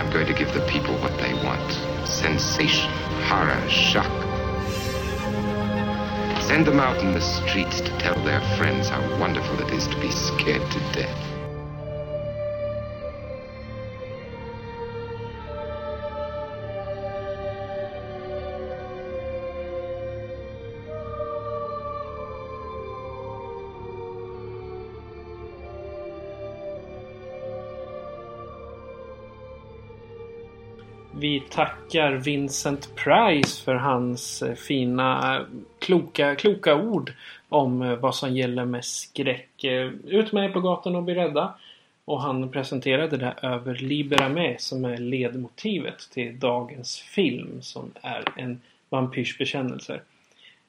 I'm going to give the people what they want sensation, horror, shock. Send them out in the streets to tell their friends how wonderful it is to be scared to death. Vi tackar Vincent Price för hans eh, fina, kloka, kloka ord om eh, vad som gäller med skräck. Eh, ut med er på gatan och bli rädda. Och han presenterade det över Libera med som är ledmotivet till dagens film som är en vampyrs bekännelser.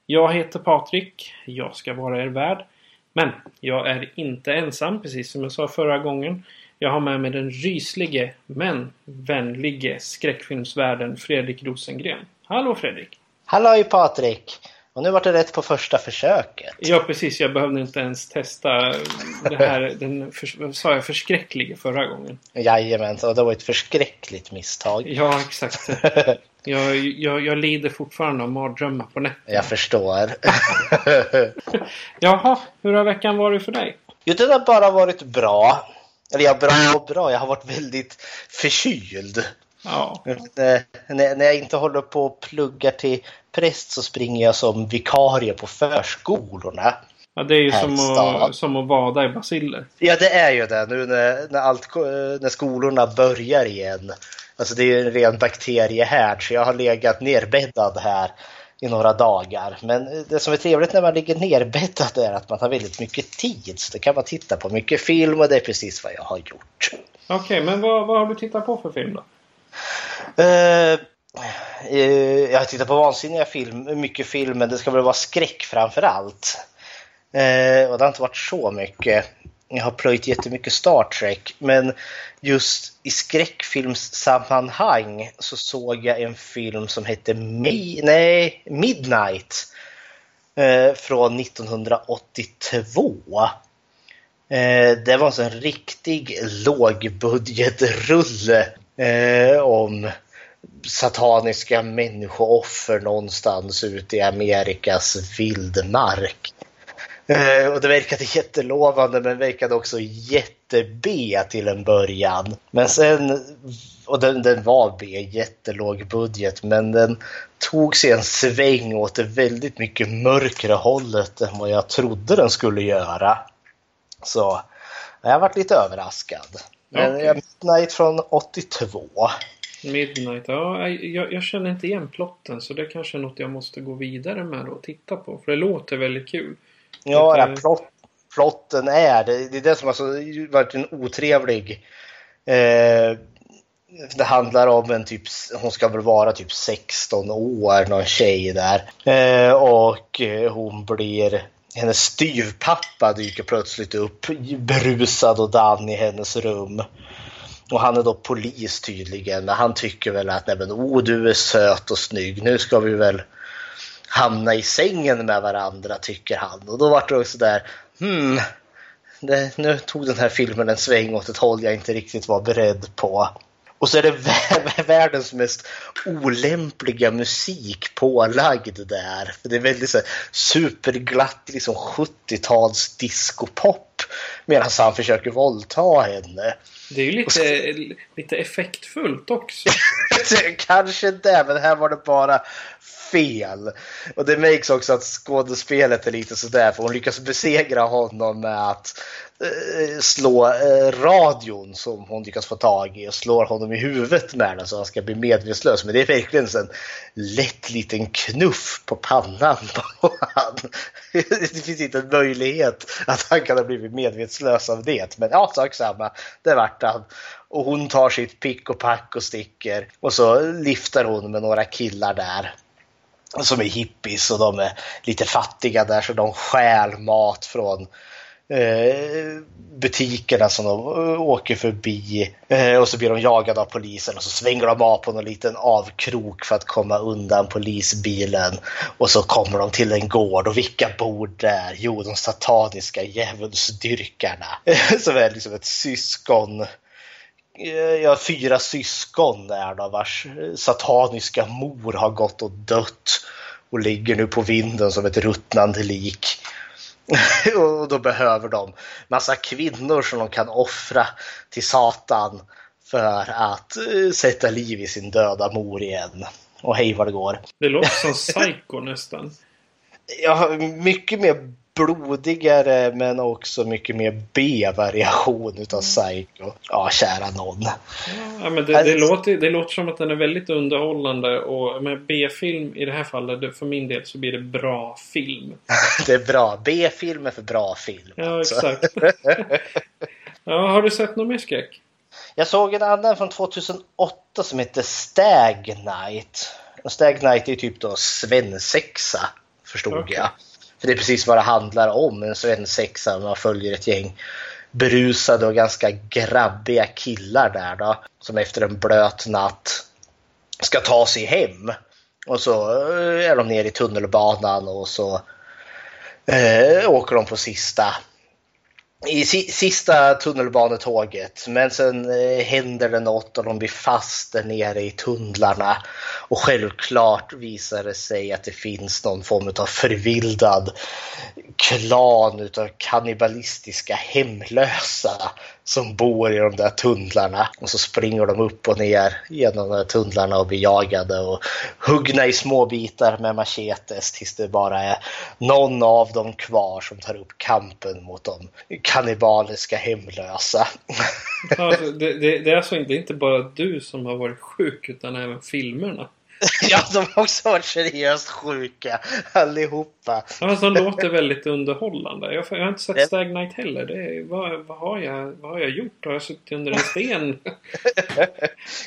Jag heter Patrik. Jag ska vara er värd. Men jag är inte ensam, precis som jag sa förra gången. Jag har med mig den ryslige men vänlige skräckfilmsvärden Fredrik Rosengren. Hallå Fredrik! Halloj Patrik! Och nu var det rätt på första försöket. Ja precis, jag behövde inte ens testa det här, den, för, sa jag förskräcklige förra gången? Jajamän, och det var ett förskräckligt misstag. Ja, exakt. Jag, jag, jag lider fortfarande av mardrömmar på nätterna. Jag förstår. Jaha, hur har veckan varit för dig? Jo, det har bara varit bra. Eller ja, bra bra. Jag har varit väldigt förkyld. Ja, När, när jag inte håller på och pluggar till präst så springer jag som vikarie på förskolorna. ja det är ju som att, som att vada i basiller. Ja, det är ju det nu när, när, allt, när skolorna börjar igen. Alltså det är ju en ren bakteriehärd så jag har legat nerbäddad här i några dagar. Men det som är trevligt när man ligger nerbäddad är att man har väldigt mycket tid. Så då kan man titta på mycket film och det är precis vad jag har gjort. Okej, men vad, vad har du tittat på för film då? Eh, eh, jag har tittat på vansinniga film, mycket film, men det ska väl vara skräck framför allt. Eh, och det har inte varit så mycket. Jag har plöjt jättemycket Star Trek, men just i skräckfilmssammanhang så såg jag en film som hette Mi- nej, Midnight eh, från 1982. Eh, det var alltså en riktig lågbudgetrulle eh, om sataniska människooffer någonstans ute i Amerikas vildmark. Eh, och det verkade jättelovande men verkade också jätte-B till en början. Men sen, och den, den var B, jättelåg budget, men den tog sig en sväng åt det väldigt mycket mörkare hållet än vad jag trodde den skulle göra. Så jag har varit lite överraskad. Men jag Midnight från 82. Midnight, ja, jag, jag känner inte igen plotten så det kanske är något jag måste gå vidare med och titta på. För det låter väldigt kul. Ja, Lite- ja plott, plotten är det. Det är det som har varit en otrevlig. Eh, det handlar om en typ, hon ska väl vara typ 16 år, någon tjej där. Eh, och eh, hon blir, hennes styvpappa dyker plötsligt upp berusad och dan i hennes rum. Och han är då polis tydligen, han tycker väl att nej men oh du är söt och snygg, nu ska vi väl hamna i sängen med varandra tycker han. Och då var det också där, hmm, det, nu tog den här filmen en sväng åt ett håll jag inte riktigt var beredd på. Och så är det vä- världens mest olämpliga musik pålagd där. För det är väldigt så här, superglatt liksom 70-tals discopop medan han försöker våldta henne. Det är ju lite, lite effektfullt också. Kanske det, men här var det bara fel. Och det makes också att skådespelet är lite sådär för hon lyckas besegra honom med att eh, slå eh, radion som hon lyckas få tag i och slår honom i huvudet med den så han ska bli medvetslös. Men det är verkligen en lätt liten knuff på pannan på han. Det finns inte en möjlighet att han kan ha blivit medvetslös av det. Men ja, sak samma. Det vart han. Och hon tar sitt pick och pack och sticker. Och så lyfter hon med några killar där. Som är hippies och de är lite fattiga där så de stjäl mat från eh, butikerna som de eh, åker förbi. Eh, och så blir de jagade av polisen och så svänger de av på någon liten avkrok för att komma undan polisbilen. Och så kommer de till en gård och vilka bor där? Jo, de sataniska djävulsdyrkarna. Som är liksom ett syskon jag har fyra syskon där då, vars sataniska mor har gått och dött och ligger nu på vinden som ett ruttnande lik. och då behöver de massa kvinnor som de kan offra till Satan för att eh, sätta liv i sin döda mor igen. Och hej vad det går. Det låter som Psycho nästan. Ja, mycket mer blodigare men också mycket mer B-variation utav Psycho. Ja, kära någon. Ja, men det, det, låter, det låter som att den är väldigt underhållande och med B-film i det här fallet, för min del, så blir det bra film. det är bra. B-film är för bra film. Ja, alltså. exakt. ja, har du sett någon mer skräck? Jag såg en annan från 2008 som heter Stag Night. Och Stag Night är typ då svensexa, förstod okay. jag. För det är precis vad det handlar om. En svensexa. Man följer ett gäng berusade och ganska grabbiga killar där då. Som efter en blöt natt ska ta sig hem. Och så eh, är de nere i tunnelbanan och så eh, åker de på sista i sista tunnelbanetåget. Men sen eh, händer det något och de blir fast där nere i tunnlarna. Och självklart visar det sig att det finns någon form av förvildad klan utav kannibalistiska hemlösa som bor i de där tunnlarna. Och så springer de upp och ner genom de där tunnlarna och blir jagade och huggna i små bitar med machetes tills det bara är någon av dem kvar som tar upp kampen mot de kannibaliska hemlösa. Alltså, det, det, det, är alltså inte, inte bara du som har varit sjuk utan även filmerna. ja, de har också varit seriöst sjuka allihopa. Alltså, de låter väldigt underhållande. Jag, jag har inte sett det... Stag Night heller. Det är, vad, vad, har jag, vad har jag gjort? Har jag suttit under en sten?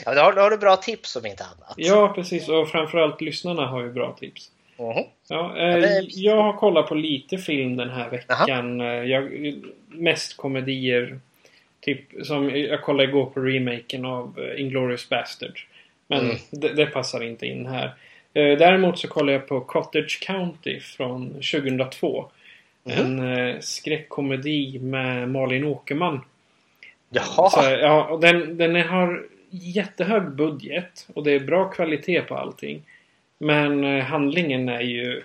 ja, då har, då har du bra tips om inte annat. Ja, precis. Och framförallt lyssnarna har ju bra tips. Mm. Ja, eh, ja, Jag har kollat på lite film den här veckan. Eh, jag, mest komedier. Typ som jag kollade igår på remaken av uh, Inglourious Basterds. Men mm. det, det, passar inte in här. Uh, däremot så kollade jag på Cottage County från 2002. Mm. En uh, skräckkomedi med Malin Åkerman. Jaha! Så, ja, och den, den har jättehög budget och det är bra kvalitet på allting. Men uh, handlingen är ju...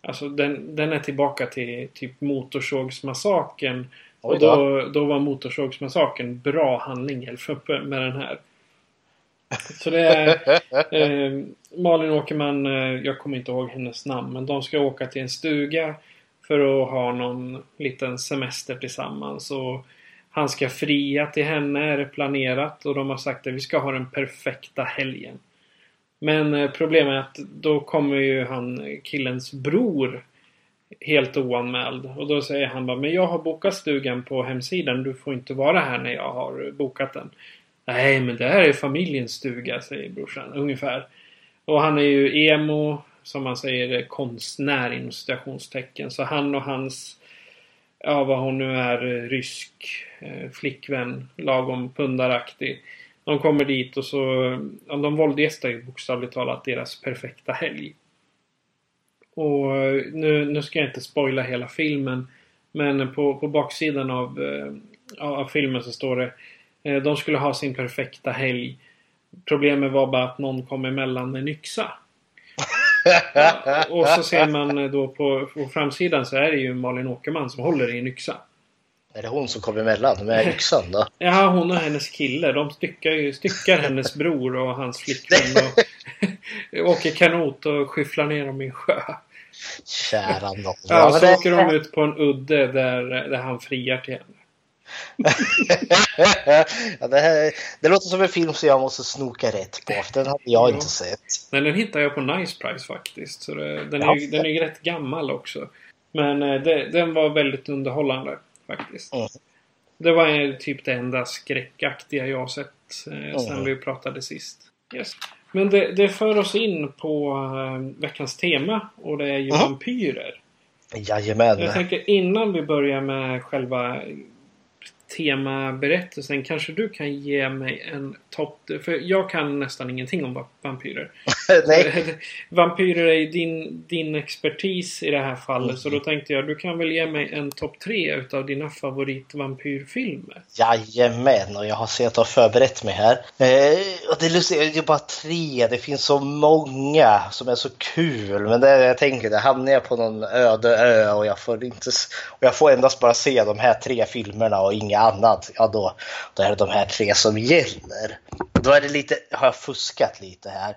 Alltså den, den är tillbaka till typ Motorsågsmassakern. Och då, då var Motorsågsmassakern bra handling jämfört med den här. Så det är eh, Malin Åkerman, eh, jag kommer inte ihåg hennes namn, men de ska åka till en stuga för att ha någon liten semester tillsammans. Och han ska fria till henne, är det planerat. Och de har sagt att vi ska ha den perfekta helgen. Men eh, problemet är att då kommer ju han, killens bror, helt oanmäld. Och då säger han bara, men jag har bokat stugan på hemsidan. Du får inte vara här när jag har bokat den. Nej, men det här är familjens stuga, säger brorsan. Ungefär. Och han är ju emo, som man säger, konstnär inom citationstecken. Så han och hans, ja vad hon nu är, rysk eh, flickvän, lagom pundaraktig. De kommer dit och så, ja, de våldgästar ju bokstavligt talat deras perfekta helg. Och eh, nu, nu ska jag inte spoila hela filmen. Men på, på baksidan av, eh, av filmen så står det de skulle ha sin perfekta helg. Problemet var bara att någon kom emellan med en yxa. och så ser man eh, då på, på framsidan så är det ju Malin Åkerman som håller i en yxa. Är det hon som kom emellan med yxan då? Ja, hon och hennes kille. De styckar, ju, styckar hennes bror och hans flickvän. Och... åker kanot och skyfflar ner dem i en sjö. Kära nån. Ja, så åker de ut på en udde där, där han friar till henne. ja, det, här, det låter som en film som jag måste snoka rätt på. För den hade jag Ja. inte sett. Men den hittar jag på Nice Price faktiskt. Så det, den, Ja. är, ju- den är ju rätt gammal också. Men eh, det, den var väldigt underhållande faktiskt. Mm. Det var typ det enda skräckaktiga jag sett eh, sen Mm. vi pratade sist. Yes. Men det, det för oss in på eh, veckans tema och det är ju Mm. vampyrer. Jajamän. Jag tänker innan vi börjar med själva temaberättelsen kanske du kan ge mig en topp... För jag kan nästan ingenting om vampyrer. Nej. vampyrer är ju din, din expertis i det här fallet. Så då tänkte jag du kan väl ge mig en topp tre utav dina favoritvampyrfilmer. Jajamän, och jag har sett och förberett mig här. Eh, och det är är bara tre, det finns så många som är så kul. Men det, jag tänker, det hamnar jag på någon öde ö och jag får, inte, och jag får endast bara se de här tre filmerna och inget annat. Ja, då, då är det de här tre som gäller. Då är det lite, har jag fuskat lite här.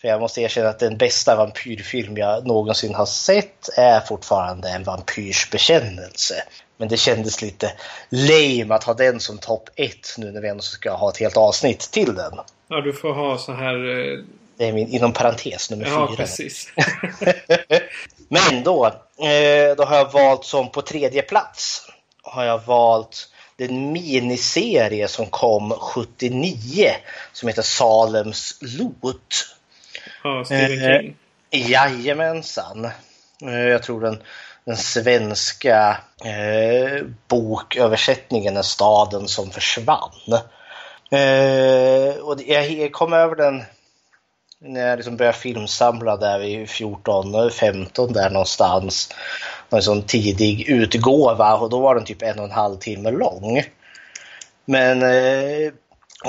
För jag måste erkänna att den bästa vampyrfilm jag någonsin har sett är fortfarande en vampyrs bekännelse. Men det kändes lite lame att ha den som topp ett nu när vi ändå ska ha ett helt avsnitt till den. Ja, du får ha så här... eh, Det är min inom parentes nummer Ja, fyra. precis. Men då, eh, då har jag valt som på tredje plats har jag valt den miniserie som kom 79 som heter Salems lot. Ja, Stephen Eh, King. Jajamensan. Eh, Jag tror den, den svenska eh, boköversättningen är Staden som försvann. Eh, och jag kom över den när jag liksom började filmsamla där vid 14, 15 där någonstans. En sån tidig utgåva och då var den typ en och en halv timme lång. Men eh,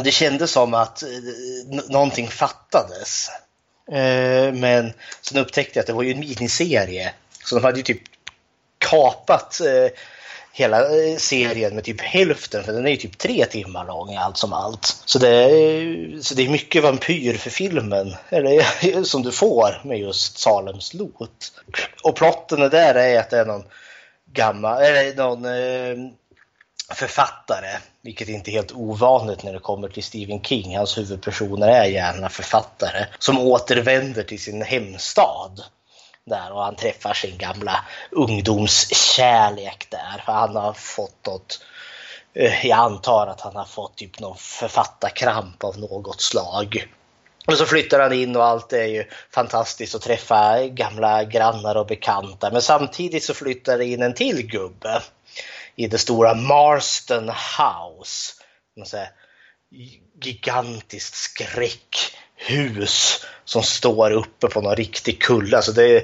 det kändes som att eh, någonting fattades. Eh, men sen upptäckte jag att det var ju en miniserie. Så de hade ju typ kapat eh, hela eh, serien med typ hälften för den är ju typ tre timmar lång allt som allt. Så det är, så det är mycket vampyr för filmen eller, som du får med just Salems lot. Och plotten där är att det är någon gammal, eller någon eh, författare, vilket inte är helt ovanligt när det kommer till Stephen King. Hans huvudpersoner är gärna författare som återvänder till sin hemstad. Där och han träffar sin gamla ungdomskärlek där. För han har fått något, eh, jag antar att han har fått typ någon författarkramp av något slag. Och så flyttar han in och allt är ju fantastiskt att träffa gamla grannar och bekanta. Men samtidigt så flyttar det in en till gubbe i det stora Marston House. En gigantiskt skräckhus som står uppe på någon riktig kulle. Alltså det är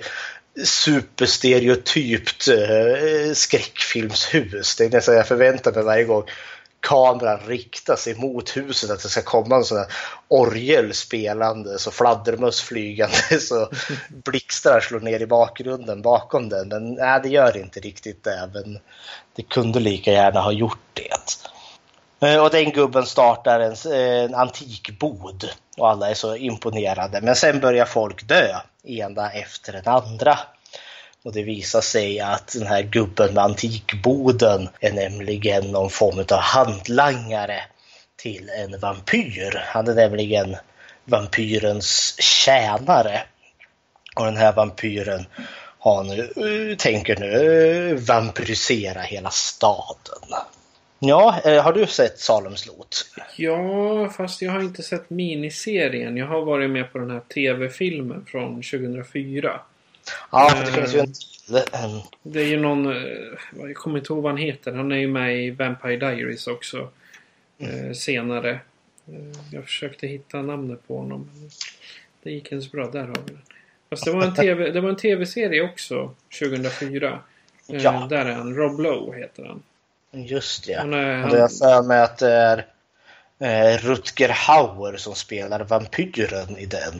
superstereotypt eh, skräckfilmshus. Det är nästan jag förväntar mig varje gång kameran riktar sig mot huset att det ska komma en sån här orgel spelande så fladdermöss flygande så blixtar slår ner i bakgrunden bakom den. Men nej, det gör inte riktigt det. Men det kunde lika gärna ha gjort det. Eh, och den gubben startar en, en antikbod och alla är så imponerade. Men sen börjar folk dö, ena efter den andra. Och det visar sig att den här gubben med antikboden är nämligen någon form av handlangare till en vampyr. Han är nämligen vampyrens tjänare. Och den här vampyren har nu, eh, tänker nu eh, vampyrisera hela staden. Ja, eh, har du sett Salems lot? Ja, fast jag har inte sett miniserien. Jag har varit med på den här TV-filmen från 2004. Ja, för det finns ju en Det är ju någon... eh, Jag kommer inte ihåg vad han heter. Han är ju med i Vampire Diaries också. eh, senare. Eh, Jag försökte hitta namnet på honom. Det gick inte så bra. Där har vi den. Fast det var en TV det var en TV-serie också. 2004. Eh, Ja. Där är han. Rob Lowe heter han. just det. Han är- Och det är för mig att det är eh, Rutger Hauer som spelar vampyren i den.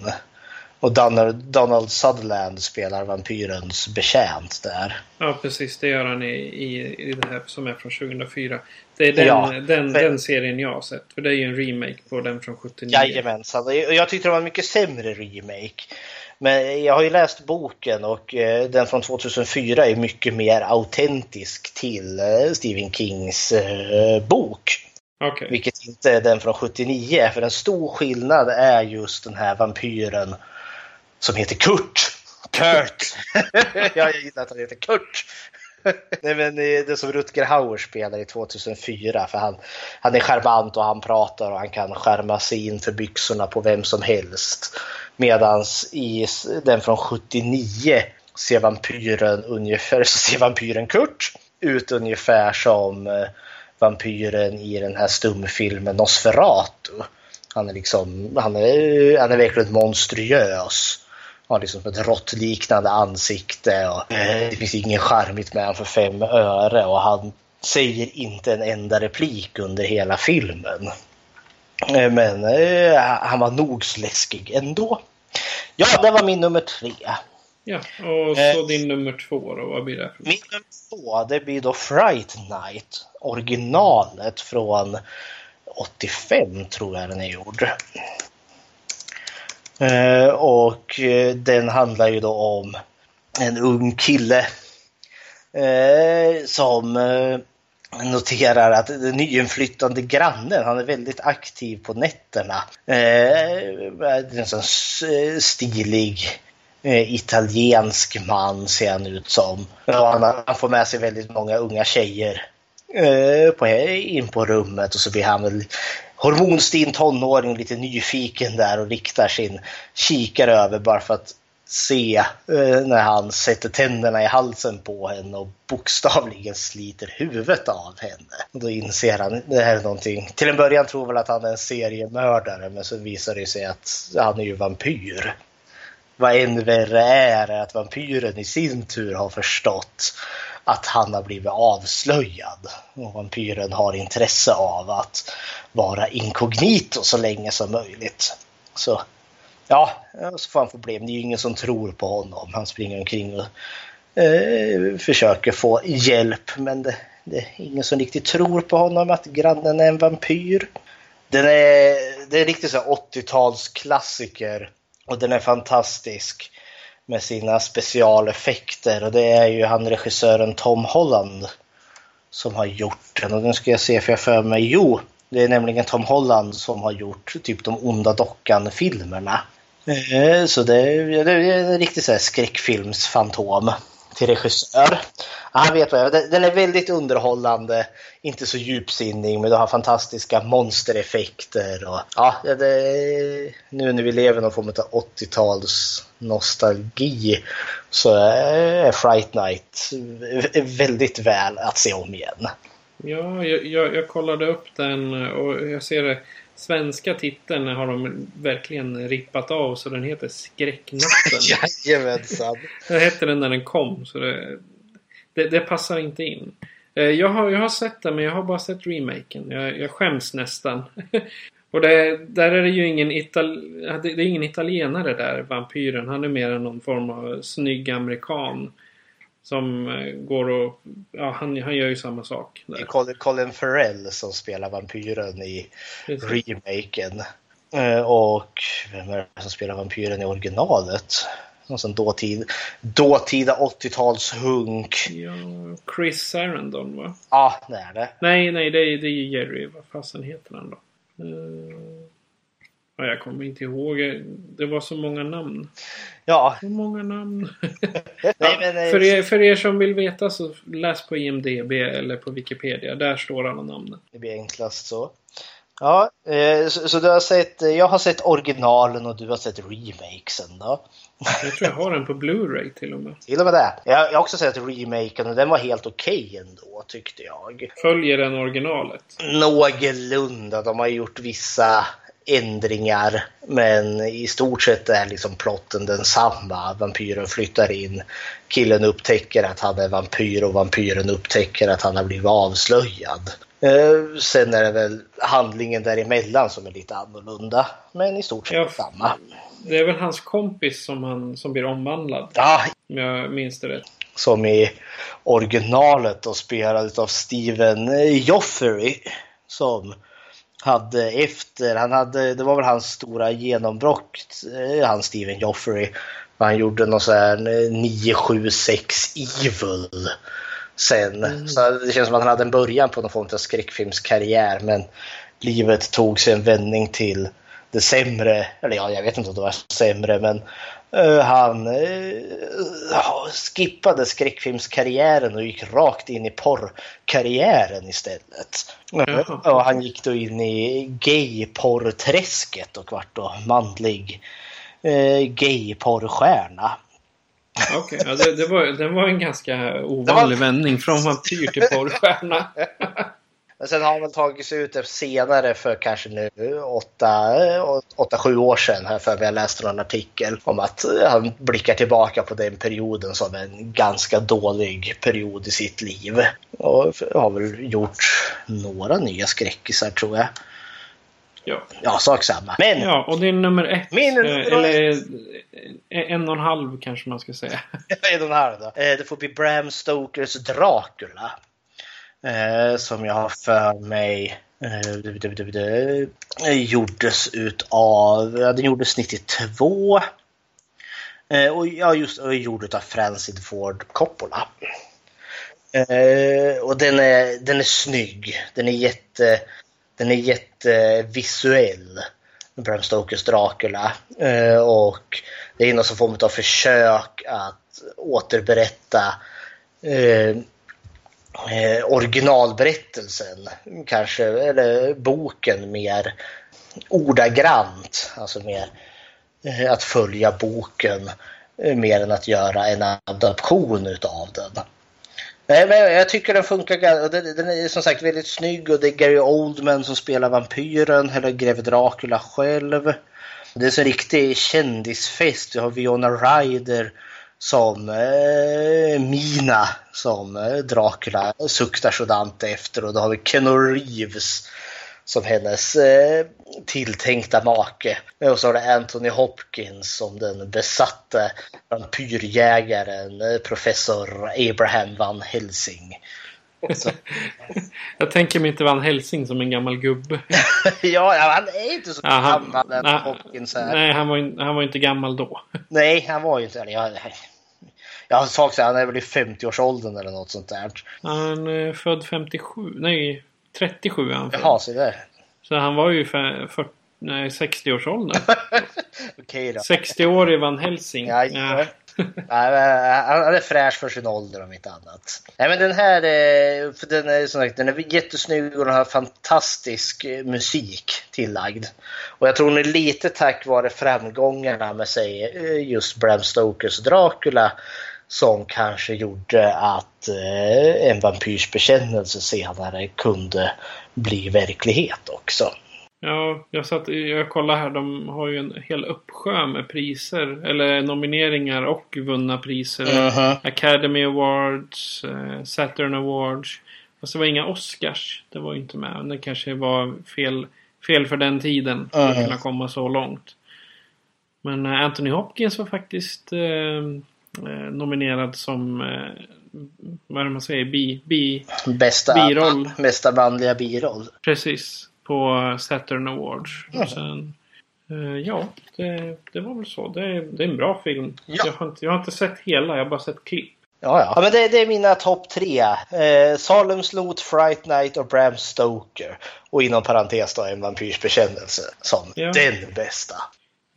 Och Donald, Donald Sutherland spelar vampyrens betjänt där. Ja, precis. Det gör han i, i, i det här som är från 2004. Det är den, Ja, den, för- den serien jag har sett. För det är ju en remake på den från 79. Jajamensan. Och Jag tyckte det var en mycket sämre remake. Men jag har ju läst boken och eh, den från 2004 är mycket mer autentisk till eh, Stephen Kings eh, bok. Okej. Vilket inte är den från 79. För en stor skillnad är just den här vampyren som heter Kurt. Kurt! ja, jag gillar att han heter Kurt. Nej men eh, det är som Rutger Hauer spelar i 2004 för han, han är charmant och han pratar och han kan skärma sig in för byxorna på vem som helst. Medans i den från 79 ser vampyren ungefär, så ser vampyren Kurt ut ungefär som eh, vampyren i den här stumfilmen Nosferatu. Han är liksom, han är, han är verkligen monstruös. Har liksom ett råttliknande ansikte och det finns ingen charmigt med honom för fem öre och han säger inte en enda replik under hela filmen. Eh, Men eh, han var nog så läskig ändå. Ja, det var min nummer tre. Ja, och så Eh. din nummer två då. Vad blir det? för- Min nummer två, det blir då Fright Night. Originalet från 85 tror jag den är gjord. Eh, och eh, den handlar ju då om en ung kille eh, som noterar att den nyinflyttande grannen, han är väldigt aktiv på nätterna. Eh, en sån stilig eh, italiensk man ser han ut som. Och han, han får med sig väldigt många unga tjejer eh, på, in på rummet och så blir han väl hormonstinn tonåring lite nyfiken där och riktar sin kikare över bara för att se eh, när han sätter tänderna i halsen på henne och bokstavligen sliter huvudet av henne. Och då inser han det här är någonting. Till en början tror väl att han är en seriemördare men så visar det sig att han är ju vampyr. Vad än värre är är att vampyren i sin tur har förstått att han har blivit avslöjad. Och vampyren har intresse av att vara inkognito så länge som möjligt. Så ja, så får han problem. Det är ju ingen som tror på honom. Han springer omkring och eh, försöker få hjälp men det, det är ingen som riktigt tror på honom att grannen är en vampyr. Den är, det är en riktig 80-talsklassiker och den är fantastisk med sina specialeffekter och det är ju han regissören Tom Holland som har gjort den och den ska jag se för jag för mig, jo det är nämligen Tom Holland som har gjort typ de onda dockan-filmerna. Eh, så det är, det är en riktig så här skräckfilmsfantom till regissör. Han vet vad jag, den- den är väldigt underhållande, inte så djupsinnig men du har fantastiska monstereffekter. Och, ja, det, nu när vi lever i någon form av 80-tals nostalgi så är Fright Night väldigt väl att se om igen. Ja, jag, jag, jag kollade upp den och jag ser det. Svenska titeln har de verkligen rippat av så den heter Skräcknatten. Jajamensan. Det hette den när den kom så det, det, det passar inte in. Eh, Jag har, jag har sett den men jag har bara sett remaken. Jag, jag skäms nästan. Och det, där är det ju ingen, ital, det är ingen italienare där, vampyren. Han är mer än någon form av snygg amerikan. Som eh, går och... Ja, han, han gör ju samma sak. Det är Där. Colin- Colin Farrell som spelar vampyren i Precis. remaken. Eh, Och vem är det som spelar vampyren i originalet? Någon sån dåtid, dåtida 80-talshunk. Ja, Chris Sarandon va? Ja, det är det. Nej, nej, det är, det är Jerry. Vad fasen heter han då? Eh, ja, jag kommer inte ihåg. Det var så många namn. Ja, Så många namn. nej, ja, men, eh, för, er, för er som vill veta så läs på IMDB eller på Wikipedia. Där står alla namnen. det blir enklast så. Ja, eh, så, så du har sett, jag har sett originalen och du har sett remakesen då? Jag tror jag har den på Blu-ray till och med. Till och med det. Jag, jag har också sett remaken och den var helt okej ändå tyckte jag. Följer den originalet? Någorlunda. De har gjort vissa ändringar men i stort sett är liksom plotten densamma. Vampyren flyttar in, killen upptäcker att han är vampyr och vampyren upptäcker att han har blivit avslöjad. Eh, sen är det väl handlingen däremellan som är lite annorlunda men i stort sett Ja. samma. Det är väl hans kompis som, han, som blir omvandlad. Ja, Om jag minns det rätt. som i originalet och spelad av Steven Joffrey. Som hade efter, han hade, det var väl hans stora genombrott, eh, han Steven Joffrey. Han gjorde någon sån här eh, 976 Evil sen. Så det känns som att han hade en början på någon form av skräckfilmskarriär men livet tog sig en vändning till det sämre. Eller ja, jag vet inte om det var sämre men eh, han eh, skippade skräckfilmskarriären och gick rakt in i porrkarriären istället. Jaha. Och han gick då in i gay-porrträsket och vart då manlig eh, gay-porrstjärna. Okej, ja, det, det, var, det var en ganska ovanlig vändning från vampyr till porrstjärna. Men sen har han väl tagit sig ut det senare för kanske nu 8-7 år sedan här för vi har läst någon artikel om att han blickar tillbaka på den perioden som en ganska dålig period i sitt liv. Och har väl gjort några nya skräckisar tror jag. Ja. Ja, sak samma. Men ja, och det är nummer ett. Min är nummer eh, eller eh, en och en halv kanske man ska säga. är den här då. Eh, Det får bli Bram Stokers Dracula. Eh, som jag har för mig gjordes utav, ja, den gjordes 92. Eh, och ja, just och gjord av Francis Ford Coppola. Och den är, den är snygg. Den är jätte, den är jättevisuell. Bram Stokers Dracula. Eh, och det är någon form av försök att återberätta eh, eh, originalberättelsen. Kanske, eller boken mer ordagrant. Alltså mer eh, att följa boken mer än att göra en adaption utav den. Nej, men jag tycker den funkar. Den, är som sagt väldigt snygg och det är Gary Oldman som spelar vampyren, eller greve Dracula själv. Det är så en riktig kändisfest. Vi har Viona Ryder som eh, Mina som eh, Dracula suktar sådant efter och då har vi Keanu Reeves som hennes eh, tilltänkta make. Och så har det Anthony Hopkins som den besatte vampyrjägaren eh, professor Abraham Van Helsing. Så, Jag tänker mig inte Van Helsing som en gammal gubbe. ja, han är inte så Ja, han, gammal Anthony nej, Hopkins här. nej han, var, han var inte gammal då. Nej, han var ju inte... Eller jag, har sagt här, han är väl i 50-årsåldern eller något sånt där. Han är född 57. Nej, 37 är han född. Jaha, så där. Så han var ju för, för, nej, 60-årsåldern. Okej då. 60-årig Van Helsing. Ja, ja. Men han är fräsch för sin ålder om inte annat. Nej, men den här eh, för den är, som sagt, den är jättesnygg och den har fantastisk eh, musik tillagd. Och jag tror den är lite tack vare framgångarna med sig eh, just Bram Stokers Dracula som kanske gjorde att eh, en vampyrs bekännelse senare kunde bli verklighet också. Ja, jag, satt, jag kollade här. De har ju en hel uppsjö med priser. Eller nomineringar och vunna priser. Mhm. Academy Awards, eh, Saturn Awards. Fast det var inga Oscars. Det var ju inte med. Men Det kanske var fel, fel för den tiden. För att Mhm. kunna komma så långt. Men eh, Anthony Hopkins var faktiskt eh, nominerad som, eh, vad är det man säger, bi, bi, Bästa, Biroll. bästa manliga biroll. precis, på Saturn Awards. Och sen, eh, ja, det, det var väl så. Det, är- det är en bra film. Ja. Jag, har inte, jag har inte sett hela, jag har bara sett klipp. Ja, ja. ja men det, det är mina topp tre. Eh, Salem's Lot, Fright Night och Bram Stoker. Och inom parentes då en vampyrs bekännelse som Ja. den bästa.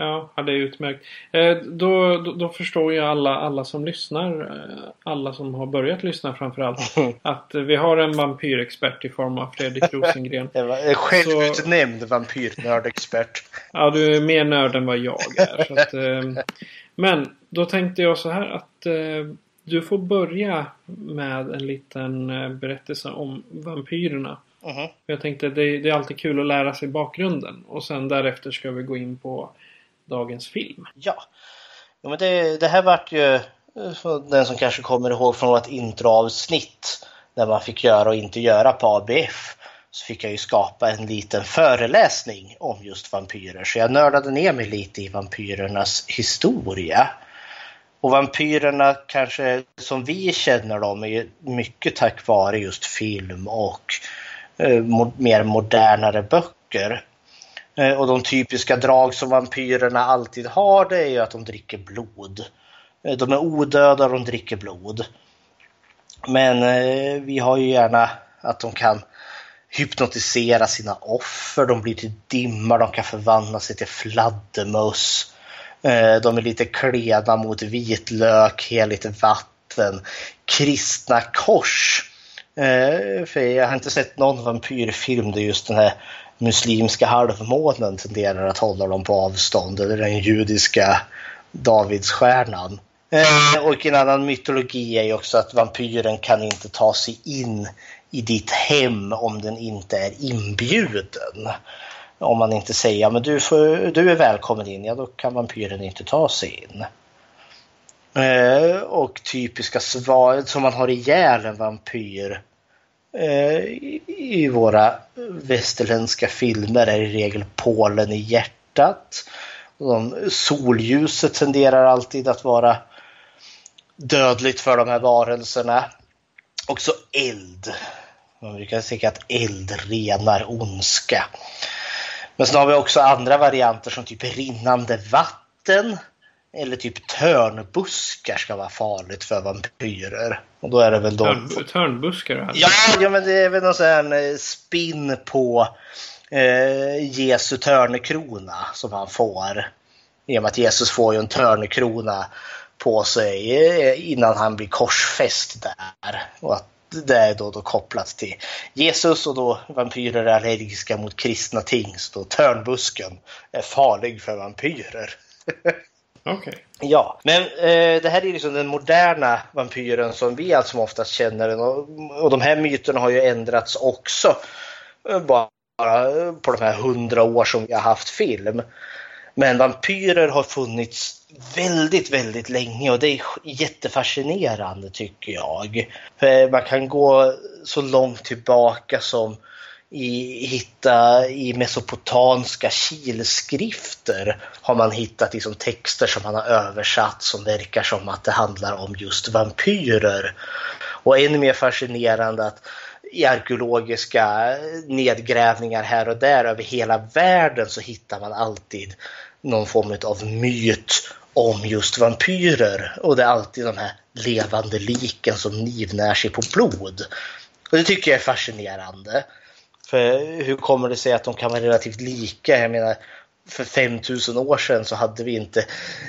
Ja, det är utmärkt. Eh, då, då, då förstår ju alla, alla som lyssnar, eh, alla som har börjat lyssna framförallt, att vi har en vampyrexpert i form av Fredrik Rosengren. Självutnämnd vampyrnördexpert. Ja, du är mer nörd än vad jag är. Så att, eh, men då tänkte jag så här att eh, du får börja med en liten berättelse om vampyrerna. Mhm. Jag tänkte det, det är alltid kul att lära sig bakgrunden. Och sen därefter ska vi gå in på dagens film. Ja. ja men det, det här vart ju den som kanske kommer ihåg från vårt introavsnitt när man fick göra och inte göra på ABF. så fick jag ju skapa en liten föreläsning om just vampyrer. Så jag nördade ner mig lite i vampyrernas historia. Och vampyrerna kanske som vi känner dem är mycket tack vare just film och eh, mer modernare böcker. Eh, och de typiska drag som vampyrerna alltid har det är ju att de dricker blod. Eh, de är odöda och de dricker blod. Men eh, vi har ju gärna att de kan hypnotisera sina offer, de blir till dimma, de kan förvandla sig till fladdermöss. Eh, de är lite klena mot vitlök, heligt vatten, kristna kors. Eh, för jag har inte sett någon vampyrfilm där just den här muslimska halvmånen tenderar att hålla dem på avstånd, eller den judiska Davidsstjärnan. Eh, och en annan mytologi är ju också att vampyren kan inte ta sig in i ditt hem om den inte är inbjuden. Om man inte säger men du, får, du är välkommen in, ja då kan vampyren inte ta sig in. Eh, och typiska svar som man har ihjäl en vampyr eh, Eh, i våra västerländska filmer är i regel Polen i hjärtat. De, solljuset tenderar alltid att vara dödligt för de här varelserna. Också eld. Man brukar säga att eld renar ondska. Men sen har vi också andra varianter som typ rinnande vatten eller typ törnbuskar ska vara farligt för vampyrer. Och då är det väl då... Törn, törnbuskar alltså. Ja, ja, men det är väl någon sån här eh, spinn på eh, Jesu törnekrona som han får. I och med att Jesus får ju en törnekrona på sig eh, innan han blir korsfäst där. Och att det är då, då kopplat till Jesus och då vampyrer är allergiska mot kristna ting. Så då törnbusken är farlig för vampyrer. Okej. Okay. Ja, men eh, det här är liksom den moderna vampyren som vi allt som oftast känner den. Och, och de här myterna har ju ändrats också. Eh, bara eh, på de här hundra år som vi har haft film. Men vampyrer har funnits väldigt, väldigt länge och det är jättefascinerande tycker jag. För man kan gå så långt tillbaka som i, hitta i mesopotanska kilskrifter har man hittat liksom texter som man har översatt som verkar som att det handlar om just vampyrer. Och ännu mer fascinerande att i arkeologiska nedgrävningar här och där över hela världen så hittar man alltid någon form av myt om just vampyrer. Och det är alltid de här levande liken som nivnär sig på blod. Och det tycker jag är fascinerande. För hur kommer det sig att de kan vara relativt lika? Jag menar, för 5000 år sedan så hade vi inte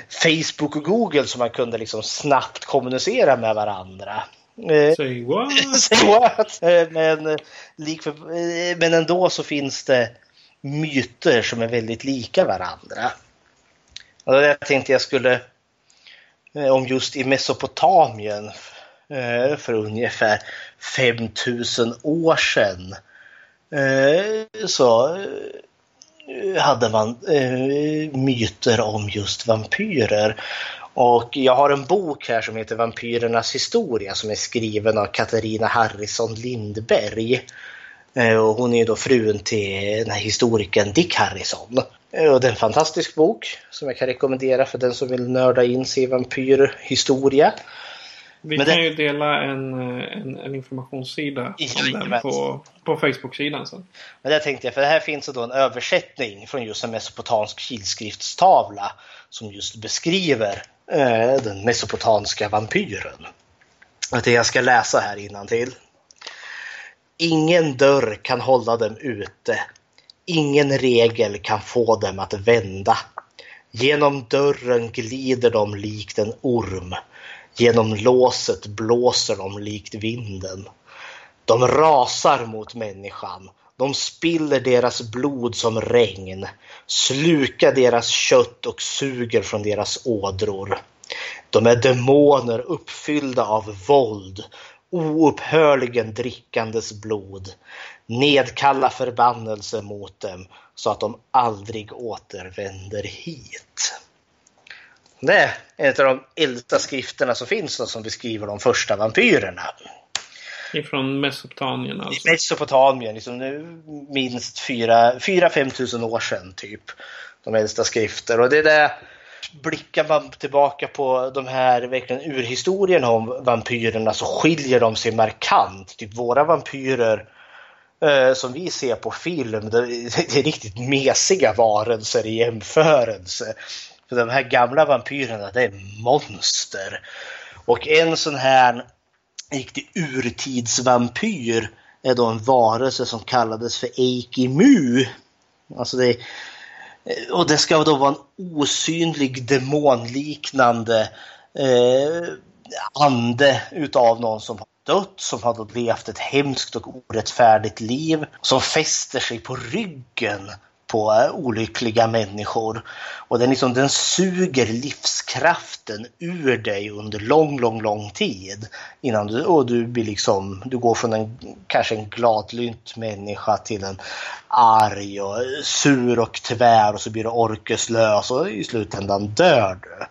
Facebook och Google som man kunde liksom snabbt kommunicera med varandra. Eh, Say what? Say what? Eh, men, likför, eh, men ändå så finns det myter som är väldigt lika varandra. Och jag tänkte jag skulle om just i Mesopotamien för ungefär 5000 år sedan Eh, så eh, hade man eh, myter om just vampyrer. Och jag har en bok här som heter Vampyrernas historia som är skriven av Katarina Harrison Lindberg. Och hon är då frun till den här historikern Dick Harrison. Och det är en fantastisk bok som jag kan rekommendera för den som vill nörda in sig i vampyrhistoria. Vi Men kan det... ju dela en, en, en informationssida på, på Facebook-sidan sen. Men det tänkte jag, för här finns då en översättning från just en mesopotansk kilskriftstavla som just beskriver eh, den mesopotanska vampyren. Det jag ska läsa här innan till. Ingen dörr kan hålla dem ute. Ingen regel kan få dem att vända. Genom dörren glider de likt en orm. Genom låset blåser de likt vinden. De rasar mot människan. De spiller deras blod som regn, slukar deras kött och suger från deras ådror. De är demoner uppfyllda av våld, oupphörligen drickandes blod. Nedkalla förbannelse mot dem så att de aldrig återvänder hit. Det är en av de äldsta skrifterna som finns som beskriver de första vampyrerna. Ifrån Mesopotamien alltså? Mesopotamien, liksom nu minst 4-5 tusen år sedan typ. De äldsta skrifter. Och det är där blickar man tillbaka på de här verkligen urhistorierna om vampyrerna så skiljer de sig markant. Typ våra vampyrer eh, som vi ser på film, det, det är riktigt mesiga varelser i jämförelse. För de här gamla vampyrerna, det är monster. Och en sån här riktig urtidsvampyr är då en varelse som kallades för Eikimu. Alltså det, och det ska då vara en osynlig demonliknande eh, ande utav någon som har dött, som har levt ett hemskt och orättfärdigt liv, som fäster sig på ryggen på olyckliga människor. Och den, liksom, den suger livskraften ur dig under lång, lång, lång tid. Innan du, och du, blir liksom, du går från en kanske en gladlynt människa till en arg och sur och tvär och så blir du orkeslös och i slutändan dör du.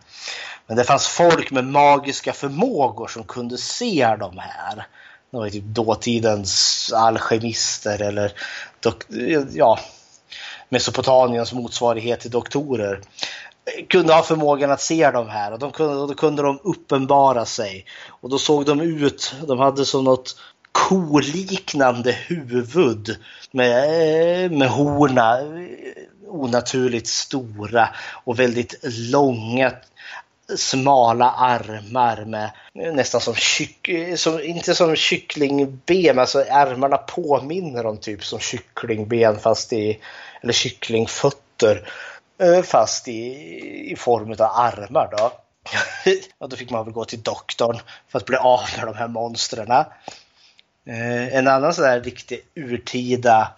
Men det fanns folk med magiska förmågor som kunde se de här. Det var typ dåtidens alkemister eller ja, Mesopotamiens motsvarighet till doktorer kunde ha förmågan att se de här och, de kunde, och då kunde de uppenbara sig. Och då såg de ut, de hade som något koliknande huvud med, med horna onaturligt stora och väldigt långa smala armar med nästan som, kyck, som inte som kycklingben, alltså armarna påminner om typ som kycklingben fast i eller kycklingfötter eh, fast i, i form av armar. Då. och då fick man väl gå till doktorn för att bli av med de här monstren. Eh, en annan sån där riktig urtida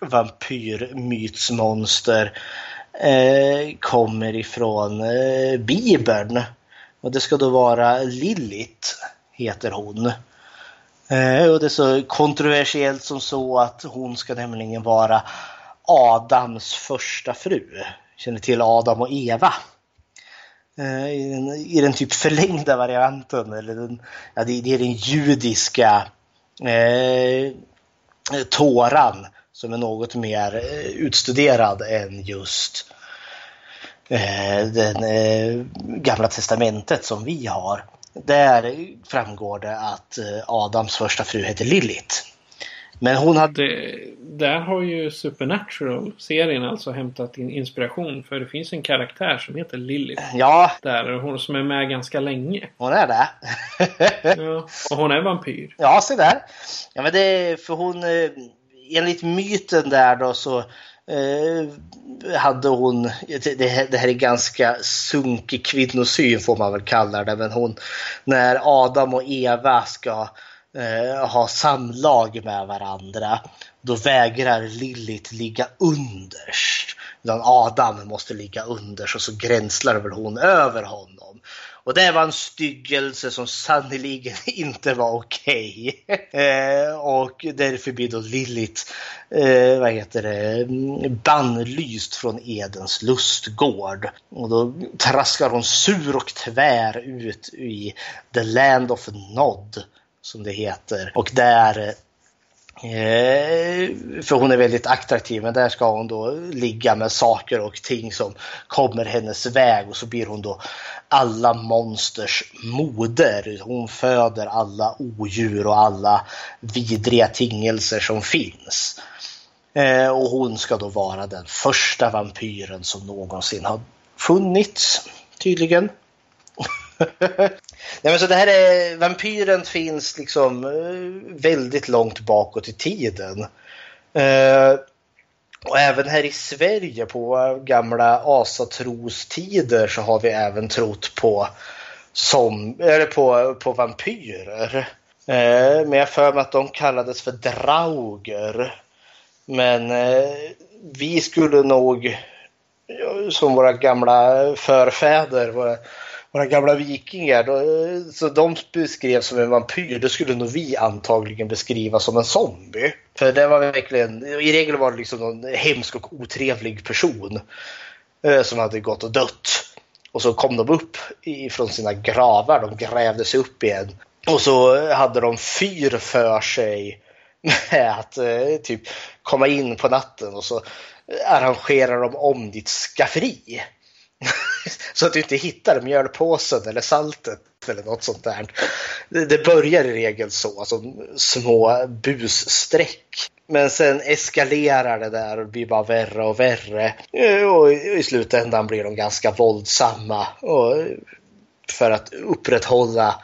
vampyrmytsmonster eh, kommer ifrån eh, Bibeln. Och det ska då vara Lilith, heter hon. Eh, och det är så kontroversiellt som så att hon ska nämligen vara Adams första fru. Känner till Adam och Eva. Eh, I den, I den typ förlängda varianten, eller den, ja, det, det är den judiska eh, Toran som är något mer eh, utstuderad än just eh, den eh, gamla testamentet som vi har. Där framgår det att eh, Adams första fru heter Lilith. Men hon hade... Det, där har ju Supernatural-serien alltså hämtat in inspiration. För det finns en karaktär som heter Lilith. Ja. Där, hon som är med ganska länge. Hon är det. ja, och hon är vampyr. Ja, se där. Ja, men det för hon... Eh, enligt myten där då så eh, hade hon, det, det här är ganska sunkig kvinnosyn får man väl kalla det, men hon, när Adam och Eva ska eh, ha samlag med varandra, då vägrar Lilith ligga underst. Utan Adam måste ligga underst och så gränslar väl hon över honom. Och det var en styggelse som sannerligen inte var okej. Okay. Eh, och därför blir då Lilith, eh, vad heter det, mm, bannlyst från Edens lustgård. Och då traskar hon sur och tvär ut i the land of Nod som det heter. Och där eh, för hon är väldigt attraktiv, men där ska hon då ligga med saker och ting som kommer hennes väg och så blir hon då alla monsters moder. Hon föder alla odjur och alla vidriga tingelser som finns. Eh, och hon ska då vara den första vampyren som någonsin har funnits, tydligen. Nej, men så det här är, vampyren finns liksom eh, väldigt långt bakåt i tiden. Eh, och även här i Sverige på gamla asatrostider så har vi även trott på, som, eller på, på vampyrer. Eh, men jag för mig att de kallades för drauger. Men eh, vi skulle nog, som våra gamla förfäder, våra våra gamla vikingar, då, så de beskrevs som en vampyr, då skulle nog vi antagligen beskriva som en zombie. För det var verkligen, i regel var det liksom någon hemsk och otrevlig person eh, som hade gått och dött. Och så kom de upp ifrån sina gravar, de grävde sig upp igen. Och så hade de fyr för sig med att eh, typ komma in på natten och så arrangerar de om ditt skafferi. så att du inte hittar mjölpåsen eller saltet eller något sånt där. Det börjar i regel så, alltså små busstreck. Men sen eskalerar det där och blir bara värre och värre. Eh, och i slutändan blir de ganska våldsamma. Och för att upprätthålla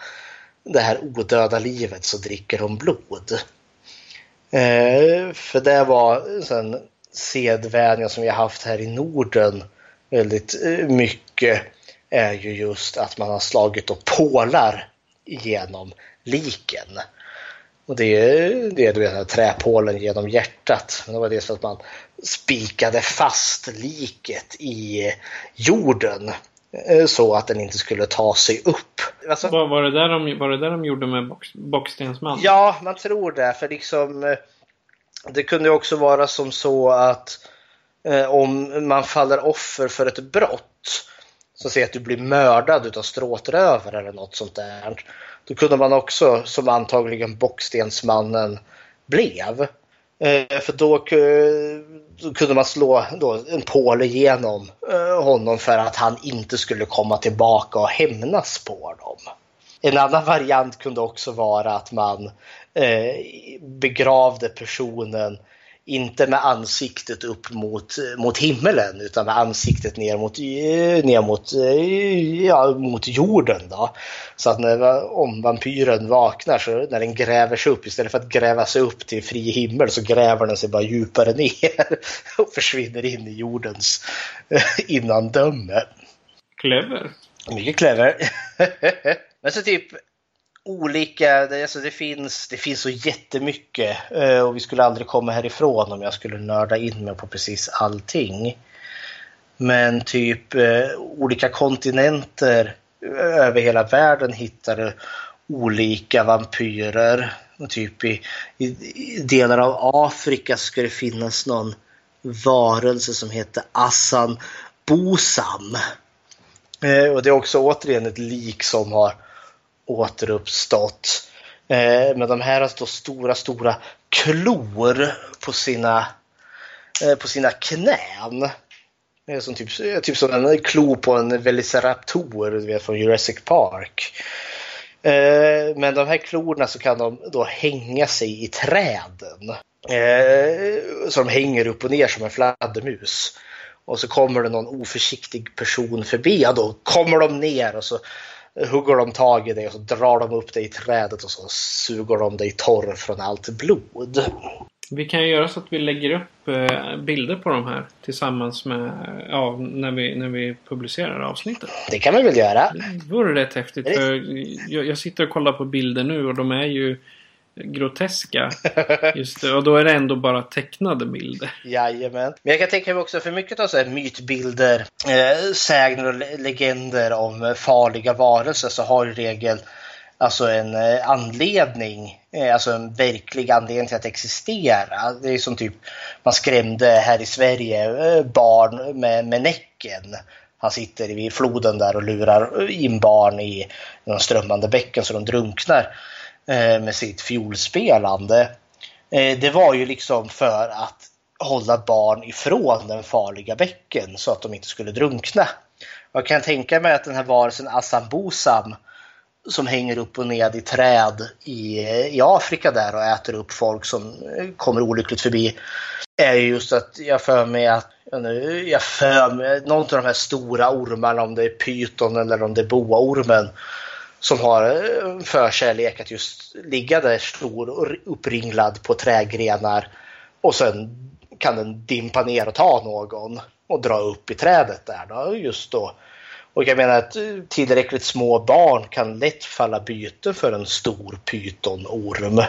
det här odöda livet så dricker de blod. Eh, för det var en sedvänja som vi har haft här i Norden väldigt eh, mycket är ju just att man har slagit då pålar genom liken. Och det är det du vet, träpålen genom hjärtat. Men det var det så att man spikade fast liket i jorden eh, så att den inte skulle ta sig upp. Alltså, var, var, det där de, var det där de gjorde med box, Bockstensman? Ja, man tror det. För liksom, eh, det kunde också vara som så att Eh, om man faller offer för ett brott så säg att du blir mördad utav stråtrövare eller något sånt där. Då kunde man också, som antagligen Bockstensmannen blev, eh, för då, då, kunde man slå då, en påle igenom eh, honom för att han inte skulle komma tillbaka och hämnas på dem. En annan variant kunde också vara att man eh, begravde personen inte med ansiktet upp mot, mot himmelen utan med ansiktet ner mot, ner mot, ja, mot jorden. Då. Så att när, om vampyren vaknar, så när den gräver sig upp, istället för att gräva sig upp till fri himmel så gräver den sig bara djupare ner och försvinner in i jordens innandöme. Clever. Mycket clever. Men så typ olika, det, alltså det, finns, det finns så jättemycket eh, och vi skulle aldrig komma härifrån om jag skulle nörda in mig på precis allting. Men typ eh, olika kontinenter eh, över hela världen hittar olika vampyrer. Och typ i, i, delar av Afrika ska det finnas någon varelse som heter Assan Bosam. Och det är också återigen ett lik som har återuppstått. Eh, men de här har då stora, stora klor på sina, eh, på sina knän. Som typ, typ som en klo på en Velociraptor du vet, från Jurassic Park. Eh, men de här klorna så kan de då hänga sig i träden. Eh, så de hänger upp och ner som en fladdermus. Och så kommer det någon oförsiktig person förbi, ja då kommer de ner och så hugger de tag i dig och så drar de upp dig i trädet och så suger de dig torr från allt blod. Vi kan ju göra så att vi lägger upp eh, bilder på de här tillsammans med, ja, när vi, när vi publicerar avsnittet. Det kan vi väl göra. Det vore rätt häftigt. För jag, jag sitter och kollar på bilder nu och de är ju groteska. Just det, och då är det ändå bara tecknade bilder. Jajamän. Men jag kan tänka mig också för mycket av så här mytbilder, eh, sägner och legender om farliga varelser så har i regel alltså en eh, anledning, eh, alltså en verklig anledning till att existera. Det är som typ man skrämde här i Sverige eh, barn med, med Näcken. Han sitter vid floden där och lurar in barn i de strömmande bäcken så de drunknar. Eh, med sitt fiolspelande. Eh, det var ju liksom för att hålla barn ifrån den farliga bäcken så att de inte skulle drunkna. Jag kan tänka mig att den här varelsen Assambosam som hänger upp och ned i träd i, i Afrika där och äter upp folk som eh, kommer olyckligt förbi är just att jag för mig att jag för mig, någon av de här stora ormarna, om det är pyton eller om det är boaormen, som har en förkärlek att just ligga där stor och uppringlad på trädgrenar och sen kan den dimpa ner och ta någon och dra upp i trädet där då, just då. Och jag menar att eh, tillräckligt små barn kan lätt falla byte för en stor pytonorm.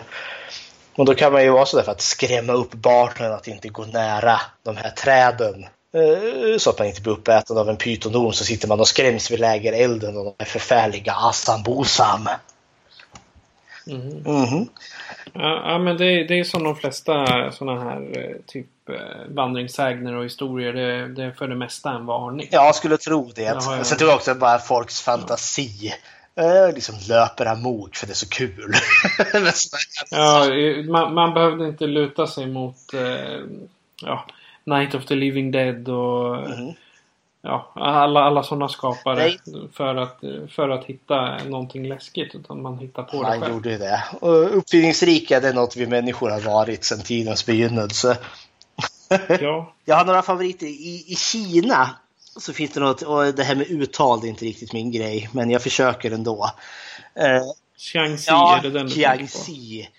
Och då kan man ju vara sådär för att skrämma upp barnen att inte gå nära de här träden så att man inte blir uppäten av en pytonorm så sitter man och skräms vid lägerelden och de förfärliga Assambosam. Mm. Mm -hmm. ja, ja, men det, det är som de flesta sådana här eh, typ eh, vandringssägner och historier. Det, det, är för det mesta en varning. Ja, jag skulle tro det. Jag Sen tror jag också bara folks fantasi. eh, liksom löper amok för det är så kul. ja, man, man behövde inte luta sig mot eh, ja, Night of the Living Dead och mm. ja, alla, alla sådana skapare för att, för att hitta någonting läskigt. Utan man hittar på man det själv. gjorde det. Och uppfinningsrika det är något vi människor har varit sedan tidens begynnelse. ja. Jag har några favoriter. I, I Kina så finns det något, och det här med uttal det är inte riktigt min grej, men jag försöker ändå. Eh, Xiangxi ja, är det den Xiangxi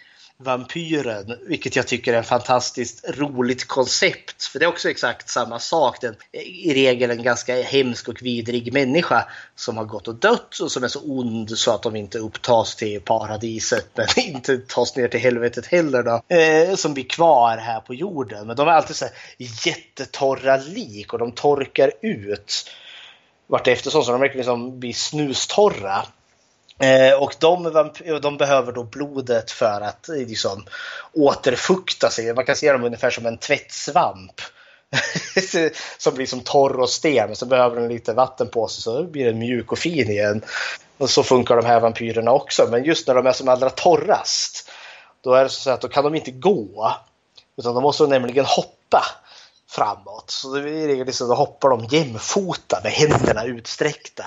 vampyren, vilket jag tycker är ett fantastiskt roligt koncept. För det är också exakt samma sak. Den i regel en ganska hemsk och vidrig människa som har gått och dött och som är så ond så att de inte upptas till paradiset men inte tas ner till helvetet heller då. Eh, som blir kvar här på jorden. Men de är alltid så här jättetorra lik och de torkar ut vartefter så de verkligen liksom blir snustorra. Eh, och de, de, behöver då blodet för att eh, liksom, återfukta sig. Man kan se dem ungefär som en tvättsvamp. som blir som torr och sten så behöver den lite vatten på sig så blir den mjuk och fin igen. Och så funkar de här vampyrerna också. Men just när de är som allra torrast då är det så att då kan de inte gå. Utan de måste nämligen hoppa framåt. Så det är liksom, då hoppar de jämfota med händerna utsträckta.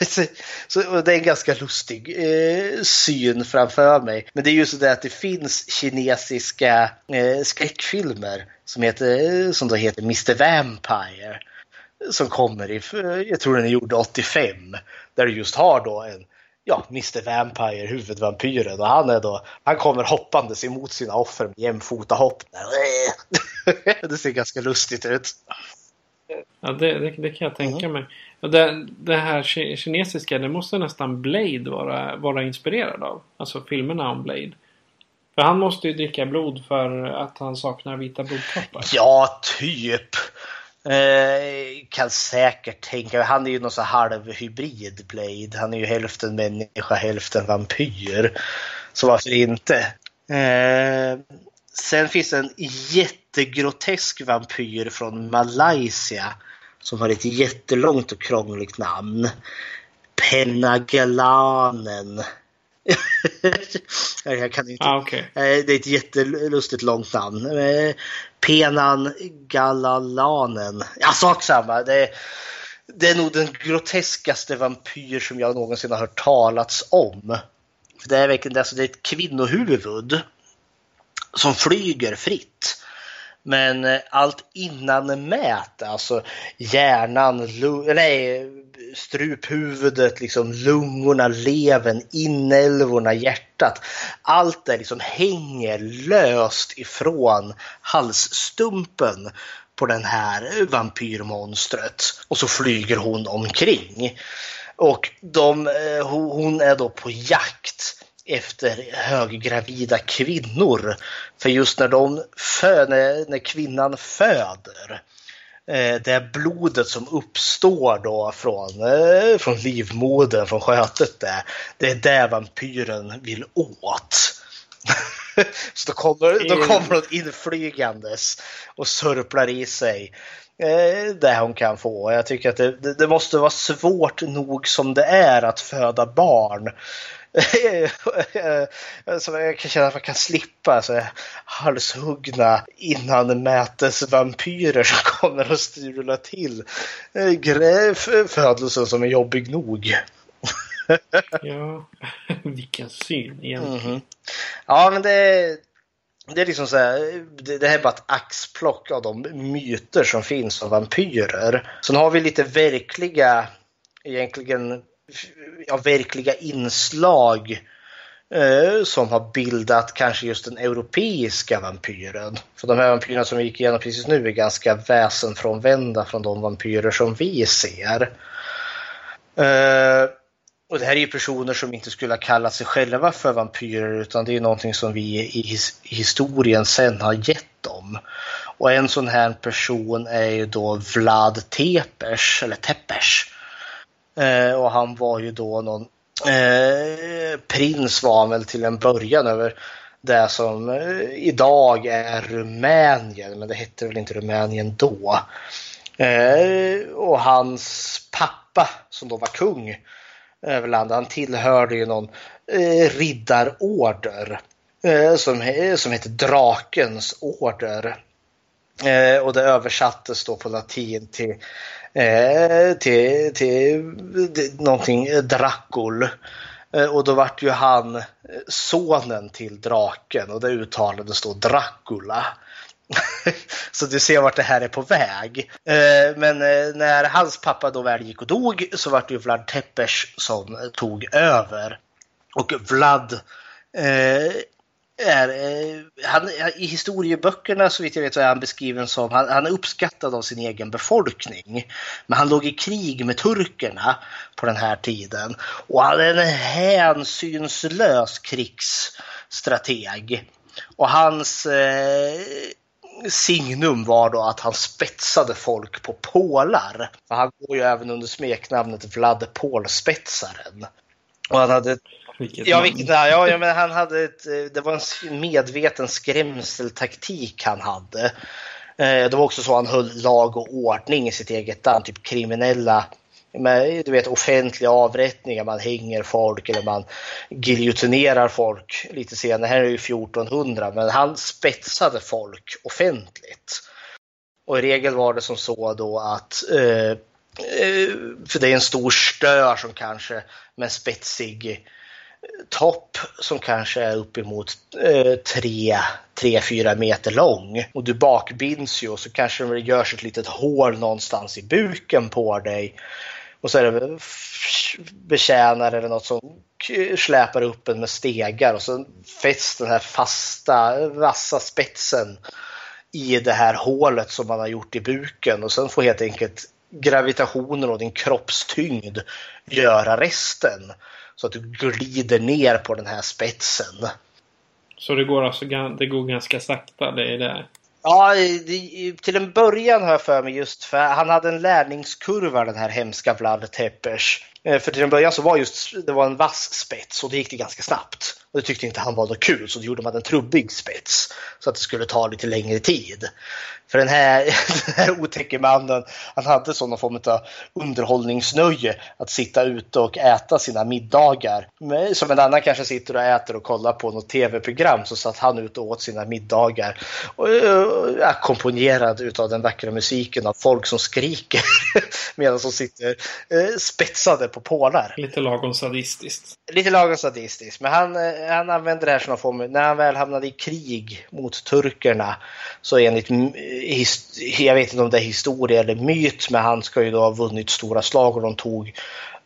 så, det är en ganska lustig eh, syn framför mig. Men det är ju så att det finns kinesiska eh, skräckfilmer som, heter, som då heter Mr Vampire. Som kommer i, jag tror den är gjord 85. Där du just har då en ja, Mr Vampire, huvudvampyren. Och han, är då, han kommer hoppandes emot sina offer med jämfota hopp. det ser ganska lustigt ut. Ja, det, det, det kan jag tänka mm. mig. Det, det här kinesiska, det måste nästan Blade vara, vara inspirerad av. Alltså filmerna om Blade. För han måste ju dricka blod för att han saknar vita blodkroppar. Ja, typ. Eh, kan säkert tänka Han är ju någon så halv hybrid Blade. Han är ju hälften människa, hälften vampyr. Så varför inte? Eh, sen finns det en jättegrotesk vampyr från Malaysia som har ett jättelångt och krångligt namn. Pennagalanen. jag kan inte. Ah, okay. Det är ett jättelustigt långt namn. Penan Galalanen. Ja, sak samma. Det, det är nog den groteskaste vampyr som jag någonsin har hört talats om. Det är verkligen alltså, det är ett kvinnohuvud som flyger fritt. Men eh, allt innan mät, alltså hjärnan, nej, struphuvudet, liksom lungorna, levern, inälvorna, hjärtat. Allt det liksom hänger löst ifrån halsstumpen på den här vampyrmonstret. Och så flyger hon omkring. Och de, eh, hon är då på jakt efter höggravida kvinnor. För just när, de fö, när, när kvinnan föder det blodet som uppstår då från, eh, från livmodern, från skötet där, det är det vampyren vill åt. Så då kommer, då kommer hon inflygandes och sörplar i sig eh, det hon kan få. Jag tycker att det, det, måste vara svårt nog som det är att föda barn så jag kan känna att man kan slippa alltså, halshuggna innan mätes vampyrer som kommer att strula till födelsen som är jobbig nog. ja, vilken syn egentligen. Mm -hmm. Ja, men det, det är liksom så här, det, det här är bara ett axplock av de myter som finns om vampyrer. Sen har vi lite verkliga, egentligen ja, verkliga inslag eh, som har bildat kanske just den europeiska vampyren. För de här vampyrerna som vi gick igenom precis nu är ganska väsenfrånvända från de vampyrer som vi ser. Eh, och det här är ju personer som inte skulle ha kallat sig själva för vampyrer utan det är någonting som vi i his historien sen har gett dem. Och en sån här person är ju då Vlad Tepers, eller Tepers Eh, och han var ju då någon eh, prins var han väl till en början över det som eh, idag är Rumänien, men det hette väl inte Rumänien då. Eh, och hans pappa som då var kung över landet. Han tillhörde ju någon eh, riddarorder eh, som, som heter Drakens order. Eh, och det översattes då på latin till, eh, Eh, till, till, till någonting eh, Dracul. Eh, och då vart ju han sonen till draken och det uttalades då Dracula. så du ser vart det här är på väg. Men när hans pappa då väl gick och dog så vart det ju Vlad Tepes som tog över. Och Vlad är, eh, han, I historieböckerna så vitt jag vet så är han beskriven som, han, han är uppskattad av sin egen befolkning. Men han låg i krig med turkerna på den här tiden. Och han är en hänsynslös krigsstrateg. Och hans eh, signum var då att han spetsade folk på pålar. Han går ju även under smeknamnet Vlad Pålspetsaren. Och han hade vilket ja, vilket, ja, ja, men han hade ett, det var en medveten skrämseltaktik han hade. Eh, det var också så han höll lag och ordning i sitt eget land, typ kriminella med, du vet, offentliga avrättningar, man hänger folk eller man giljotinerar folk lite senare. Här är ju 1400, men han spetsade folk offentligt. Och i regel var det som så då att eh, eh för det är en stor stör som kanske med spetsig eh, topp som kanske är uppemot 3-4 eh, meter lång. Och du bakbinds ju och så kanske det görs ett litet hål någonstans i buken på dig. Och så är det betjänare eller något som släpar upp en med stegar och så fästs den här fasta, vassa spetsen i det här hålet som man har gjort i buken och sen får helt enkelt gravitationen och din kroppstyngd göra resten. Så att du glider ner på den här spetsen. Så det går alltså det går ganska sakta? Det är det. Ja, till en början har jag för mig just för han hade en lärningskurva den här hemska Vlad Tepes. Eh, för till en början så var just, det var en vass spets och det gick det ganska snabbt. Och det tyckte inte han var något kul så då gjorde man en trubbig spets. Så att det skulle ta lite längre tid. För den här, den här otäcke mannen, han hade sådana form av underhållningsnöje att sitta ute och äta sina middagar. Som en annan kanske sitter och äter och kollar på något tv-program så satt han ute och åt sina middagar. Och, och, ackompanjerad utav den vackra musiken av folk som skriker medan de sitter eh, spetsade på pålar. Lite lagom sadistiskt. Lite lagom sadistiskt. Men han, eh, han använder det här som någon form, när han väl hamnade i krig mot turkerna så enligt jag vet inte om det är historia eller myt, men han ska ju då ha vunnit stora slag och de tog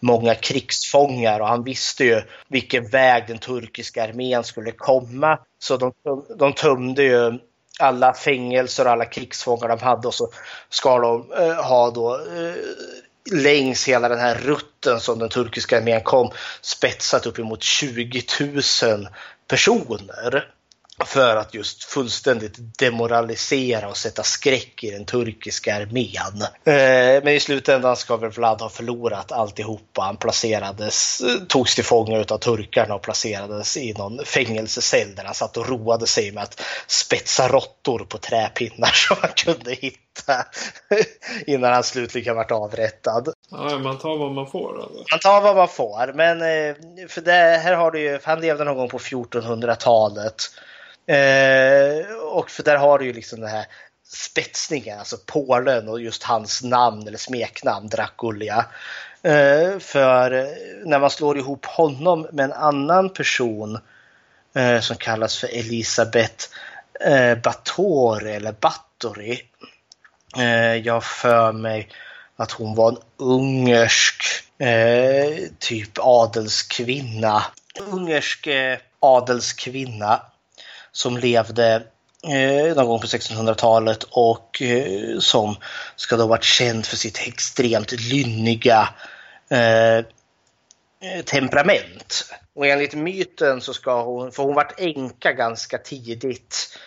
många krigsfångar och han visste ju vilken väg den turkiska armén skulle komma. Så de, de tömde ju alla fängelser och alla krigsfångar de hade och så ska de eh, ha då eh, längs hela den här rutten som den turkiska armén kom spetsat uppemot 20 000 personer för att just fullständigt demoralisera och sätta skräck i den turkiska armén. Eh, men i slutändan ska väl Vlad ha förlorat alltihopa. Han placerades, togs till fånga av turkarna och placerades i någon fängelsecell där han satt och roade sig med att spetsa råttor på träpinnar som han kunde hitta innan han slutligen vart avrättad. Ja, man tar vad man får. Alltså. Man tar vad man får, men eh, för det här har du ju, han levde någon gång på 1400-talet. Eh, och för där har du ju liksom den här spetsningen, alltså Polen och just hans namn eller smeknamn Draculia. Eh, för när man slår ihop honom med en annan person eh, som kallas för Elisabeth eh, Bathory eller Bathory. Eh, jag för mig att hon var en ungersk eh, typ adelskvinna. Ungersk eh, adelskvinna som levde eh, någon gång på 1600-talet och eh, som ska då ha varit känd för sitt extremt lynniga eh, eh, temperament. Och enligt myten så ska hon, för hon vart änka ganska tidigt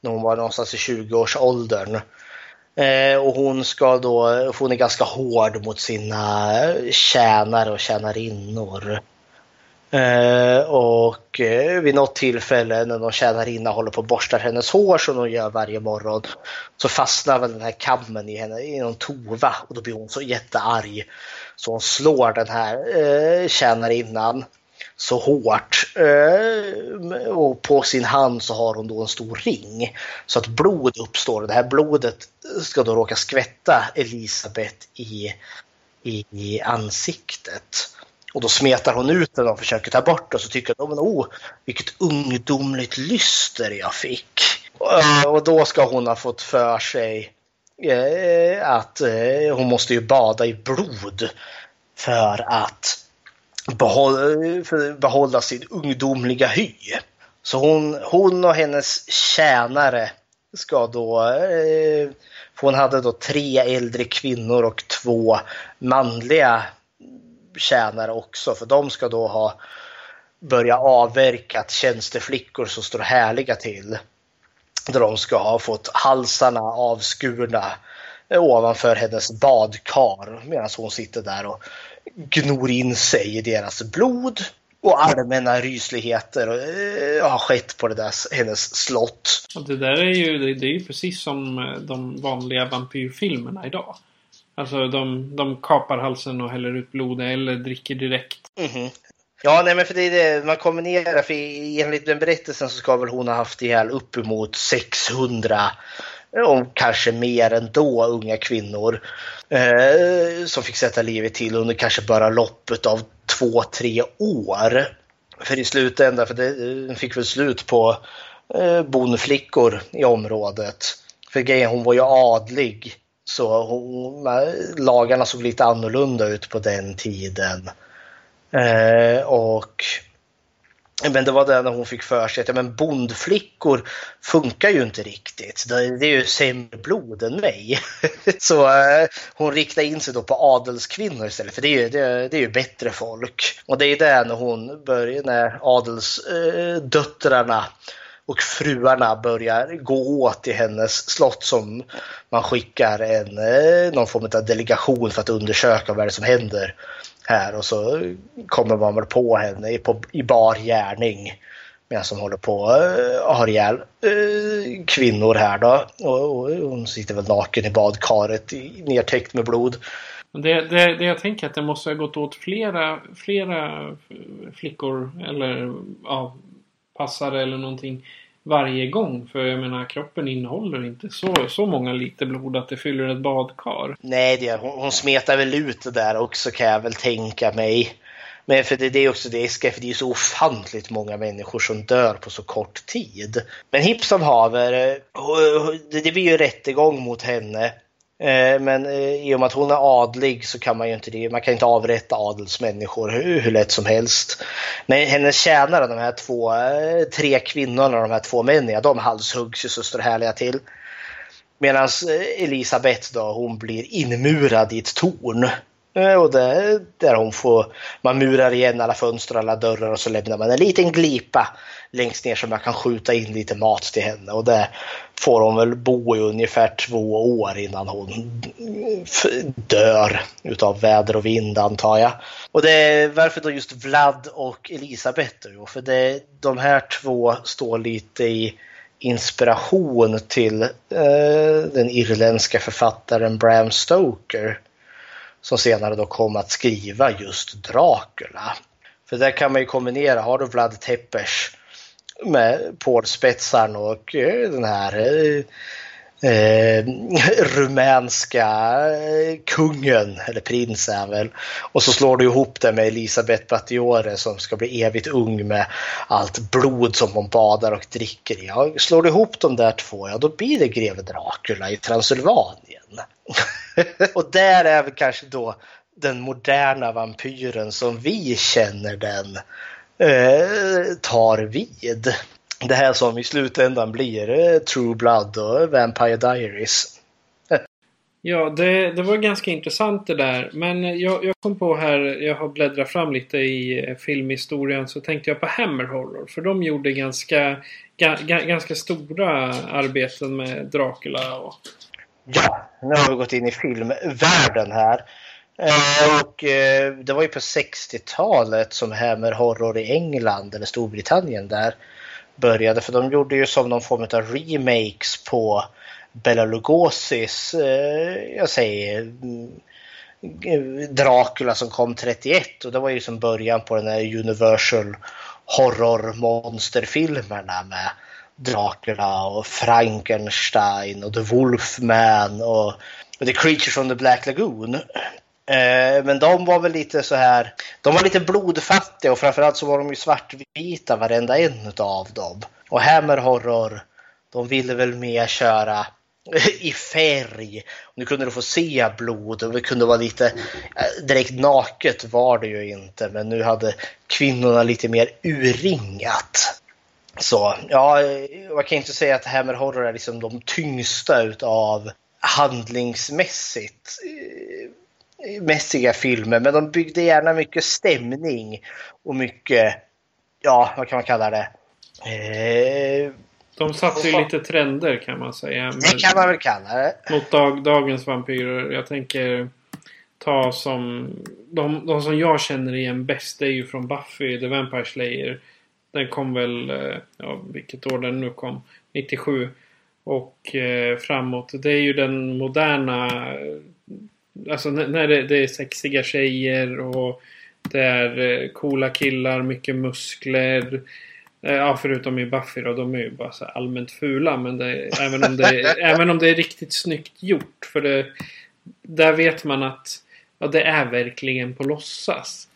när hon var någonstans i 20-årsåldern. Eh, och hon ska då, hon är ganska hård mot sina tjänare och tjänarinnor. Eh, och eh, vid något tillfälle när någon tjänarinna håller på och borstar hennes hår som hon gör varje morgon så fastnar väl den här kammen i henne i någon tova och då blir hon så jättearg Så hon slår den här eh, tjänarinnan så hårt. Eh, och på sin hand så har hon då en stor ring. Så att blod uppstår. Det här blodet ska då råka skvätta Elisabeth i, i, i ansiktet. Och då smetar hon ut den och försöker ta bort den och så tycker hon oh, vilket ungdomligt lyster jag fick. Eh, och då ska hon ha fått för sig eh, att eh, hon måste ju bada i blod för att behålla, för behålla sin ungdomliga hy. Så hon, hon och hennes tjänare ska då eh, hon hade då tre äldre kvinnor och två manliga tjänare också. För de ska då ha börjat avverkat tjänsteflickor som står härliga till. Där de ska ha fått halsarna avskurna eh, ovanför hennes badkar medan hon sitter där och gnor in sig i deras blod. Och allmänna rysligheter eh, har skett på det där, hennes slott. Och det där är ju, det, det är ju precis som eh, de vanliga vampyrfilmerna idag. Alltså de, de kapar halsen och häller ut blod eller dricker direkt. Mm -hmm. Ja, nej men för det är det man kombinerar. För enligt den berättelsen så ska väl hon ha haft ihjäl uppemot 600 och kanske mer ändå unga kvinnor eh, som fick sätta livet till under kanske bara loppet av två, tre år. För i slutändan, för det fick väl slut på eh, bonflickor i området. För grejen, hon var ju adlig så hon, lagarna såg lite annorlunda ut på den tiden. Eh, och men det var det när hon fick för sig att men bondflickor funkar ju inte riktigt. Det, är ju sämre blod än mig. Så eh, hon riktade in sig då på adelskvinnor istället för det är ju, det, det är ju bättre folk. Och det är det när hon börjar, när adelsdöttrarna eh, och fruarna börjar gå åt i hennes slott som man skickar en, eh, någon form av delegation för att undersöka vad det är som händer här och så kommer man väl på henne på, i bar gärning medan som håller på och har ihjäl eh, kvinnor här då. Och, och, hon sitter väl naken i badkaret nertäckt nedtäckt med blod. Det, det, det jag tänker att det måste ha gått åt flera, flera flickor eller ja, passare eller någonting varje gång. För jag menar kroppen innehåller inte så, så många liter blod att det fyller ett badkar. Nej, det, hon, hon smetar väl ut det där också kan jag väl tänka mig. Men för det, det är också det, för det är så ofantligt många människor som dör på så kort tid. Men Hipson Haver, eh, det blir ju rättegång mot henne. Eh, men eh, i och med att hon är adlig så kan man ju inte det. Man kan inte avrätta adelsmänniskor hur, hur lätt som helst. Men hennes tjänare, de här två, eh, tre kvinnorna och de här två männen, de halshuggs ju så står härliga till. Medan Elisabeth då, hon blir inmurad i ett torn. Eh, och det, där hon får, man murar igen alla fönster och alla dörrar och så lämnar man en liten glipa längst ner som man kan skjuta in lite mat till henne. Och det får hon väl bo i ungefär två år innan hon dör utav väder och vind antar jag. Och det är varför då just Vlad och Elisabeth då? För det, de här två står lite i inspiration till eh, den irländska författaren Bram Stoker som senare då kom att skriva just Dracula. För där kan man ju kombinera, har du Vlad Tepes med pålspetsaren och eh, den här eh, eh rumänska eh, kungen, eller prins är väl. Och så slår du ihop det med Elisabeth Battiore som ska bli evigt ung med allt blod som hon badar och dricker i. Ja, slår du ihop de där två, ja då blir det greve Dracula i Transylvanien. och där är väl kanske då den moderna vampyren som vi känner den eh, tar vid. Det här som i slutändan blir eh, True Blood och Vampire Diaries. Ja, det, det var ganska intressant det där. Men jag, jag kom på här, jag har bläddrat fram lite i eh, filmhistorien, så tänkte jag på Hammer Horror. För de gjorde ganska, ga, ganska stora arbeten med Dracula. Och... Ja, nu har vi gått in i filmvärlden här. Eh, och eh, det var ju på 60-talet som Hammer Horror i England eller Storbritannien där började. För de gjorde ju som någon form av remakes på Bela Lugosi's, eh, jag säger, mm, Dracula som kom 31 och det var ju som början på den här Universal horror-monsterfilmerna med Dracula och Frankenstein och The Wolfman och, och The Creature from the Black Lagoon. Eh, men de var väl lite så här, de var lite blodfattiga och framförallt så var de ju svartvita varenda en av dem. Och Hammer Horror, de ville väl mer köra i färg. Nu kunde du få se blod och det kunde vara lite eh, direkt naket var det ju inte men nu hade kvinnorna lite mer urringat. Så ja, jag kan inte säga att Hammer Horror är liksom de tyngsta utav handlingsmässigt eh, mässiga filmer men de byggde gärna mycket stämning och mycket, ja vad kan man kalla det? Eh, de satte ju lite trender kan man säga. Det kan man väl kalla det. Mot dag, dagens vampyrer. Jag tänker ta som... De, de som jag känner igen bäst är ju från Buffy, The Vampire Slayer. Den kom väl, eh, ja vilket år den nu kom, 97. Och eh, framåt. Det är ju den moderna... Alltså när det, det är sexiga tjejer och det är eh, coola killar, mycket muskler. Eh, ja, förutom i Buffy då. De är ju bara så allmänt fula. Men det, även, om det, även om det är riktigt snyggt gjort. För det, där vet man att ja, det är verkligen på låtsas.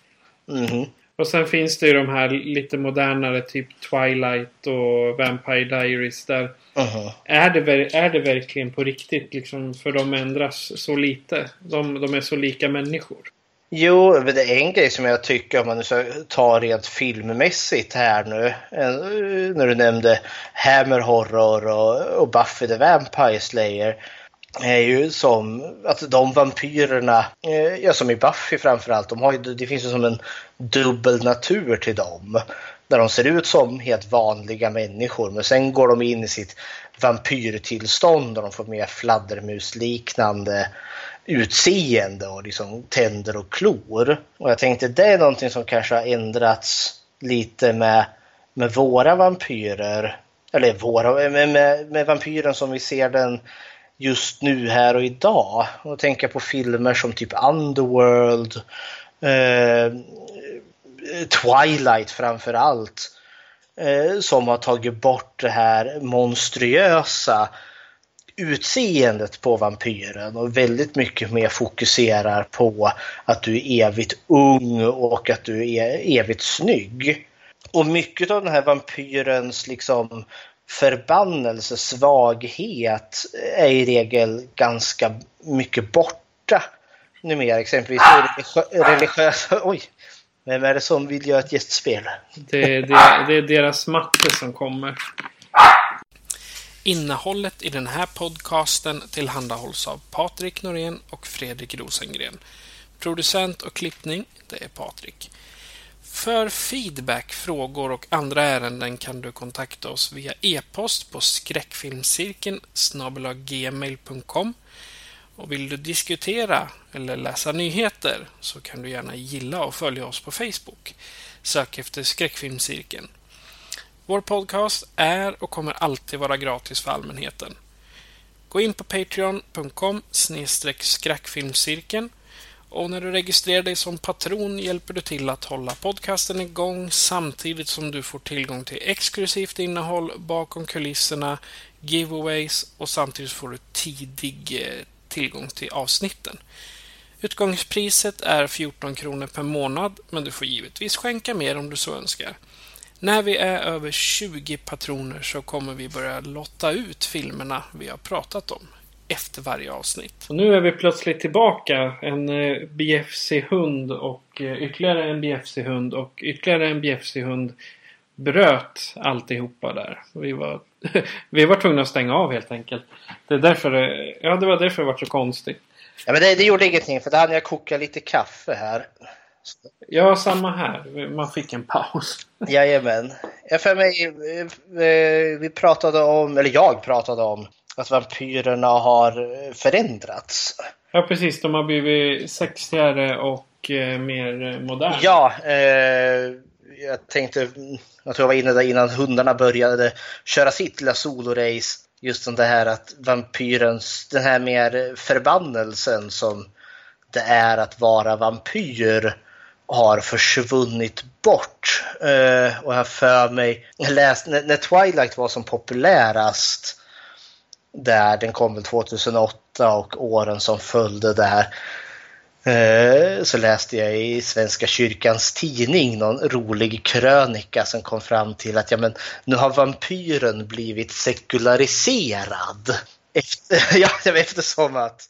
Mm. Och sen finns det ju de här lite modernare typ Twilight och Vampire Diaries. Där Mm. är, det, är det verkligen på riktigt liksom? För de ändras så lite. De, de är så lika människor. Jo, det är en grej som jag tycker om man nu ska ta rent filmmässigt här nu. eh, När du nämnde Hammer Horror och, och Buffy the Vampire Slayer. Är ju som att de vampyrerna, eh, ja som i Buffy framförallt, de har ju, det finns ju som en dubbel natur till dem. Där de ser ut som helt vanliga människor men sen går de in i sitt vampyrtillstånd och de får mer fladdermusliknande utseende och liksom tänder och klor. Och jag tänkte det är någonting som kanske har ändrats lite med, med våra vampyrer. Eller våra, med, med, med vampyren som vi ser den just nu här och idag. Och tänka på filmer som typ Underworld, eh, Twilight framför allt. Eh, som har tagit bort det här monstruösa utseendet på vampyren och väldigt mycket mer fokuserar på att du är evigt ung och att du är evigt snygg. Och mycket av den här vampyrens liksom förbannelse, svaghet är i regel ganska mycket borta numera. Exempelvis religiösa... Oj! Vem är det som vill göra ett gästspel? Det, det, det är deras matte som kommer. Innehållet i den här podcasten tillhandahålls av Patrik Norén och Fredrik Rosengren. Producent och klippning, det är Patrik. För feedback, frågor och andra ärenden kan du kontakta oss via e-post på skräckfilmscirkeln gmail.com och vill du diskutera eller läsa nyheter så kan du gärna gilla och följa oss på Facebook. Sök efter Skräckfilmscirkeln. Vår podcast är och kommer alltid vara gratis för allmänheten. Gå in på patreon.com skräckfilmscirkeln och när du registrerar dig som patron hjälper du till att hålla podcasten igång samtidigt som du får tillgång till exklusivt innehåll bakom kulisserna, giveaways och samtidigt får du tidig eh, tillgång till avsnitten. Utgångspriset är 14 kronor per månad men du får givetvis skänka mer om du så önskar. När vi är över 20 patroner så kommer vi börja lotta ut filmerna vi har pratat om efter varje avsnitt. Och nu är vi plötsligt tillbaka. En eh, BFC-hund och eh, ytterligare en BFC-hund och ytterligare en BFC-hund bröt alltihopa där. Vi var, vi var tvungna att stänga av helt enkelt. Det, är därför det, ja, det var därför det var så konstigt. Ja, men det, det gjorde ingenting för då hade jag kokat lite kaffe här. Ja, samma här. Man fick en paus. Jajamän. Jag för mig, eh, vi pratade om, eller jag pratade om att vampyrerna har förändrats. Ja, precis. De har blivit sexigare och eh, mer moderna. Ja, eh, jag tänkte, jag tror jag var inne där innan hundarna började köra sitt lilla solorace. Just det här att vampyrens, den här mer förbannelsen som det är att vara vampyr har försvunnit bort. Uh, och jag för mig, jag läste, när, när Twilight var som populärast, där den kom väl 2008 och åren som följde där, eh, så läste jag i Svenska kyrkans tidning någon rolig krönika som kom fram till att ja, men, nu har vampyren blivit sekulariserad. Efter, ja, eftersom att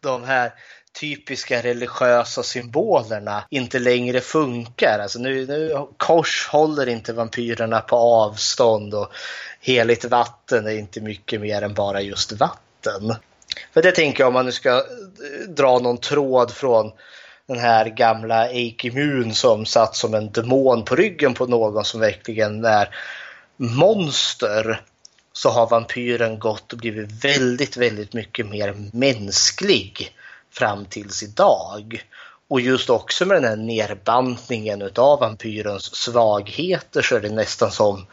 de här typiska religiösa symbolerna inte längre funkar. Alltså nu, nu, kors håller inte vampyrerna på avstånd och heligt vatten är inte mycket mer än bara just vatten. För det tänker jag om man nu ska eh, dra någon tråd från den här gamla Eikimun som satt som en demon på ryggen på någon som verkligen är monster så har vampyren gått och blivit väldigt, väldigt mycket mer mänsklig fram tills idag. Och just också med den här nerbantningen utav vampyrens svagheter så är det nästan som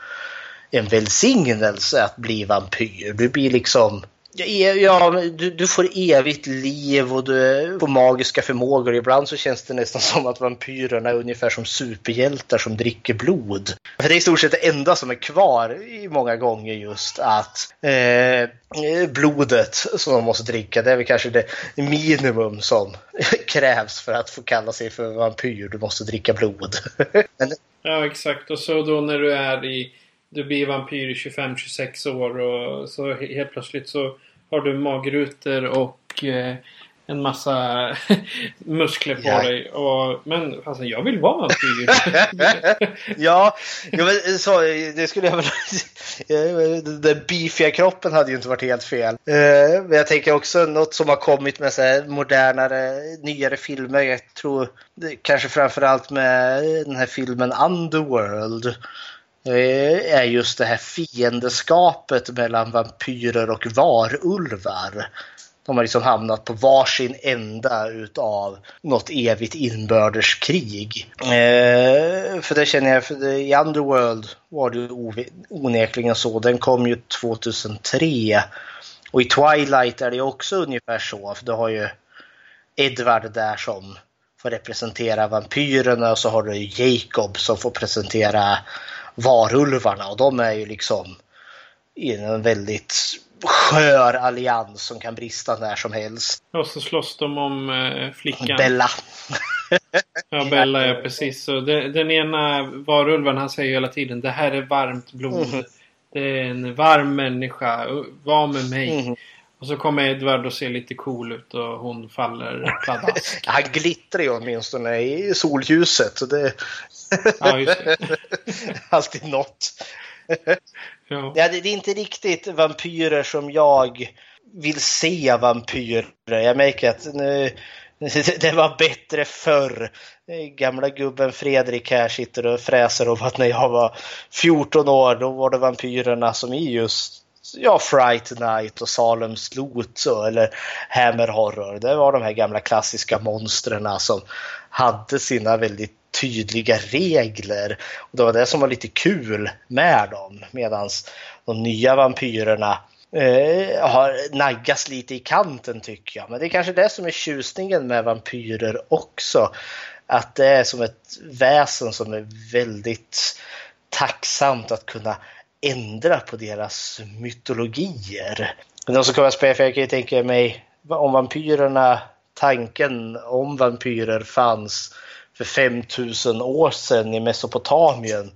en välsignelse att bli vampyr. Du blir liksom Ja, du, du, får evigt liv och du får magiska förmågor. Ibland så känns det nästan som att vampyrerna är ungefär som superhjältar som dricker blod. För det är i stort sett det enda som är kvar i många gånger just att eh, blodet som de måste dricka, det är väl kanske det minimum som krävs för att få kalla sig för vampyr. Du måste dricka blod. Men, ja, exakt. Och så då när du är i du blir vampyr i 25-26 år och så helt plötsligt så har du magrutor och eh, en massa muskler på ja. dig. Och, men alltså, jag vill vara vampyr. ja, men, så, det skulle jag väl... Den beefiga kroppen hade ju inte varit helt fel. Eh, men jag tänker också något som har kommit med så här modernare, nyare filmer. Jag tror kanske framförallt med den här filmen Underworld Eh, är just det här fiendeskapet mellan vampyrer och varulvar. De har liksom hamnat på varsin ända utav något evigt inbördeskrig. Eh, för det känner jag, för det, i Underworld var det onekligen så. Den kom ju 2003. Och i Twilight är det också ungefär så. För du har ju Edward där som får representera vampyrerna och så har du Jacob som får presentera varulvarna och de är ju liksom i en väldigt skör allians som kan brista när som helst. Och så slåss de om eh, flickan. Bella. ja, Bella, ja precis. Så det, den ena varulven han säger hela tiden det här är varmt blod. Mm. Det är en varm människa. Var med mig. Mm. Och så kommer Edvard och ser lite cool ut och hon faller pladask. Han glittrar ju åtminstone i solljuset. Så det... ja, just det. Alltid något. ja. ja, det är inte riktigt vampyrer som jag vill se vampyrer. Jag märker att nu, det var bättre förr. Gamla gubben Fredrik här sitter och fräser om att när jag var 14 år då var det vampyrerna som i just ja, Fright Night och Salems Lot eller Hammer Horror. Det var de här gamla klassiska monstren som hade sina väldigt tydliga regler. Och Det var det som var lite kul med dem. Medan de nya vampyrerna eh, har naggats lite i kanten tycker jag. Men det är kanske det som är tjusningen med vampyrer också. Att det är som ett väsen som är väldigt tacksamt att kunna ändra på deras mytologier. Men som kommer att spela, för jag kan ju tänka mig om vampyrerna, tanken om vampyrer fanns för 5000 år sedan i Mesopotamien,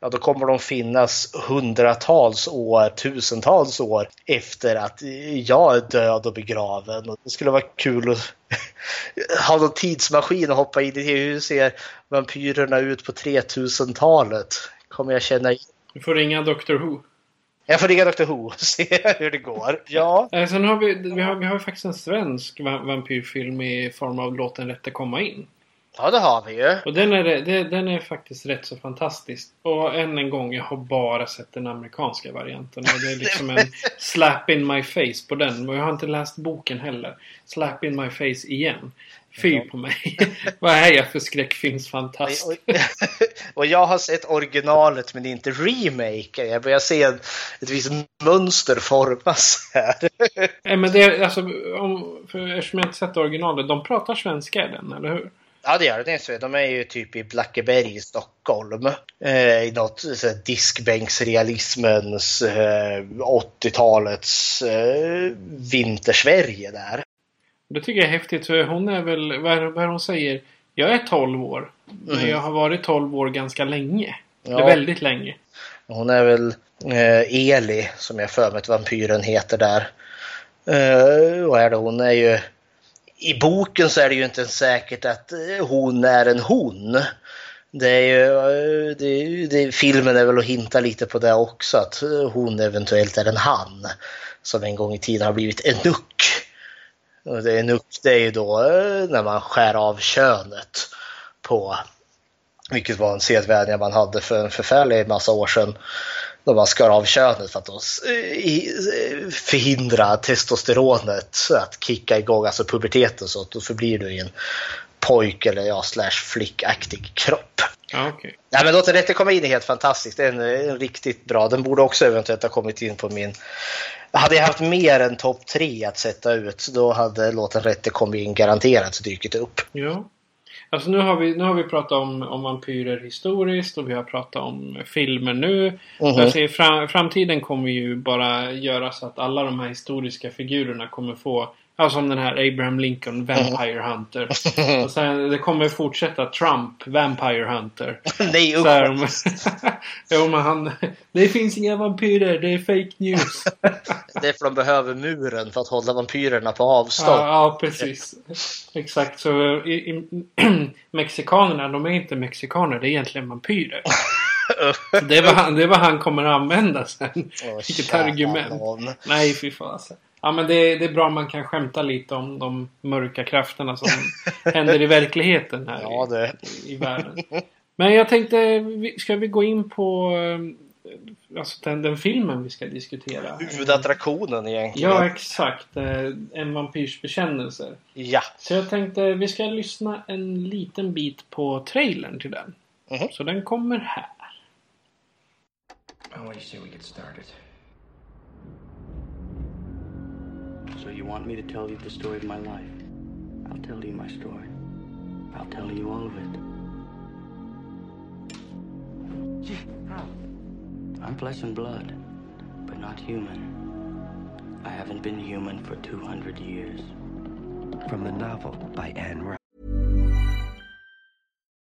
ja då kommer de finnas hundratals år, tusentals år efter att jag är död och begraven. Och det skulle vara kul att ha någon tidsmaskin och hoppa in i hur ser vampyrerna ut på 3000-talet? Kommer jag känna igen du får ringa Dr Who. Jag får ringa Dr Who och se hur det går. Ja. Eh, sen har vi, vi har, vi har faktiskt en svensk vampyrfilm i form av Låt den rätte komma in. Ja, det har vi ju. Och den är, det, den är faktiskt rätt så fantastisk. Och än en gång, jag har bara sett den amerikanska varianten. Och det är liksom en slap in my face på den. Och jag har inte läst boken heller. Slap in my face igen. Fy på mig. Vad är jag för skräckfilmsfantast? Och, och jag har sett originalet men inte remaken. Jag börjar se ett visst mönster formas här. Nej men det är alltså, om, för, eftersom jag inte sett originalet. De pratar svenska i den, eller hur? Ja det gör det. De är ju typ i Blackeberg i Stockholm. Eh, I något diskbänksrealismens eh, 80-talets eh, vintersverige där. Det tycker jag är häftigt för hon är väl, vad är, det hon säger? Jag är 12 år. Men Mhm. jag har varit 12 år ganska länge. Ja. Väldigt länge. Hon är väl eh, Eli som jag för mig att vampyren heter där. Eh, vad är det? Hon är ju... I boken så är det ju inte säkert att eh, hon är en hon. Det är ju, eh, det, det, filmen är väl att hinta lite på det också, att eh, hon eventuellt är en han. Som en gång i tiden har blivit en nuck. Och det, en nuck det är ju då eh, när man skär av könet på vilket var en sedvänja man hade för en förfärlig massa år sedan. Då man skar av könet för att då eh, eh, förhindra testosteronet att kicka igång, alltså puberteten. Så att då förblir du i en pojk eller ja, slash flickaktig kropp. Ja, okej. Ja, men Låt rätte komma in är helt fantastiskt. Det är en, en riktigt bra. Den borde också eventuellt ha kommit in på min... Hade jag haft mer än topp tre att sätta ut då hade Låt den rätte komma in garanterat dykt upp. Ja. Alltså nu har vi, nu har vi pratat om, om vampyrer historiskt och vi har pratat om filmer nu. Mhm. Jag ser fram, framtiden kommer ju bara göra så att alla de här historiska figurerna kommer få Ja, som den här Abraham Lincoln, Vampire Hunter. Och sen det kommer fortsätta Trump, Vampire Hunter. Nej usch! här, jo, men han... Det finns inga vampyrer, det är fake news. Det är för de behöver muren för att hålla vampyrerna på avstånd. Ja, ja precis. Exakt. Så i, i, mexikanerna, de är inte mexikaner. Det är egentligen vampyrer. Det är vad han, det är vad han kommer att använda sen. Åh, Vilket argument. Nej, fy fasen. Ja, men det, det är bra man kan skämta lite om de mörka krafterna som händer i verkligheten här Ja, det. i, i världen. Men jag tänkte, ska vi gå in på eh, alltså den, den filmen vi ska diskutera? Huvudattraktionen egentligen. Ja, exakt. Eh, En vampyrs bekännelse. Ja. Så jag tänkte vi ska lyssna en liten bit på trailern till den. Mhm. Så den kommer här. Do you say we get started? So you want me to tell you the story of my life? I'll tell you my story. I'll tell you all of it. I'm flesh and blood, but not human. I haven't been human for 200 years. From the novel by Anne Rice.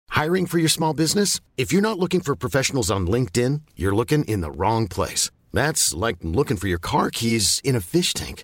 Hiring for your small business? If you're not looking for professionals on LinkedIn, you're looking in the wrong place. That's like looking for your car keys in a fish tank.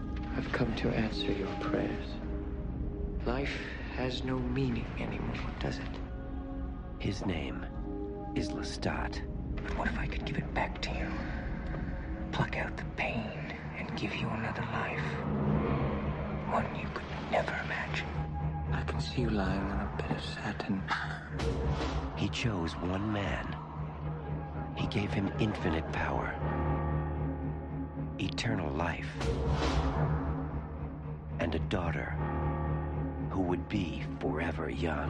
I've come to answer your prayers. Life has no meaning anymore, does it? His name is Lestat. But what if I could give it back to you? Pluck out the pain and give you another life. One you could never imagine. I can see you lying on a bed of satin. He chose one man. He gave him infinite power, eternal life, and a daughter who would be forever young.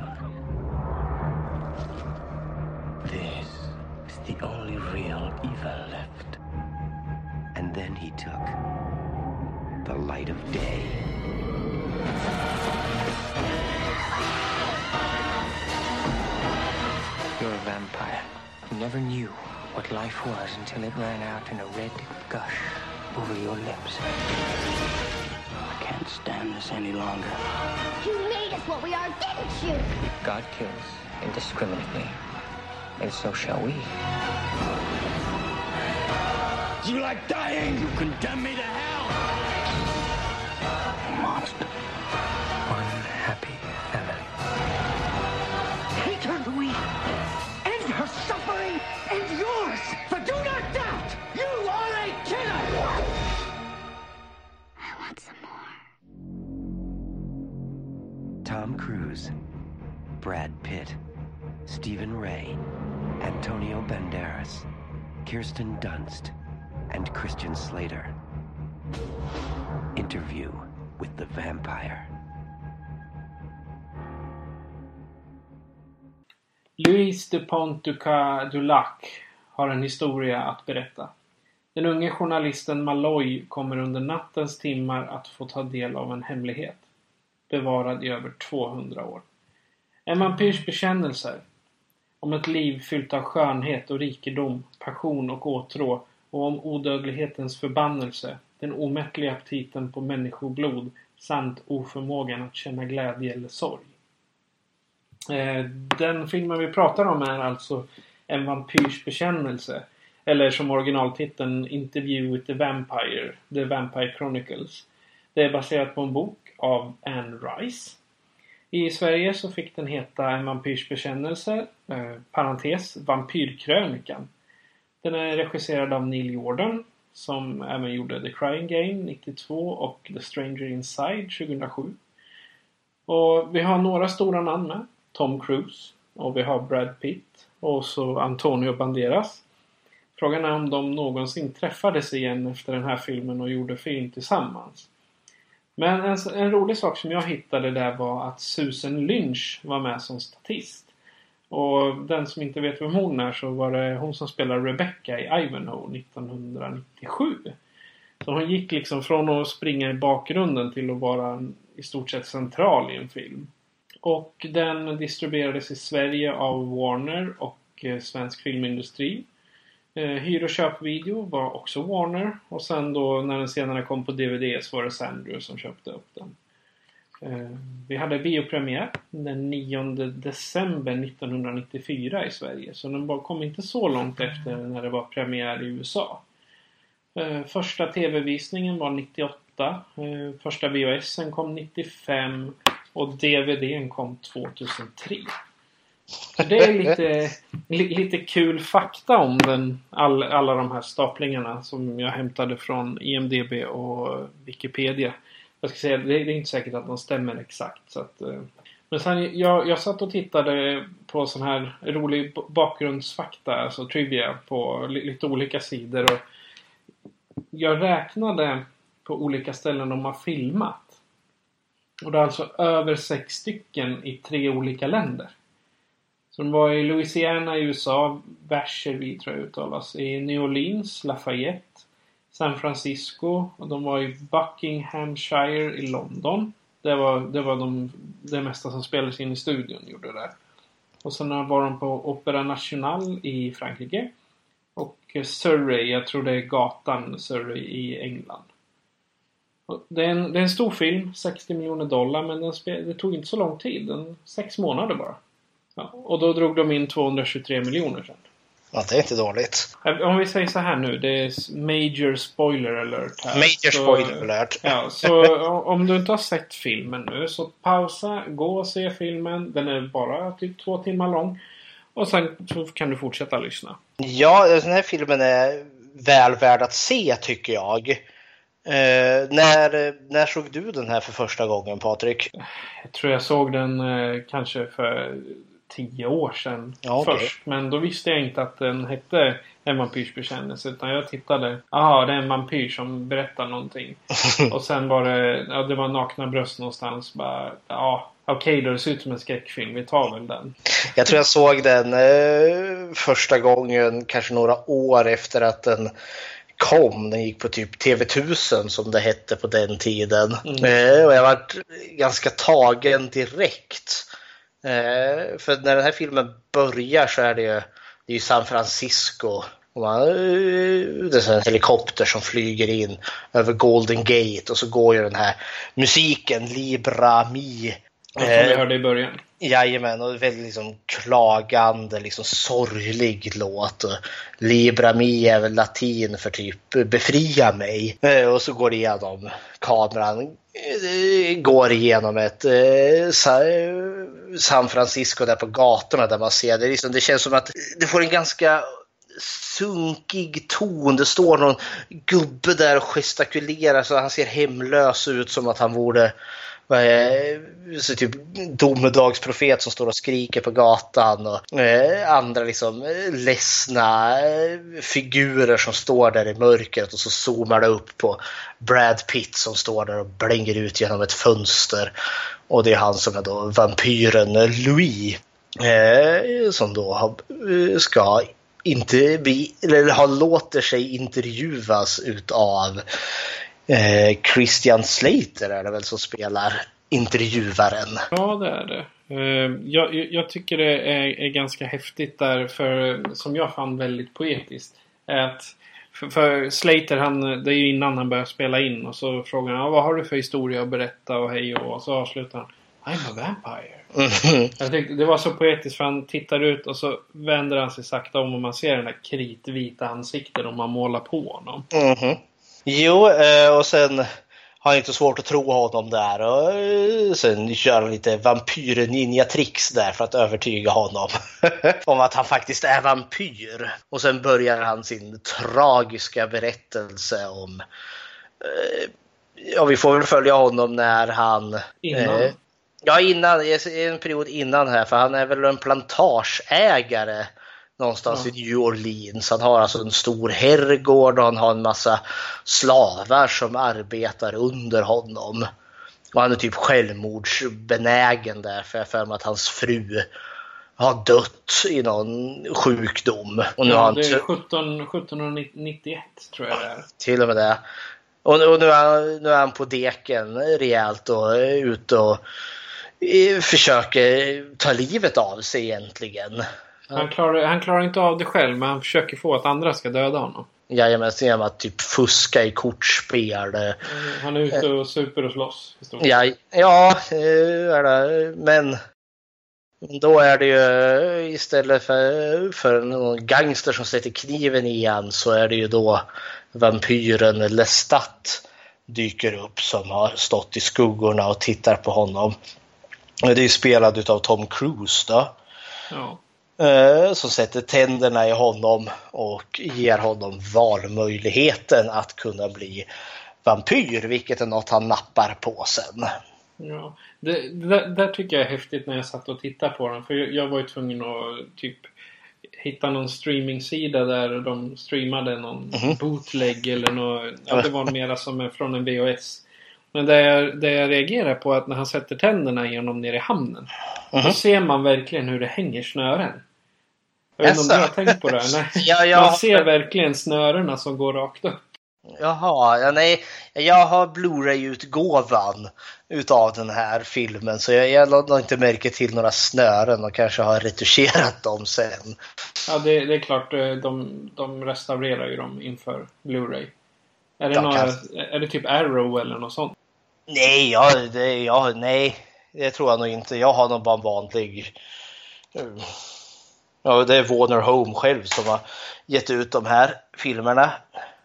This is the only real evil left. And then he took the light of day. You're a vampire who never knew what life was until it ran out in a red gush over your lips. I can't stand this any longer. You made us what we are, didn't you? God kills indiscriminately, and so shall we. Do you like dying? You condemn me to hell! Monster. Cruise, Brad Pitt, Stephen Ray, Antonio Banderas, Kirsten Dunst, and Christian Slater. Interview with the Vampire. Louis de Pont du har en historia att berätta. Den unge journalisten Malloy kommer under nattens timmar att få ta del av en hemlighet. Bevarad i över 200 år. En vampyrs bekännelser. Om ett liv fyllt av skönhet och rikedom, passion och åtrå och om odödlighetens förbannelse, den omättliga aptiten på människoblod samt oförmågan att känna glädje eller sorg. Eh, den filmen vi pratar om är alltså En vampyrs bekännelse. Eller som originaltiteln Interview with the Vampire, The Vampire Chronicles. Det är baserat på en bok av Anne Rice. I Sverige så fick den heta En vampyrs bekännelse, eh, parentes, Vampyrkrönikan. Den är regisserad av Neil Jordan som även gjorde The Crying Game 92 och The Stranger Inside 2007. Och vi har några stora namn med. Tom Cruise och vi har Brad Pitt och så Antonio Banderas. Frågan är om de någonsin träffades igen efter den här filmen och gjorde film tillsammans. Men en, en rolig sak som jag hittade där var att Susan Lynch var med som statist. Och den som inte vet vem hon är så var det hon som spelar Rebecca i Ivanhoe 1997. Så hon gick liksom från att springa i bakgrunden till att vara i stort sett central i en film. Och den distribuerades i Sverige av Warner och eh, Svensk Filmindustri. Eh, hyr och köpvideo var också Warner. Och sen då när den senare kom på DVD så var det Sandrew som köpte upp den. Eh, vi hade biopremiär den 9 december 1994 i Sverige. Så den kom inte så långt efter när det var premiär i USA. Eh, Första tv-visningen var 98. eh, Första VHSen kom 95. Och DVDn kom 2003. Så det är lite, li, lite kul fakta om den, all, alla de här staplingarna som jag hämtade från IMDB och Wikipedia. Jag ska säga, det, det är inte säkert att de stämmer exakt. Så att, eh, men sen, jag, jag satt och tittade på sån här rolig bakgrundsfakta, alltså trivia, på li, lite olika sidor. Och jag räknade på olika ställen de har filmat. Och det är alltså över sex stycken i tre olika länder. Så de var i Louisiana i USA, Vacherie tror jag uttalas, i New Orleans, Lafayette, San Francisco och de var i Buckinghamshire i London. Det var, det var de, det mesta som spelades in i studion gjorde det. Och sen var de på Opera National i Frankrike. Och Surrey, jag tror det är gatan Surrey i England. Och Det är, en, det är en stor film, 60 miljoner dollar, men den spe, det tog inte så lång tid. Den, sex månader bara. Ja, och då drog de in 223 miljoner sen. Ja, det är inte dåligt. Om vi säger så här nu, det är major spoiler alert här. Major Så- spoiler alert. Ja, så om du inte har sett filmen nu så pausa, gå och se filmen. Den är bara typ två timmar lång. Och sen kan du fortsätta lyssna. Ja, den här filmen är väl värd att se tycker jag. Eh, när, när såg du den här för första gången Patrik? Jag tror jag såg den eh, kanske för tio år sedan Ja, okej. först. Men då visste jag inte att den hette en vampyrsbekännelse. Utan jag tittade. Jaha, det är en vampyr som berättar någonting. och sen var det, ja, det var nakna bröst någonstans. Bara, ja, okej okay, då. Det ser ut som en skräckfilm. Vi tar väl den. Jag tror jag såg den eh, första gången kanske några år efter att den kom. Den gick på typ TV1000 som det hette på den tiden. Mm. Eh, och jag var ganska tagen direkt. Eh, för när den här filmen börjar så är det ju, det är San Francisco. Och man, det är en helikopter som flyger in över Golden Gate och så går ju den här musiken, Libra Mi. Som vi eh, hörde i början. Jajamän, och väldigt liksom klagande, liksom sorglig låt. Libra mi är väl latin för typ befria mig. Eh, och så går det igenom kameran, eh, går igenom ett eh, San Francisco där på gatorna där man ser det. Liksom, det känns som att det får en ganska sunkig ton. Det står någon gubbe där och gestikulerar så han ser hemlös ut som att han borde så typ domedagsprofet som står och skriker på gatan och eh, andra liksom eh, ledsna eh, figurer som står där i mörkret och så zoomar det upp på Brad Pitt som står där och blänger ut genom ett fönster. Och det är han som är då vampyren Louis. Eh, som då eh, ska inte bli, eller har låter sig intervjuas utav eh, Christian Slater är det väl som spelar intervjuaren. Ja, det är det. Eh, jag, jag, tycker det är, är, ganska häftigt där, för, som jag fann väldigt poetiskt. Att för, för Slater, han, det är ju innan han börjar spela in och så frågar han vad har du för historia att berätta och hej och, och så avslutar han I'm a vampire. Mm. Jag tyckte det var så poetiskt för han tittar ut och så vänder han sig sakta om och man ser den där kritvita ansiktet om man målar på honom. Mm. Jo, eh, och sen har inte svårt att tro honom där och eh, sen kör lite vampyr-ninja-tricks där för att övertyga honom om att han faktiskt är vampyr. Och sen börjar han sin tragiska berättelse om eh, Ja, vi får väl följa honom när han... Innan? Eh, ja, innan, en period innan här, för han är väl en plantageägare någonstans ja. i New Orleans. Han har alltså en stor herrgård och han har en massa slavar som arbetar under honom. Och han är typ självmordsbenägen där för jag för att hans fru har dött i någon sjukdom. Och nu ja, har det är 17, 1791 tror jag det är. Till och med det. Och, och nu, är han, nu är han på deken rejält och ute och försöker ta livet av sig egentligen. Han klarar, han klarar inte av det själv men han försöker få att andra ska döda honom. Jajamän, genom att typ fuska i kortspel. Mm, han är ute och super och slåss. Ja, ja det. men då är det ju istället för, för någon gangster som sätter kniven i han så är det ju då vampyren Lestat dyker upp som har stått i skuggorna och tittar på honom. Det är ju spelad av Tom Cruise då. Ja. Eh, som sätter tänderna i honom och ger honom valmöjligheten att kunna bli vampyr, vilket är något han nappar på sen. Ja, det, det där tycker jag är häftigt när jag satt och tittade på den. För jag var ju tvungen att typ hitta någon streamingsida där de streamade någon mm. bootleg eller något. Ja, det var mera som från en VHS. Men det jag, det jag reagerar på är att när han sätter tänderna i honom nere i hamnen. Mm. Då ser man verkligen hur det hänger snören. Jag vet inte om du har tänkt på det? Nej. ja, jag... Man ser verkligen snörena som går rakt upp. Jaha, ja, nej. Jag har Blu-ray-utgåvan utav den här filmen så jag, jag lade inte märke till några snören och kanske har retuscherat dem sen. Ja, det, det är klart. Eh, de, de restaurerar ju dem inför Blu-ray. Är det, några, kan... är det typ Arrow eller något sånt? Nej, ja, det, ja, nej. Det tror jag nog inte. Jag har nog bara en vanlig eh, Ja, det är Warner Home själv som har gett ut de här filmerna.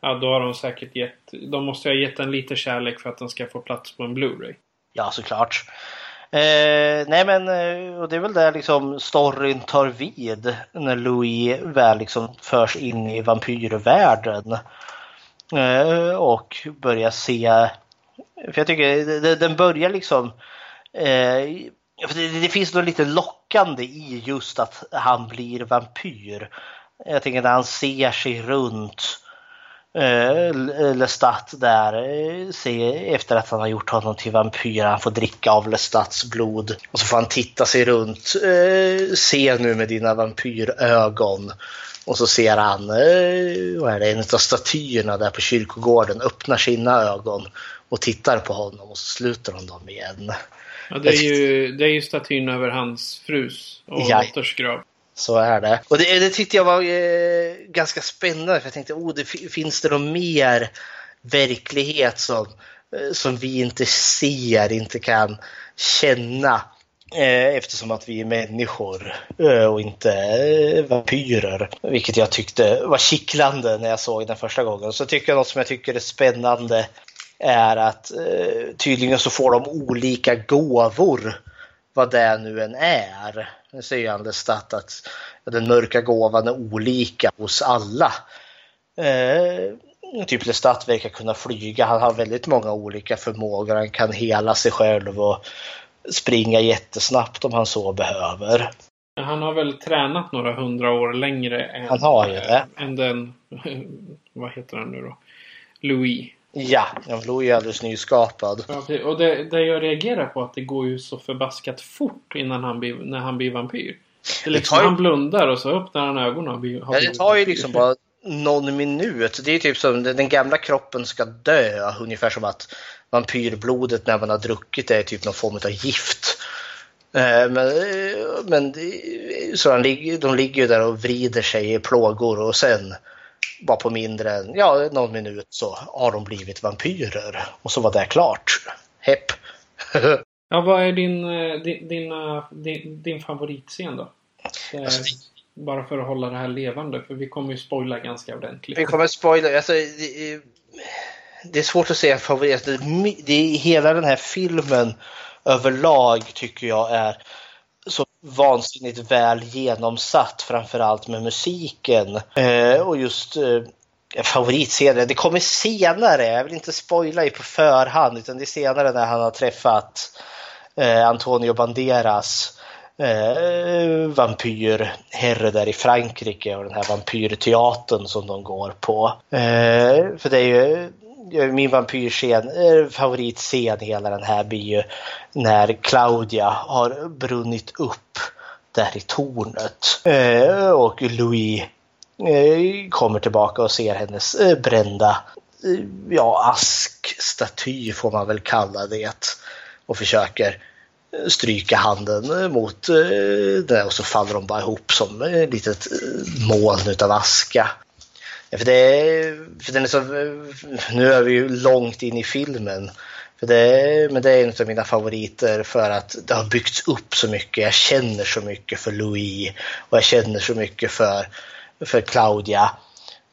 Ja, då har de säkert gett... De måste ha gett den lite kärlek för att den ska få plats på en Blu-ray. Ja, såklart. Eh, nej men, eh, och det är väl där liksom storyn tar vid när Louis väl liksom förs in i vampyrvärlden. Eh, och börjar se... För jag tycker den börjar liksom... Eh, det, det finns något lite lockande i just att han blir vampyr. Jag tänker när han ser sig runt eh, Lestat där eh, se, efter att han har gjort honom till vampyr. Han får dricka av Lestats blod. Och så får han titta sig runt. Eh, se nu med dina vampyrögon. Och så ser han, eh, vad är det, en av statyerna där på kyrkogården öppnar sina ögon och tittar på honom och så sluter hon dem igen. Ja, det, är ju, det är ju statyn över hans frus och Ja. dotters grav. Så är det. Och det, det tyckte jag var eh, ganska spännande för jag tänkte, oh, det, fi- finns det någon mer verklighet som, eh, som vi inte ser, inte kan känna? Eh, eftersom att vi är människor eh, och inte vampyrer. Vilket jag tyckte var kittlande när jag såg den första gången. Så tycker jag något som jag tycker är spännande är att eh, tydligen så får de olika gåvor vad det nu än är. Nu säger han Lestat att den mörka gåvan är olika hos alla. Eh, typ Lestat verkar kunna flyga. Han har väldigt många olika förmågor. Han kan hela sig själv och springa jättesnabbt om han så behöver. Han har väl tränat några hundra år längre än, Han har ju det. äh, än den, vad heter han nu då? Louis. Ja, han blev ju alldeles nyskapad. Ja, och det, det jag reagerar på att det går ju så förbaskat fort innan han blir, när han blir vampyr. Det är liksom, tar ju- Han blundar och så öppnar han ögonen och blir, har Ja, det tar ju liksom bara någon minut. Det är typ som den gamla kroppen ska dö. Ungefär som att vampyrblodet när man har druckit det är typ någon form av gift. Eh, Men, eh, men det- så ligger, de ligger ju där och vrider sig i plågor och sen bara på mindre än ja, någon minut så har de blivit vampyrer. Och så var det klart. Hepp. Ja, vad är din, eh, din, din, din favoritscen då? Är, Alltså, bara för att hålla det här levande, för vi kommer ju spoila ganska ordentligt. Vi kommer spoila. Alltså, det, är- det är svårt att säga favorit. Det, det hela den här filmen överlag tycker jag är så vansinnigt väl genomsatt. Framförallt med musiken. Eh, och just eh, favoritscenen, Det kommer senare. Jag vill inte spoila i på förhand. Utan det är senare när han har träffat eh, Antonio Banderas eh, vampyrherre där i Frankrike och den här vampyrteatern som de går på. Eh, för det är ju Eh, min vampyrscen, eh, favoritscen i hela den här blir ju när Claudia har brunnit upp där i tornet. Eh, och Louis kommer tillbaka och ser hennes brända ja, askstaty får man väl kalla det. Och försöker stryka handen mot det och så faller de bara ihop som ett litet moln utav aska. För det är, för den är så, nu är vi ju långt in i filmen. För det, men det är en av mina favoriter för att det har byggts upp så mycket. Jag känner så mycket för Louis och jag känner så mycket för, för Claudia.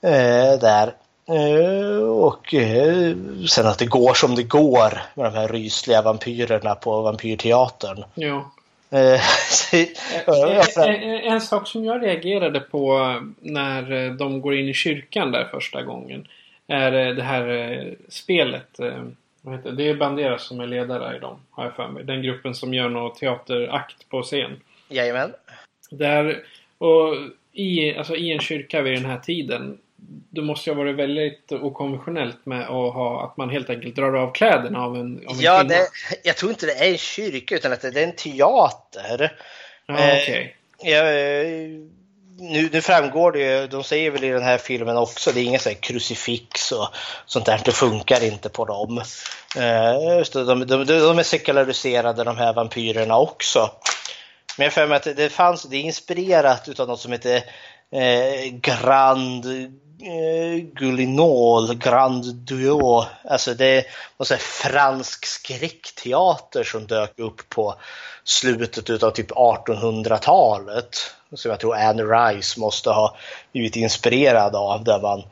Eh, där. Eh, och eh, sen att det går som det går med de här rysliga vampyrerna på vampyrteatern. Ja. Eh, så- ja, En, en, en sak som jag reagerade på när eh, de går in i kyrkan där första gången. Är eh, det här eh, spelet. eh, det är Banderas som är ledare i dem, har jag för mig. Den gruppen som gör någon teaterakt på scen. Jajamän. Där, och i, alltså i en kyrka vid den här tiden. Då måste jag vara väldigt okonventionellt med att ha att man helt enkelt drar av kläderna av en, av en Ja, kvinna. det, jag tror inte det är en kyrka utan att det är en teater. Ja, eh, okej. Ja, eh, nu, nu framgår det ju, de säger väl i den här filmen också, det är inga så här krucifix och sånt där, det funkar inte på dem. Eh, de, de, de är sekulariserade de här vampyrerna också. Men jag för mig att det fanns, det är inspirerat utav något som heter eh, Grand Eh, Gulinol, Grand Duo. Alltså det är någon fransk skräckteater som dök upp på slutet utav typ 1800-talet. Som jag tror Anne Rice måste ha blivit inspirerad av. Där man eh,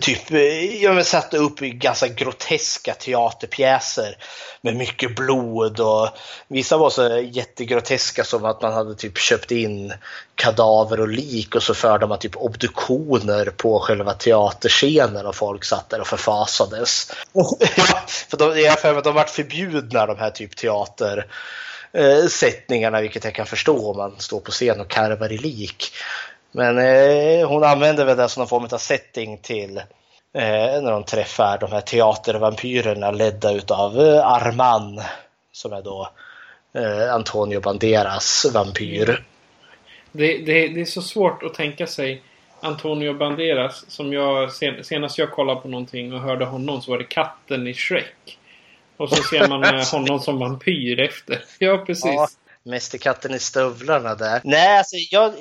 typ eh, ja, men satte upp ganska groteska teaterpjäser med mycket blod och vissa var så jättegroteska som att man hade typ köpt in kadaver och lik och så förde man typ obduktioner på själva teaterscenen och folk satt där och förfasades. För de, jag för mig att de varit förbjudna de här typ teater eh, sättningarna, vilket jag kan förstå om man står på scen och karvar i lik. Men eh, hon använder väl det som någon form av setting till eh, när de träffar de här teatervampyrerna ledda utav eh, Arman som är då eh, Antonio Banderas vampyr. Det, det, det är så svårt att tänka sig Antonio Banderas som jag sen, senast jag kollade på någonting och hörde honom så var det katten i Shrek. Och så ser man eh, honom som vampyr efter. Ja, precis. Ja, Mästerkatten i stövlarna där. Nej, alltså jag,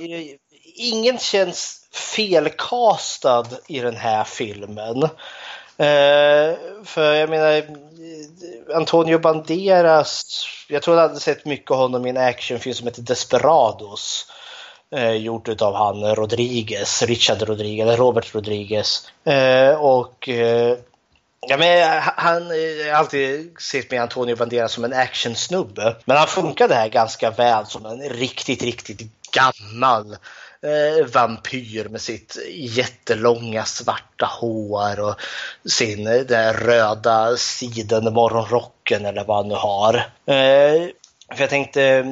ingen känns felkastad i den här filmen. Uh, för jag menar, Antonio Banderas, jag tror jag hade sett mycket av honom i en actionfilm som heter Desperados. Eh, gjort av han Rodriguez, Richard Rodriguez, Robert Rodriguez. Eh, och eh, Ja, men eh, han har alltid sett med Antonio Banderas som en actionsnubbe. Men han funkade här ganska väl som en riktigt, riktigt gammal eh, vampyr med sitt jättelånga svarta hår och sin eh, den röda siden morgonrocken eller vad han nu har. Eh, för jag tänkte,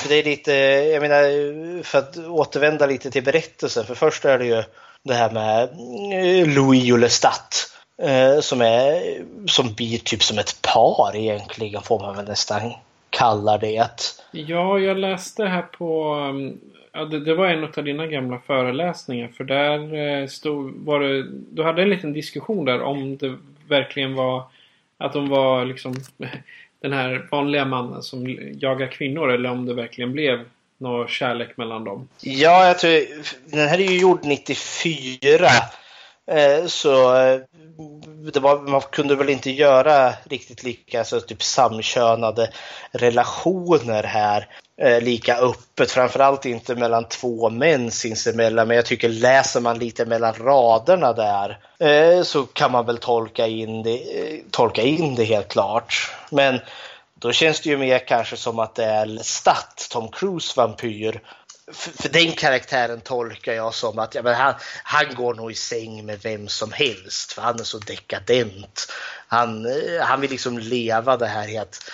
för det är lite, jag menar, för att återvända lite till berättelsen. För först är det ju det här med eh, Louis och Lestat Eh, som, är, som blir typ som ett par egentligen får man väl nästan kalla det. Ja, jag läste här på um, Ja, det, det, var en av dina gamla föreläsningar för där eh, stod, var det, du hade en liten diskussion där om det verkligen var att de var liksom den här vanliga mannen som jagar kvinnor eller om det verkligen blev någon kärlek mellan dem. Ja, jag tror den här är ju gjord 94 eh, så eh, det var, man kunde väl inte göra riktigt lika så typ samkönade relationer här eh, lika öppet. Framförallt inte mellan två män sinsemellan. Men jag tycker läser man lite mellan raderna där eh, så kan man väl tolka in det, eh, tolka in det helt klart. Men då känns det ju mer kanske som att det är Lestat, Tom Cruise vampyr för, för, den karaktären tolkar jag som att ja, men han, han går nog i säng med vem som helst för han är så dekadent. Han, eh, han vill liksom leva det här helt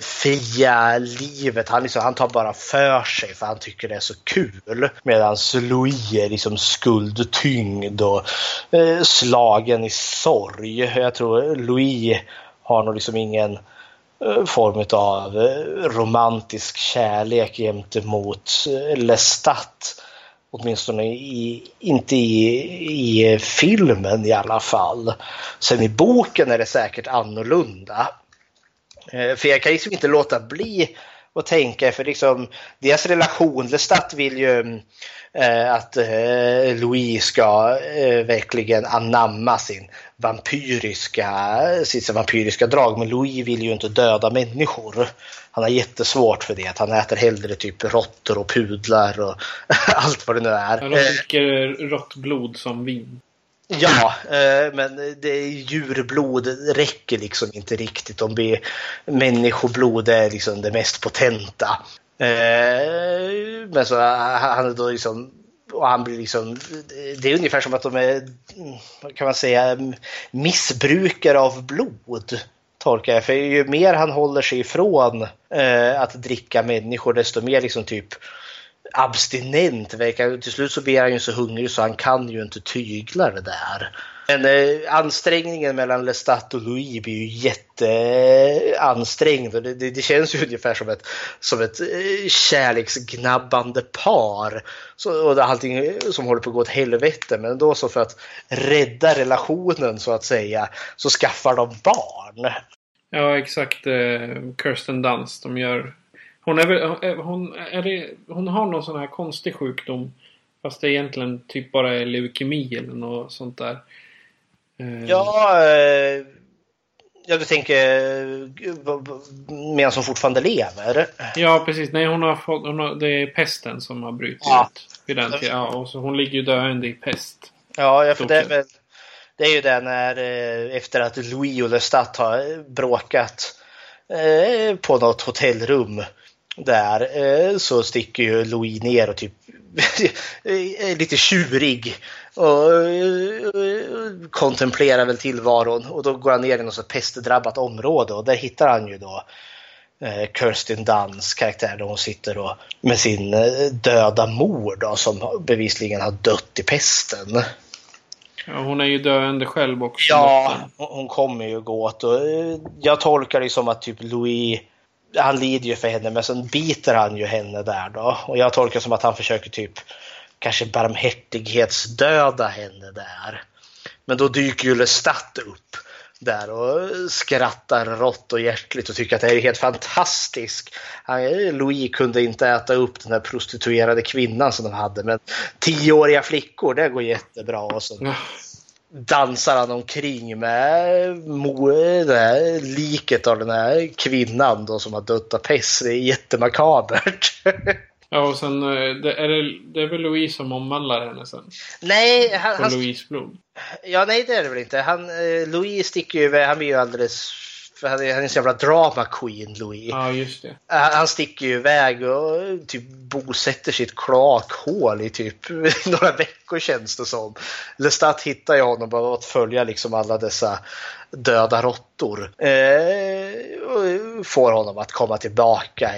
fria livet. Han, liksom, han tar bara för sig för han tycker det är så kul. Medan Louis är liksom skuldtyngd och eh, slagen i sorg. Jag tror Louis har nog liksom ingen Eh, Eh, form av eh, romantisk kärlek gentemot eh, Lestat. Åtminstone i, inte i, i filmen i alla fall. Sen i boken är det säkert annorlunda. För jag kan liksom inte låta bli att tänka för liksom deras relation, Lestat vill ju eh, att eh, Louis ska eh, verkligen anamma sin vampyriska, sitt vampyriska drag. Men Louis vill ju inte döda människor. Han har jättesvårt för det. Han äter hellre typ råttor och pudlar och allt vad det nu är. Han dricker rått blod som vin. Ja, eh, men det djurblod räcker liksom inte riktigt. Om människoblod är liksom det mest potenta. Eh, men så eh, han är då liksom och han blir liksom, det är ungefär som att de är, kan man säga, missbrukare av blod. Tolkar jag. För ju mer han håller sig ifrån att dricka människor desto mer liksom typ abstinent Till slut så blir han ju så hungrig så han kan ju inte tygla det där. Men eh, ansträngningen mellan Lestat och Louis blir ju jätteansträngd. Det, det, det, känns ju ungefär som ett, som ett eh, kärleksgnabbande par. Så, och det är allting som håller på att gå åt helvete. Men då så för att rädda relationen så att säga så skaffar de barn. Ja exakt. Eh, Kirsten Dunst. De gör... Hon, är väl, eh, hon, är det, hon har någon sån här konstig sjukdom. Fast det egentligen typ bara är leukemi eller något sånt där. Eh, ja, eh, ja, du tänker medan hon fortfarande lever? Ja, precis. Nej, hon har fått, hon har, det är pesten som har brutit ja. ut vid den tiden. Ja, och så hon ligger ju döende i pest. Ja, för det är väl det är ju det när efter att Louis och Lestat har bråkat på något hotellrum där så sticker ju Louis ner och typ är lite tjurig och kontemplerar väl tillvaron och då går han ner i något pestdrabbat område och där hittar han ju då eh, Kirsten Dunns karaktär där hon sitter då med sin eh, döda mor då, som bevisligen har dött i pesten. Ja, hon är ju döende själv också. Ja, hon kommer ju gå åt och eh, jag tolkar det som att typ Louis han lider ju för henne men sen biter han ju henne där då. Och jag tolkar som att han försöker typ kanske barmhärtighetsdöda henne där. Men då dyker ju Lestat upp där och skrattar rått och hjärtligt och tycker att det är helt fantastiskt. Louis kunde inte äta upp den här prostituerade kvinnan som de hade men tioåriga flickor, det går jättebra. Och så dansar han omkring med det här liket av den här kvinnan då som har dött av pest. Det är jättemakabert. Ja, och sen eh, det är, det, det är väl Louise som omvandlar henne sen. nej, han, han, Louise blod. ja, nej, det är det väl inte. Han, eh, Louis sticker ju iväg. Han blir ju alldeles... för Han är, han är en så jävla drama queen, Louis. Ja, just det. Han han sticker ju iväg och typ bosätter sitt kloakhål i typ några veckor känns det som. Lestat hittar ju honom bara att följa liksom alla dessa döda råttor. Eh, och får honom att komma tillbaka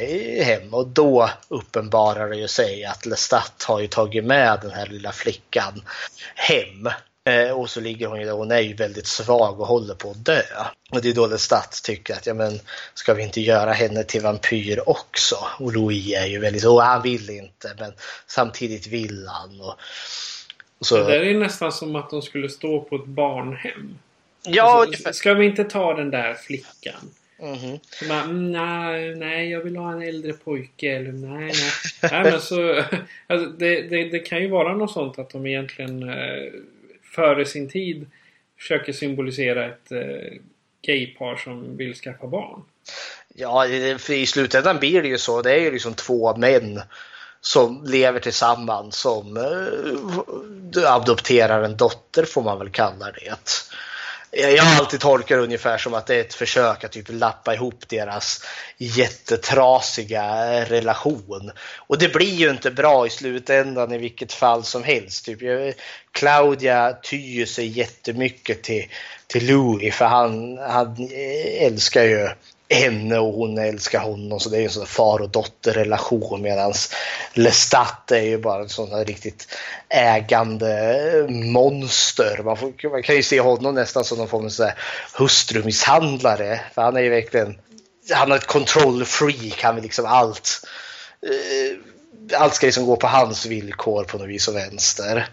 hem och då uppenbarar det ju sig att Lestat har ju tagit med den här lilla flickan hem. Eh, och så ligger hon ju där, hon är ju väldigt svag och håller på att dö. Och det är då Lestat tycker att, ja men ska vi inte göra henne till vampyr också? Och Louis är ju väldigt så, han vill inte men samtidigt vill han. Och, och så, Det där är nästan som att de skulle stå på ett barnhem. ja, Alltså, ska vi inte ta den där flickan? Mhm. Så bara, mm, nej, nej, jag vill ha en äldre pojke. Eller nej, nej. nej men så, alltså, det, det, det kan ju vara något sånt att de egentligen eh, före sin tid försöker symbolisera ett eh, gaypar som vill skaffa barn. Ja, för i slutändan blir det ju så. Det är ju liksom två män som lever tillsammans som eh, adopterar en dotter får man väl kalla det. Jag har alltid tolkat det ungefär som att det är ett försök att typ lappa ihop deras jättetrasiga relation. Och det blir ju inte bra i slutändan i vilket fall som helst. Typ, jag- Claudia tyr sig jättemycket till, till Louis för han, han älskar ju henne och hon älskar honom. Så det är en sån där far och dotterrelation medan Lestat är ju bara en sån där riktigt ägande monster. Man, får, man kan ju se honom nästan som någon form av sån hustrumisshandlare. För han är ju verkligen han är ett control freak. Han vill liksom allt. Eh, allt ska liksom gå på hans villkor på något vis och vänster.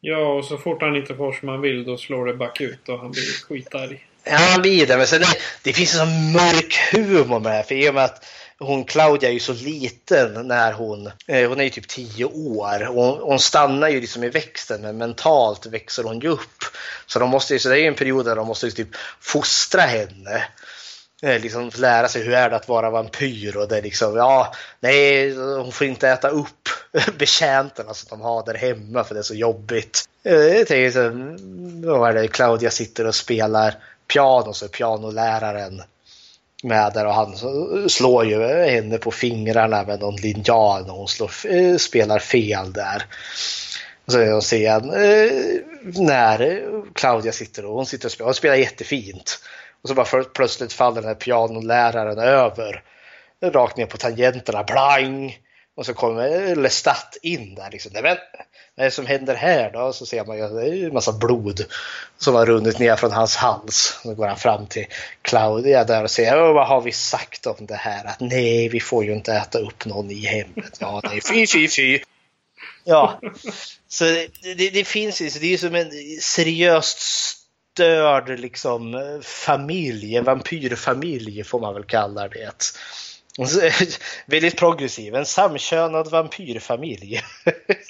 Ja, och så fort han inte får som han vill då slår det bakut och han blir skitarg. Ja, han blir det. Men sen det, det finns en sån mörk humor med det här. För i och med att hon Claudia är ju så liten när hon, eh, hon är ju typ 10 år. Och hon, hon stannar ju liksom i växten men mentalt växer hon ju upp. Så, de måste, så det är ju en period där de måste typ fostra henne. Eh, Liksom lära sig hur är det att vara vampyr och det är liksom, ja, nej, hon får inte äta upp betjänterna som de har där hemma för det är så jobbigt. Eh, Jag tänker så, vad är det, Claudia sitter och spelar piano så är pianoläraren med där och han eh, slår ju henne på fingrarna med någon linjal när hon slår, eh, spelar fel där. Så är det en eh, när Claudia sitter och hon sitter och spelar, hon spelar jättefint. Och så bara för, plötsligt faller den här pianoläraren över. Rakt ner på tangenterna, blang! Och så kommer Lestat in där liksom. Nej, men, vad är det som händer här då? Så ser man ju det är en massa blod som har runnit ner från hans hals. Så går han fram till Claudia där och säger vad har vi sagt om det här? Att nej, vi får ju inte äta upp någon i hemmet. Ja, nej, fy, fy, fy. Ja, så det, det, det finns ju, det är ju som en seriöst störd liksom eh, familj, en vampyrfamilj får man väl kalla det. Väldigt progressiv, en samkönad vampyrfamilj.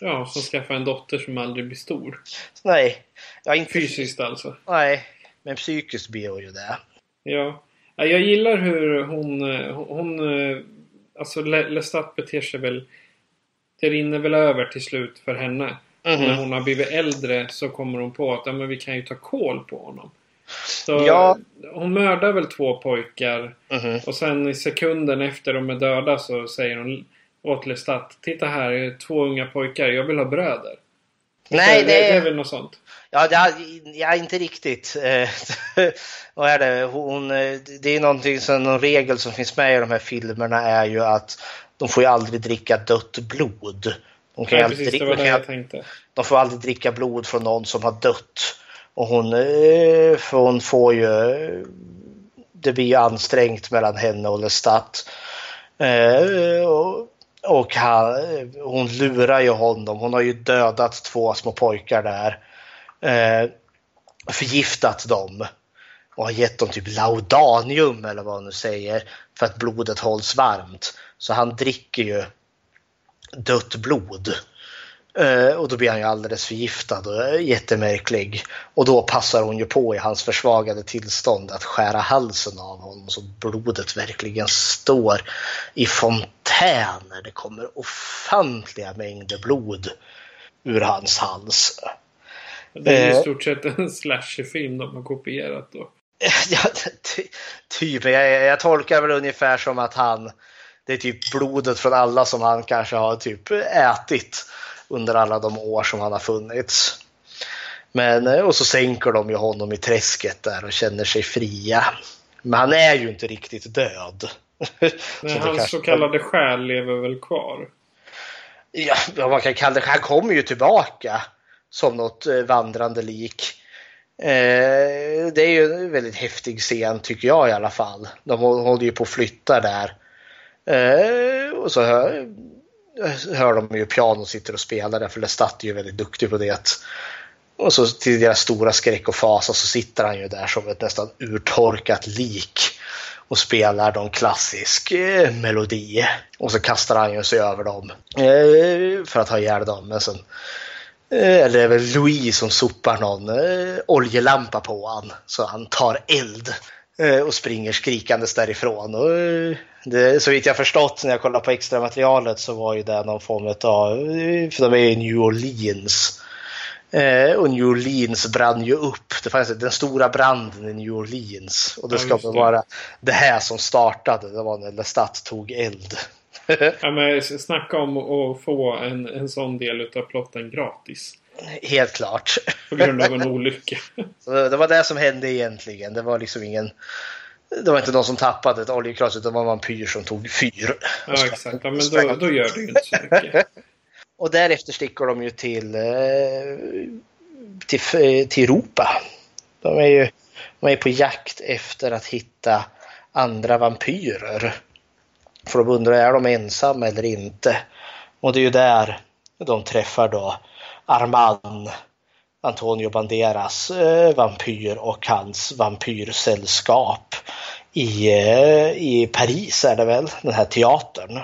Ja, som skaffar en dotter som aldrig blir stor. Nej, ja, inte Fysiskt alltså. Nej, men psykiskt blir hon ju det. Ja. Ja, Jag gillar hur hon... hon alltså Le- Lestat beter sig väl... Det rinner väl över till slut för henne. Mhm. När hon har blivit äldre så kommer hon på att ja, men vi kan ju ta koll på honom. Så Ja. Hon mördar väl två pojkar. Mhm. Och sen i sekunden efter de är döda så säger hon åt Lestat. Titta här, det är två unga pojkar. Jag vill ha bröder. Nej, det, det är det, väl något sånt. Ja, jag, jag inte riktigt. Vad är det? Hon, det är någonting som, någon regel som finns med i de här filmerna är ju att de får ju aldrig dricka dött blod. De, kan Nej, aldrig, precis, det var de, det kan, de får aldrig dricka blod från någon som har dött. Och hon, eh, för hon får ju... Eh, det blir ju ansträngt mellan henne och Lestat. Eh, och, och han, hon lurar ju honom. Hon har ju dödat två små pojkar där. Förgiftat dem. Och har gett dem typ laudanium eller vad hon nu säger. För att blodet hålls varmt. Så han dricker ju dött blod. Eh, och då blir han ju alldeles förgiftad och jättemärklig. Och då passar hon ju på i hans försvagade tillstånd att skära halsen av honom så blodet verkligen står i fontäner. Det kommer ofantliga mängder blod ur hans hals. Det är i Eh. stort sett en slasherfilm de har kopierat då. Ja, ty- typ. Jag, jag tolkar väl ungefär som att han, det är typ blodet från alla som han kanske har typ ätit under alla de år som han har funnits. Men, eh, och så sänker de ju honom i träsket där och känner sig fria. Men han är ju inte riktigt död. Det hans kanske- så kallade själ lever väl kvar. Ja, vad man kan kalla det. Han kommer ju tillbaka som något eh, vandrande lik. Eh, det är ju en väldigt häftig scen tycker jag i alla fall. De hå- håller ju på att flytta där. Eh, och så hör, hör de ju piano sitter och spelar där för Lestat är ju väldigt duktig på det. Och så till deras stora skräck och fasa så sitter han ju där som ett nästan urtorkat lik och spelar någon klassisk eh, melodi. Och så kastar han ju sig över dem eh, för att ha ihjäl dem. Men sen, eh, eller det är väl Louis som sopar någon eh, oljelampa på han så han tar eld eh, och springer skrikandes därifrån. Och, eh, det, så vitt jag förstått när jag kollade på extra materialet så var ju det någon form av, för de är i New Orleans. Eh, och New Orleans brann ju upp. Det fanns den stora branden i New Orleans. Och det Ja, ska väl det. vara det här som startade. Det var när Lestat tog eld. Ja, men snacka om att få en, en sån del utav plotten gratis. Helt klart. På grund av en olycka. Så det det var det som hände egentligen. Det var liksom ingen... Det var inte någon som tappade ett oljekras utan det var en vampyr som tog fyr. Ja, exakt. Ja, men då, då gör det ju inte så mycket. Och därefter sticker de ju till, eh, till, till Europa. De är ju de är på jakt efter att hitta andra vampyrer. För de undrar, är de ensamma eller inte? Och det är ju där de träffar då Armand, Antonio Banderas eh, vampyr och hans vampyrsällskap i, eh, i Paris är det väl, den här teatern.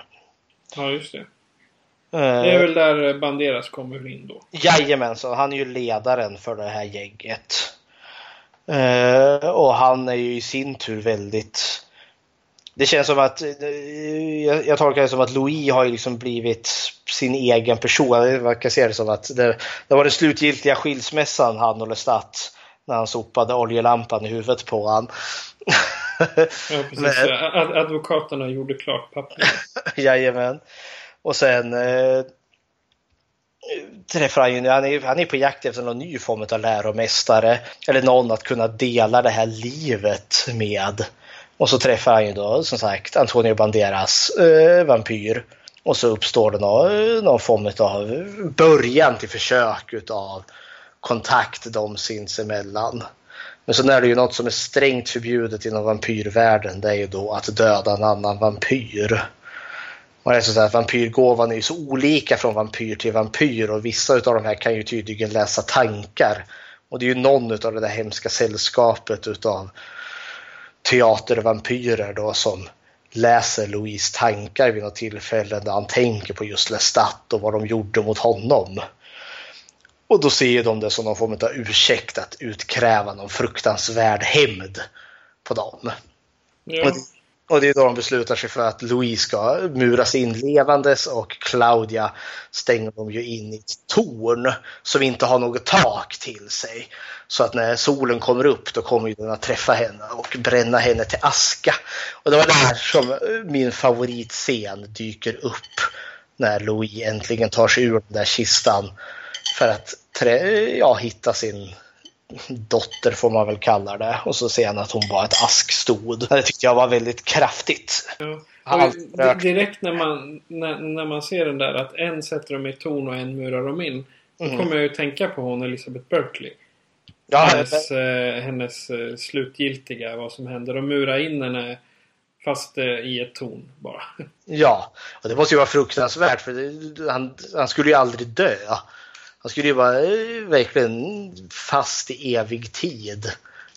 Ja, just det. Eh, Det är väl där Banderas kommer in då. Jajamensan, han är ju ledaren för det här gänget. Eh, och han är ju i sin tur väldigt... Det känns som att, jag, jag tolkar det som att Louis har liksom blivit sin egen person. Man kan se det som att det, det var den slutgiltiga skilsmässan han och Lestat när han sopade oljelampan i huvudet på han. Ja, precis. Men- Ad advokaterna gjorde klart pappret. Jajamän. Och sen eh, träffar han ju, han är, han är på jakt efter någon ny form av läromästare. Eller någon att kunna dela det här livet med. Och så träffar han ju då som sagt Antonio Banderas eh, vampyr. Och så uppstår det någon, någon form av början till försök utav kontakt dem sinsemellan. Men sen är det ju något som är strängt förbjudet inom vampyrvärlden. Det är ju då att döda en annan vampyr. Och det är så att vampyrgåvan är ju så olika från vampyr till vampyr och vissa av de här kan ju tydligen läsa tankar. Och det är ju någon av det där hemska sällskapet utav teatervampyrer då som läser Louise tankar vid något tillfälle där han tänker på just Lestat och vad de gjorde mot honom. Och då ser de det som någon form av ursäkt att utkräva någon fruktansvärd hämnd på dem. Ja. Och, det, är då de beslutar sig för att Louise ska muras in levandes och Claudia stänger de ju in i ett torn som inte har något tak till sig. Så att när solen kommer upp då kommer den att träffa henne och bränna henne till aska. Och det var där som min favoritscen dyker upp. När Louis äntligen tar sig ur den där kistan. För att ja, hitta sin dotter får man väl kalla det. Och så ser han att hon var ett askstod. Det tyckte jag var väldigt kraftigt. Ja. Allt direkt när man, när, när man ser den där att en sätter dem i ton och en murar dem in. Då Mm. kommer jag ju tänka på hon Elizabeth Berkley. Ja, hennes, eh, hennes eh, slutgiltiga, vad som händer. De murar in henne fast eh, i ett torn bara. Ja, och det måste ju vara fruktansvärt för det, han, han skulle ju aldrig dö. Han skulle ju vara eh, verkligen fast i evig tid.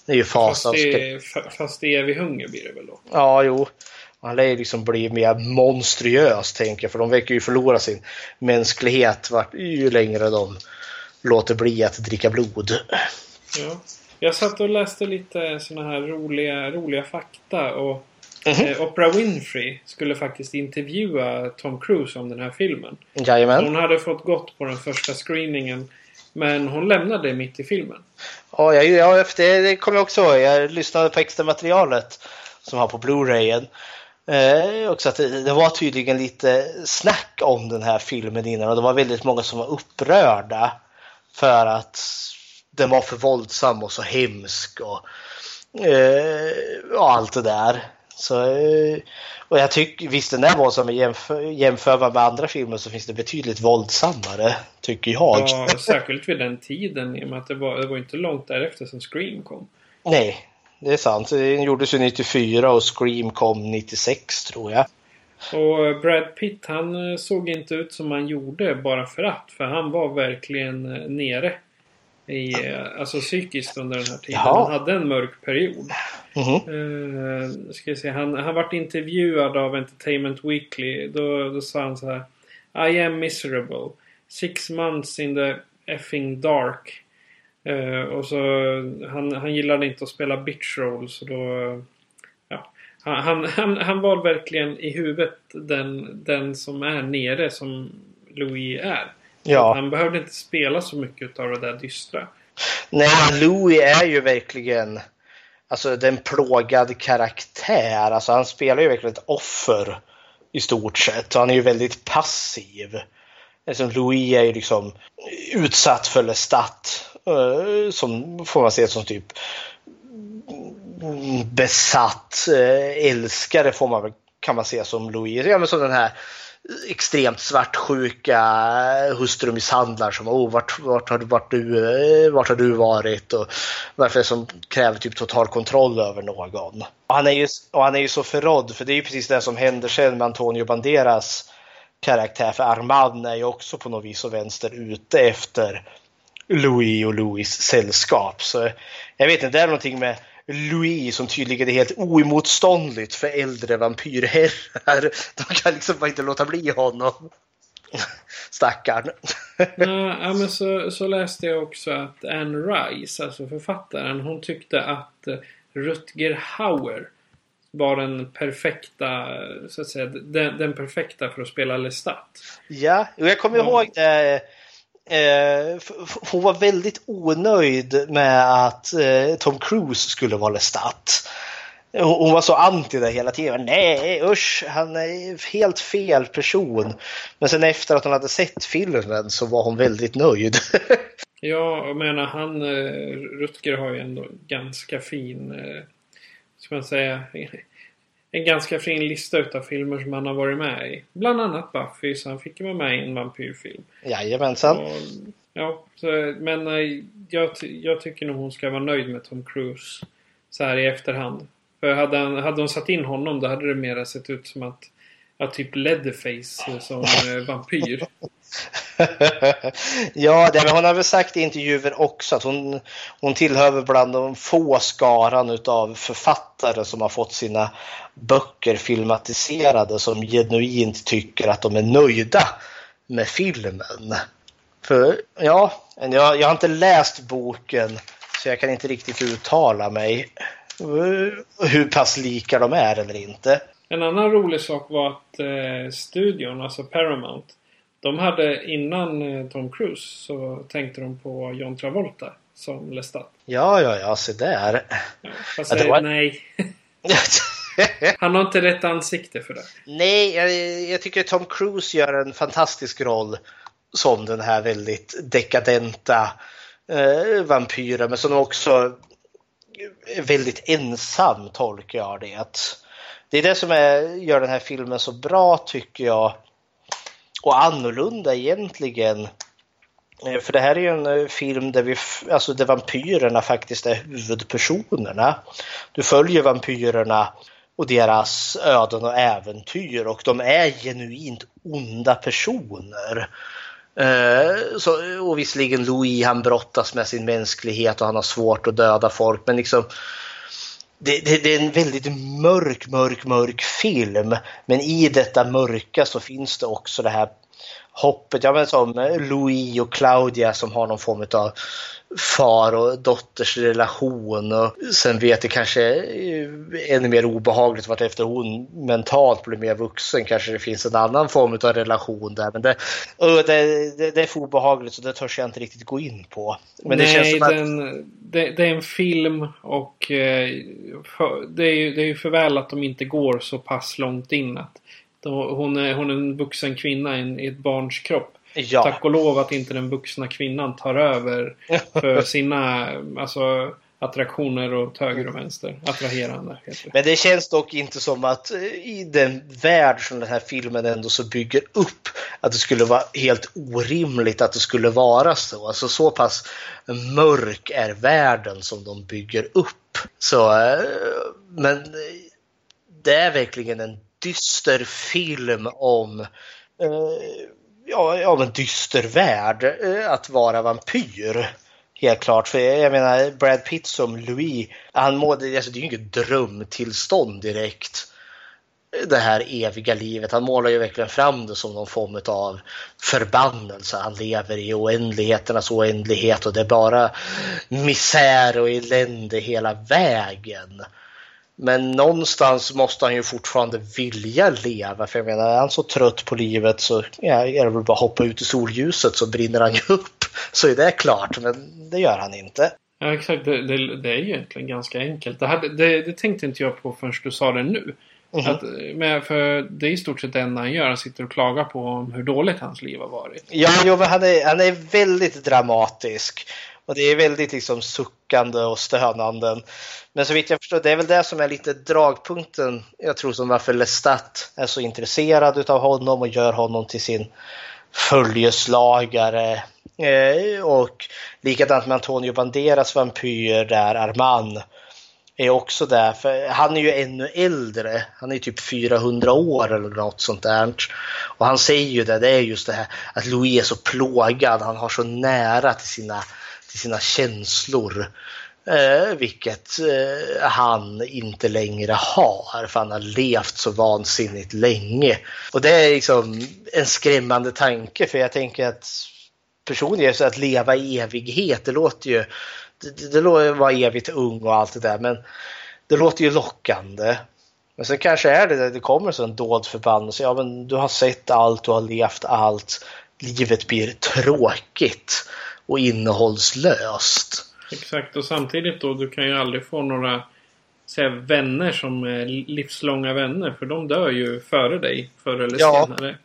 Det är ju Fast fasansskräck. i, fa- fast i evig hunger blir det väl då. Ja, jo. Han lär ju liksom bli mer monstruös, tänker jag. För de verkar ju förlora sin mänsklighet vart, ju längre de låter bli att dricka blod. Ja. Jag satt och läste lite såna här roliga, roliga fakta och Mhm. eh, Oprah Winfrey skulle faktiskt intervjua Tom Cruise om den här filmen. Jajamän. Hon hade fått gått på den första screeningen men hon lämnade mitt i filmen. Ja, jag, ja efter det, det kommer jag också ihåg. Jag lyssnade på extra materialet som har på Blu-rayen. Eh, också att det, det var tydligen lite snack om den här filmen innan och det var väldigt många som var upprörda för att den var för våldsam och så hemsk och, eh, och allt det där. Så, eh, och jag tycker visst den är våldsam men jämför, jämför med andra filmer så finns det betydligt våldsammare tycker jag. Ja, särskilt vid den tiden i och med att det var, det var inte långt därefter som Scream kom. Nej, det är sant. Den gjordes ju 94 och Scream kom 96 tror jag. Och Brad Pitt han eh, såg inte ut som han gjorde bara för att. För han var verkligen eh, nere. I, eh, alltså psykiskt under den här tiden. Jaha. Han hade en mörk period. Mhm. Uh, ska se, han, han vart intervjuad av Entertainment Weekly. Då, då sa han så här. I am miserable. Six months in the effing dark. Eh, och så han, han gillade inte att spela bitch roll så då... Ja, han, han, han, han var verkligen i huvudet den, den som är nere som Louis är. Ja. Han behövde inte spela så mycket av det där dystra. Nej, Louis är ju verkligen alltså, den plågad karaktär. Alltså, han spelar ju verkligen ett offer i stort sett. Och han är ju väldigt passiv. Alltså, Louis är ju liksom utsatt för Lestat. eh, Som får man se som typ besatt eh, älskare får man väl, kan man se som Louis. Ja, men som den här extremt svartsjuka hustrumisshandlar som oh, vart, vart, har, du- vart, du, eh, vart har du varit och varför är det som kräver typ total kontroll över någon. Och han, är ju, och han är ju så förrådd för det är ju precis det som händer sen med Antonio Banderas karaktär för Armand är ju också på något vis och vänster ute efter Louis och Louis sällskap. Så jag vet inte, det är någonting med Louis som tydligen är helt oemotståndligt för äldre vampyrherrar. De kan liksom bara inte låta bli honom. Stackarn. Ja, ja, men så, så läste jag också att Anne Rice, alltså författaren, hon tyckte att eh, Rutger Hauer var den perfekta, så att säga, den, den perfekta för att spela Lestat. Ja, och jag kommer ihåg det. Eh, hon var väldigt onöjd med att eh, Tom Cruise skulle vara Lestat. Hon var så anti det hela tiden. Nej usch, han är helt fel person. Men sen efter att hon hade sett filmen så var hon väldigt nöjd. Ja, jag menar han, eh, Rutger har ju ändå ganska fin, eh, ska man säga, en ganska fin lista utav filmer som han har varit med i. Bland annat Buffy, så han fick ju vara med i en vampyrfilm. Jajamensan. Och, ja, så, men eh, jag, jag tycker nog hon ska vara nöjd med Tom Cruise. Så här i efterhand. För hade, han, hade de satt in honom då hade det mera sett ut som att Ja, typ Leatherface som eh, vampyr. ja, det, men hon har väl sagt i intervjuer också att hon, hon tillhör väl bland de få skaran utav författare som har fått sina böcker filmatiserade som genuint tycker att de är nöjda med filmen. För ja, jag, jag har inte läst boken så jag kan inte riktigt uttala mig hur pass lika de är eller inte. En annan rolig sak var att eh, studion, alltså Paramount, de hade innan eh, Tom Cruise så tänkte de på John Travolta som Lestat. Ja, ja, ja, se där. Ja, fast Ja, det var- nej. Han har inte rätt ansikte för det. Nej, jag, jag tycker Tom Cruise gör en fantastisk roll som den här väldigt dekadenta eh, vampyren men som också är väldigt ensam tolkar jag det. Det är det som är, gör den här filmen så bra tycker jag och annorlunda egentligen. Eh, för det här är ju en eh, film där, vi, alltså där vampyrerna faktiskt är huvudpersonerna. Du följer vampyrerna och deras öden och äventyr och de är genuint onda personer. Eh, så, och visserligen Louis han brottas med sin mänsklighet och han har svårt att döda folk men liksom det, det, det, är en väldigt mörk, mörk, mörk film. Men i detta mörka så finns det också det här hoppet. Ja, men som Louis och Claudia som har någon form av far och dotters relation och sen vet det kanske ännu mer obehagligt vart efter hon mentalt blir mer vuxen kanske det finns en annan form av relation där. Men det, det, det, det är för obehagligt så det törs jag inte riktigt gå in på. Men Nej, det, känns som den, att... det, det, är en film och eh, för, det, är ju, det är ju för väl att de inte går så pass långt in. Att hon, är, hon är en vuxen kvinna i ett barns kropp. Ja. Tack och lov att inte den vuxna kvinnan tar över för sina alltså, attraktioner åt höger och vänster. Attraherande. Heter det. Men det känns dock inte som att eh, i den värld som den här filmen ändå så bygger upp att det skulle vara helt orimligt att det skulle vara så. Alltså så pass mörk är världen som de bygger upp. Så, eh, men det är verkligen en dyster film om eh, ja, av en dyster värld eh, att vara vampyr. Helt klart, för jag menar Brad Pitt som Louis, han mådde, alltså det är ju inget drömtillstånd direkt. Eh, det här eviga livet. Han målar ju verkligen fram det som någon form av förbannelse. Han lever i oändligheternas oändlighet och det är bara misär och elände hela vägen. Men någonstans måste han ju fortfarande vilja leva. För jag menar, är han så trött på livet så ja, är det väl bara att hoppa ut i solljuset så brinner han ju upp. Så är det klart, men det gör han inte. Ja, exakt. Det, det, det är ju egentligen ganska enkelt. Det, hade, det, det, tänkte inte jag på förrän du sa det nu. Mm -hmm. att, men för det är i stort sett det enda han gör. Han sitter och klagar på hur dåligt hans liv har varit. Ja, jo, han är, han är väldigt dramatisk. Och det är väldigt liksom suckande och stönande. Men så vitt jag förstår, det är väl det som är lite dragpunkten, jag tror, som varför Lestat är så intresserad av honom och gör honom till sin följeslagare. Eh, och likadant med Antonio Banderas vampyr där, Arman, är också där. För han är ju ännu äldre. Han är typ 400 år eller något sånt där. Och han säger ju det, det är just det här att Louis är så plågad. Han har så nära till sina, till sina känslor. Eh, vilket eh, han inte längre har för han har levt så vansinnigt länge. Och det är liksom en skrämmande tanke för jag tänker att personligen så att leva i evighet, det låter ju det, det låter vara evigt ung och allt det där men det låter ju lockande. Men sen kanske är det det kommer så en dold förbannelse. Ja men du har sett allt, du har levt allt. Livet blir tråkigt och innehållslöst. Exakt och samtidigt då du kan ju aldrig få några säga, vänner som är livslånga vänner för de dör ju före dig förr eller ja. senare.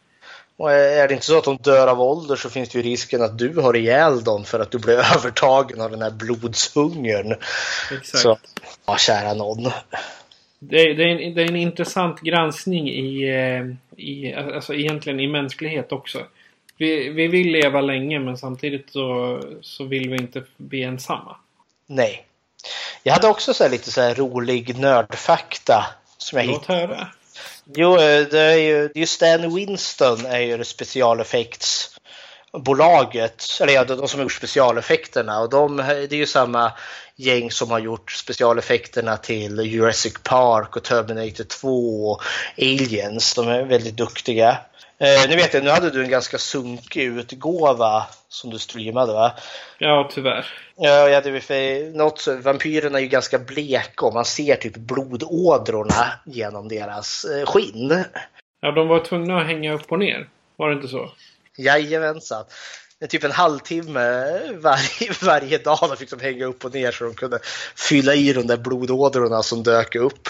Och är det inte så att de dör av ålder så finns det ju risken att du har ihjäl dem för att du blir övertagen av den här blodshungern. Exakt. Så, ja, kära någon. Det är, det, är en, det är en intressant granskning i, eh, i, alltså egentligen i mänsklighet också. Vi, vi vill leva länge men samtidigt så, så vill vi inte bli ensamma. Nej. Jag hade också så lite så rolig nördfakta. Som jag Låt hittade. höra. Jo, det är ju, det är Stan Winston är ju specialeffektsbolaget, eller ja, de som har gjort specialeffekterna och de, det är ju samma gäng som har gjort specialeffekterna till Jurassic Park och Terminator 2 och Aliens. De är väldigt duktiga. Eh, nu vet jag, nu hade du en ganska sunkig utgåva som du streamade va? Ja, tyvärr. Ja, ja det för något, vampyrerna är ju ganska bleka och man ser typ blodådrorna genom deras eh, skinn. Ja, de var tvungna att hänga upp och ner. Var det inte så? Jajamensan. Typ en halvtimme varje, varje dag de fick de hänga upp och ner så de kunde fylla i de där blodådrorna som dök upp.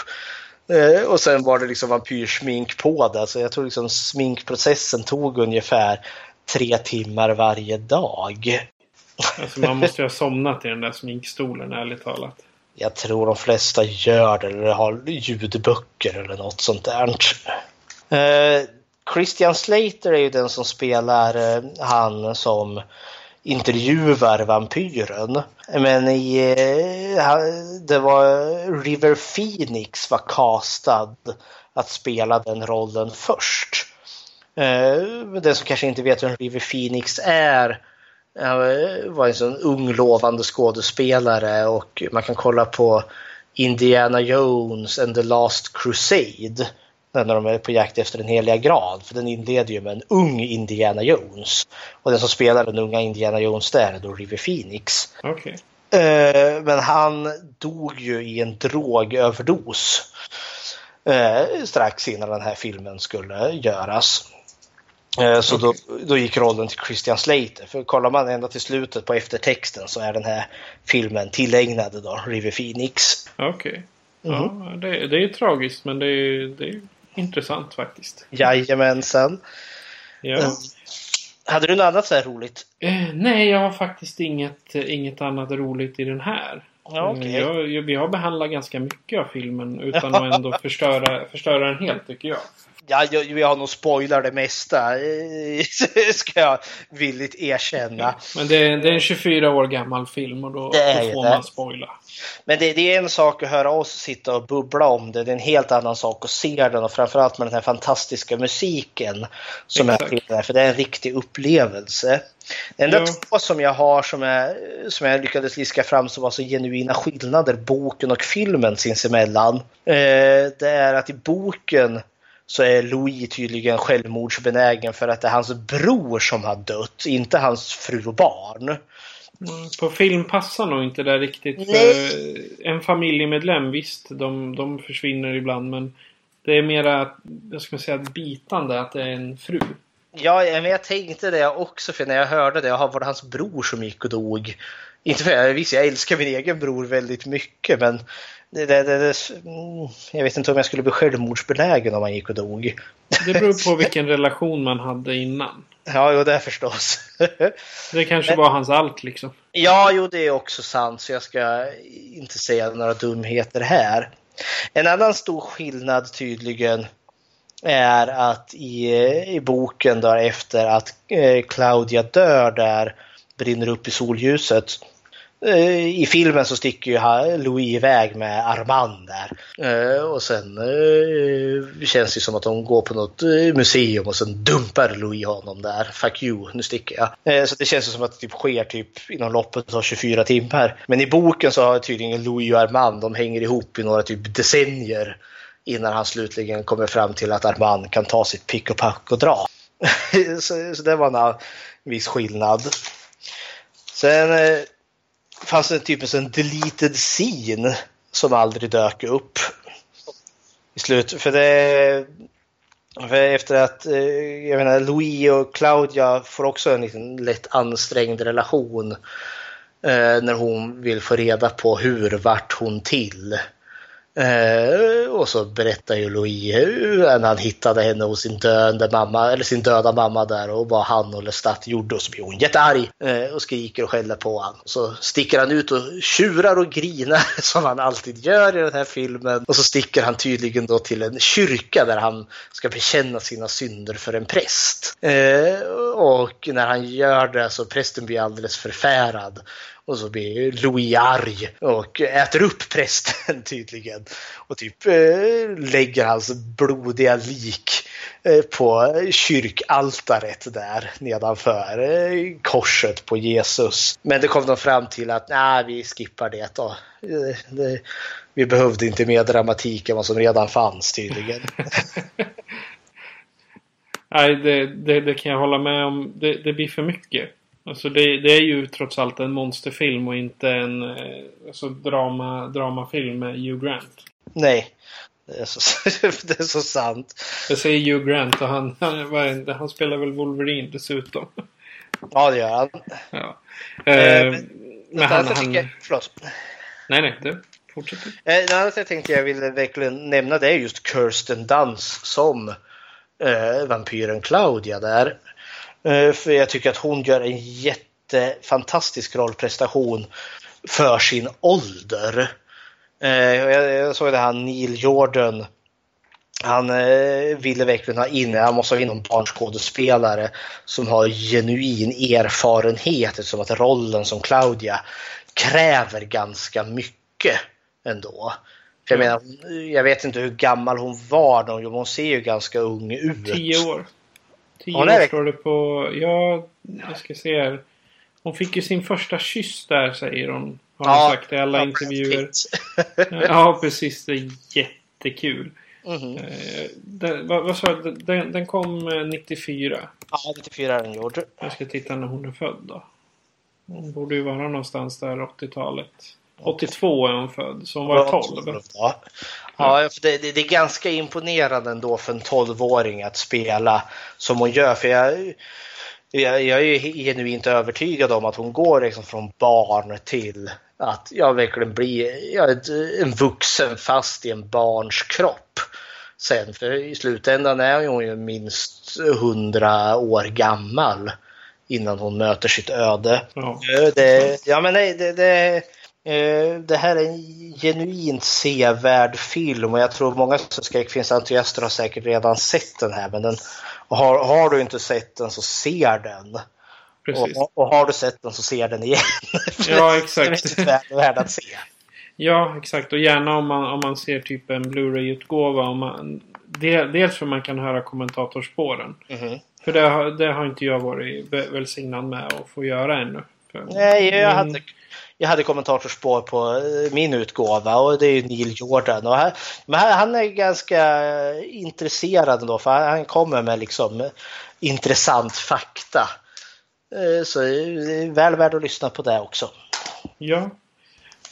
Eh, och sen var det liksom vampyrsmink på det. Så jag tror liksom sminkprocessen tog ungefär tre timmar varje dag. Alltså man måste ju ha somnat i den där sminkstolen ärligt talat. Jag tror de flesta gör det eller har ljudböcker eller något sånt där. Christian Slater är ju den som spelar eh, han som intervjuar vampyren. Men i, eh, det var eh, River Phoenix var castad att spela den rollen först. Den som kanske inte vet vem River Phoenix är var en sån ung lovande skådespelare och man kan kolla på Indiana Jones and the Last Crusade när de är på jakt efter den heliga graal. För den inleder ju med en ung Indiana Jones. Och den som spelar den unga Indiana Jones där är då River Phoenix. Okay. Eh, men han dog ju i en drogöverdos eh, strax innan den här filmen skulle göras. Eh, så då, då gick rollen till Christian Slater. För kollar man ända till slutet på eftertexten så är den här filmen tillägnad då River Phoenix. Okej. Okay. Mm. Ja, det, det är tragiskt men det är, det är intressant faktiskt. Jajamensan. Ja. Mm. Hade du något annat så här roligt? Eh, nej, jag har faktiskt inget, inget annat roligt i den här. Ja, okay. jag, jag, vi har behandlat ganska mycket av filmen utan att ändå förstöra, förstöra den helt tycker jag. Ja, jag, jag har nog spoilat det mesta, ska jag villigt erkänna. Men det är, det är en 24 år gammal film och då, då får det. man spoila. Men det, det, är en sak att höra oss sitta och bubbla om det. Det är en helt annan sak att se den och framförallt med den här fantastiska musiken som Exakt. är där, för det är en riktig upplevelse. Det enda ja. två som jag har som jag, som jag lyckades liska fram som var så genuina skillnader, boken och filmen sinsemellan. Eh, det är att i boken så är Louis tydligen självmordsbenägen för att det är hans bror som har dött, inte hans fru och barn. Mm, på film passar nog inte det riktigt. För en familjemedlem, visst, de, de försvinner ibland men det är mera, jag ska säga, bitande att det är en fru. Ja, men jag tänkte det också för när jag hörde det, var det hans bror som gick och dog. Inte för jag visst, jag älskar min egen bror väldigt mycket men det, det, det, mm, jag vet inte om jag skulle bli självmordsbenägen om han gick och dog. Det beror på vilken relation man hade innan. Ja, jo, det är förstås. det kanske var hans allt liksom. Ja, jo, det är också sant, så jag ska inte säga några dumheter här. En annan stor skillnad tydligen är att i, i boken där efter att eh, Claudia dör där brinner upp i solljuset Eh, I filmen så sticker ju Louis iväg med Armand där. Eh, och sen eh, känns det som att de går på något museum och sen dumpar Louis honom där. Fuck you, nu sticker jag. Så det känns som att det typ sker typ inom loppet av 24 timmar. Men i boken så har tydligen Louis och Armand, de hänger ihop i några typ decennier. Innan han slutligen kommer fram till att Armand kan ta sitt pick och pack och dra. så, så det var en viss skillnad. Sen fanns det typ en deleted scene som aldrig dök upp. I slut. För det... För efter att eh, jag menar, Louis och Claudia får också en liten lätt ansträngd relation. Eh, när hon vill få reda på hur vart hon till. Eh, och så berättar ju Louis hur han hittade henne hos sin döende mamma, eller sin döda mamma där och vad han och Lestat gjorde och så blir hon jättearg eh, och skriker och skäller på honom. Så sticker han ut och tjurar och grinar som han alltid gör i den här filmen. Och så sticker han tydligen då till en kyrka där han ska bekänna sina synder för en präst. Eh, och när han gör det så prästen blir alldeles förfärad och så blir Louis arg och äter upp prästen tydligen. Och typ eh, lägger hans blodiga lik eh, på kyrkaltaret där nedanför eh, korset på Jesus. Men det kom de fram till att nej, vi skippar det då. Vi behövde inte mer dramatik än vad som redan fanns tydligen. Nej, det, det, det, kan jag hålla med om. Det, det blir för mycket. Alltså det, det, är ju trots allt en monsterfilm och inte en eh, alltså drama, dramafilm med Hugh Grant. Nej, det är så, det är så sant. Jag säger Hugh Grant och han, han, han spelar väl Wolverine dessutom. Ja, det gör han. Ja. Eh, eh, men han, han... Jag, förlåt. Nej, nej, du. Fortsätt. Eh, det andra jag tänkte jag ville verkligen nämna det är just Kirsten Dunst som eh, vampyren Claudia där. Eh, För jag tycker att hon gör en jättefantastisk rollprestation för sin ålder. Eh, Jag jag såg det här Neil Jordan. Han eh, ville verkligen ha in, han måste ha in någon barnskådespelare som har genuin erfarenhet eftersom att rollen som Claudia kräver ganska mycket ändå. För jag menar, jag vet inte hur gammal hon var då, men hon ser ju ganska ung ut. Tio år. Tio Hon år står det på... Ja, jag ska se här. Hon fick ju sin första kyss där säger hon. Har hon sagt i alla ja, intervjuer. Ja, precis. Det är jättekul. Mhm. Eh, Den, vad, vad sa jag? Den, den kom eh, 94. Ja, 94 är den gjord. Jag ska titta när hon är född då. Hon borde ju vara någonstans där 80-talet. 82 är hon född, så hon var 12. Ja, ja för det, det, det är ganska imponerande ändå för en 12-åring att spela som hon gör. För jag, jag, jag är ju genuint övertygad om att hon går liksom från barn till att jag verkligen blir ja, ett, en vuxen fast i en barns kropp. Sen, för i slutändan är hon ju minst 100 år gammal innan hon möter sitt öde. Ja. Eh, Det, ja, men nej, det, det, det här är en genuint sevärd film och jag tror många skräckfilmsentusiaster har säkert redan sett den här. Men den, har, har du inte sett den så ser den. Och, och har du sett den så ser den igen. Ja, Den är exakt. värd, att se. Ja, exakt. Och gärna om man, om man ser typ en Blu-ray-utgåva. Dels för man kan höra kommentatorspåren. Mhm. För det har, det har inte jag varit vä- välsignad med att få göra ännu. För, Nej, jag men- hade, jag hade kommentatorspår på eh, min utgåva och det är ju Neil Jordan. Och han, men han- han är ganska intresserad ändå för han kommer med liksom intressant fakta. Eh, Så är väl värt att lyssna på det också. Ja.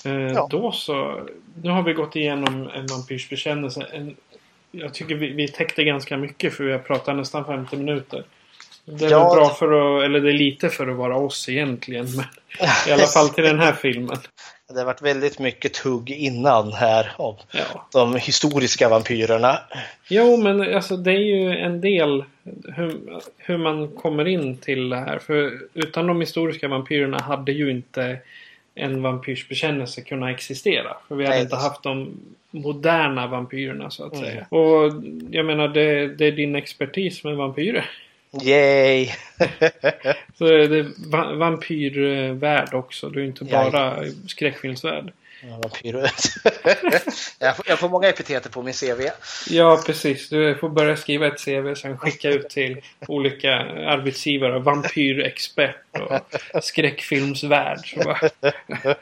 Eh, Ja. Då så. Nu har vi gått igenom en vampyrsbekännelse. En, jag tycker vi, vi täckte ganska mycket för vi har pratat nästan 50 minuter. Det är Ja, väl bra för att, eller det är lite för att vara oss egentligen. Men I alla fall till den här filmen. Det har varit väldigt mycket tugg innan här om Ja. de historiska vampyrerna. Jo, men alltså det är ju en del hur, hur man kommer in till det här. För utan de historiska vampyrerna hade ju inte en vampyrsbekännelse kunnat existera. För vi hade Nej, inte haft de moderna vampyrerna så att Mm. säga. Och jag menar, det, det är din expertis med vampyrer. Yay! Så är det va vampyrvärld också. Du är inte bara skräckfilmsvärld. Ja, jag, får, jag får många epiteter på min CV. Ja, precis. Du får börja skriva ett CV sen skicka ut till olika arbetsgivare. Vampyrexpert och bara,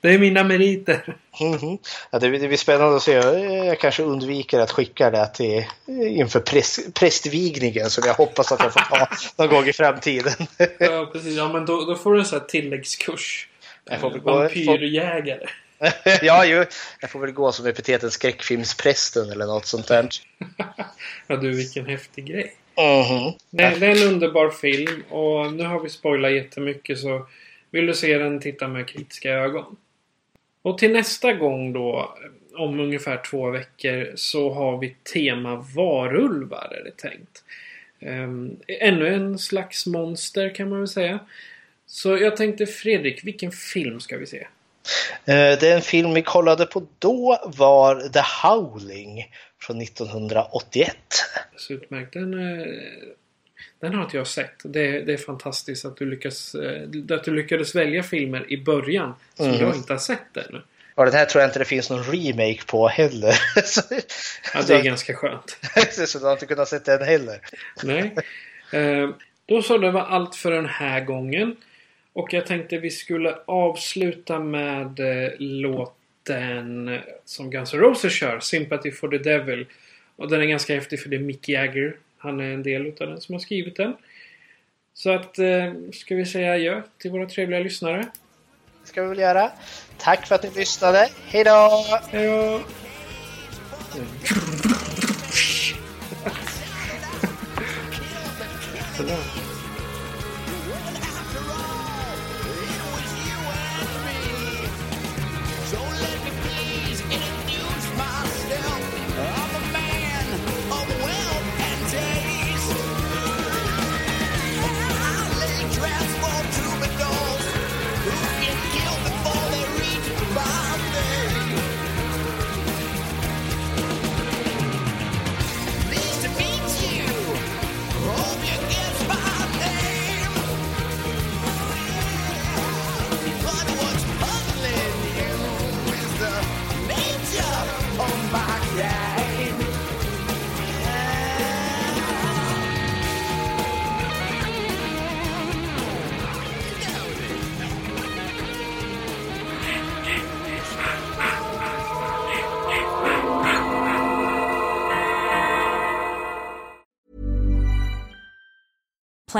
det är mina meriter. Mhm. Ja, det, det blir spännande att se. Jag kanske undviker att skicka det till inför präst, prästvigningen som jag hoppas att jag får ta någon gång i framtiden. Ja, precis. Ja, men då, då får du en sån här tilläggskurs. Jag får väl gå- Vampyrjägare. ja, ju. Jag får väl gå som epiteten skräckfilmsprästen eller något sånt där. Ja, du, vilken häftig grej. Mhm. Det, det är en underbar film och nu har vi spoilat jättemycket så vill du se den, titta med kritiska ögon. Och till nästa gång då, om ungefär två veckor, så har vi tema varulvar är det tänkt. Um, ännu en slags monster kan man väl säga. Så jag tänkte Fredrik, vilken film ska vi se? Eh, Den film vi kollade på då var The Howling från 1981. Så utmärkt. Den, eh, den har inte jag sett. Det, det är fantastiskt att du, lyckas, eh, att du lyckades välja filmer i början som Mhm. jag inte har sett ännu. Och den här tror jag inte det finns någon remake på heller. Ja, det är ganska skönt. så du har inte kunnat se den heller. Nej. Då så, det var allt för den här gången. Och jag tänkte vi skulle avsluta med eh, låten som Guns N' Roses kör, Sympathy for the Devil. Och den är ganska häftig för det är Mick Jagger. Han är en del utav den som har skrivit den. Så att, eh, ska vi säga adjö till våra trevliga lyssnare. Det ska vi väl göra. Tack för att ni lyssnade. Hej då! Hej då! Sådär.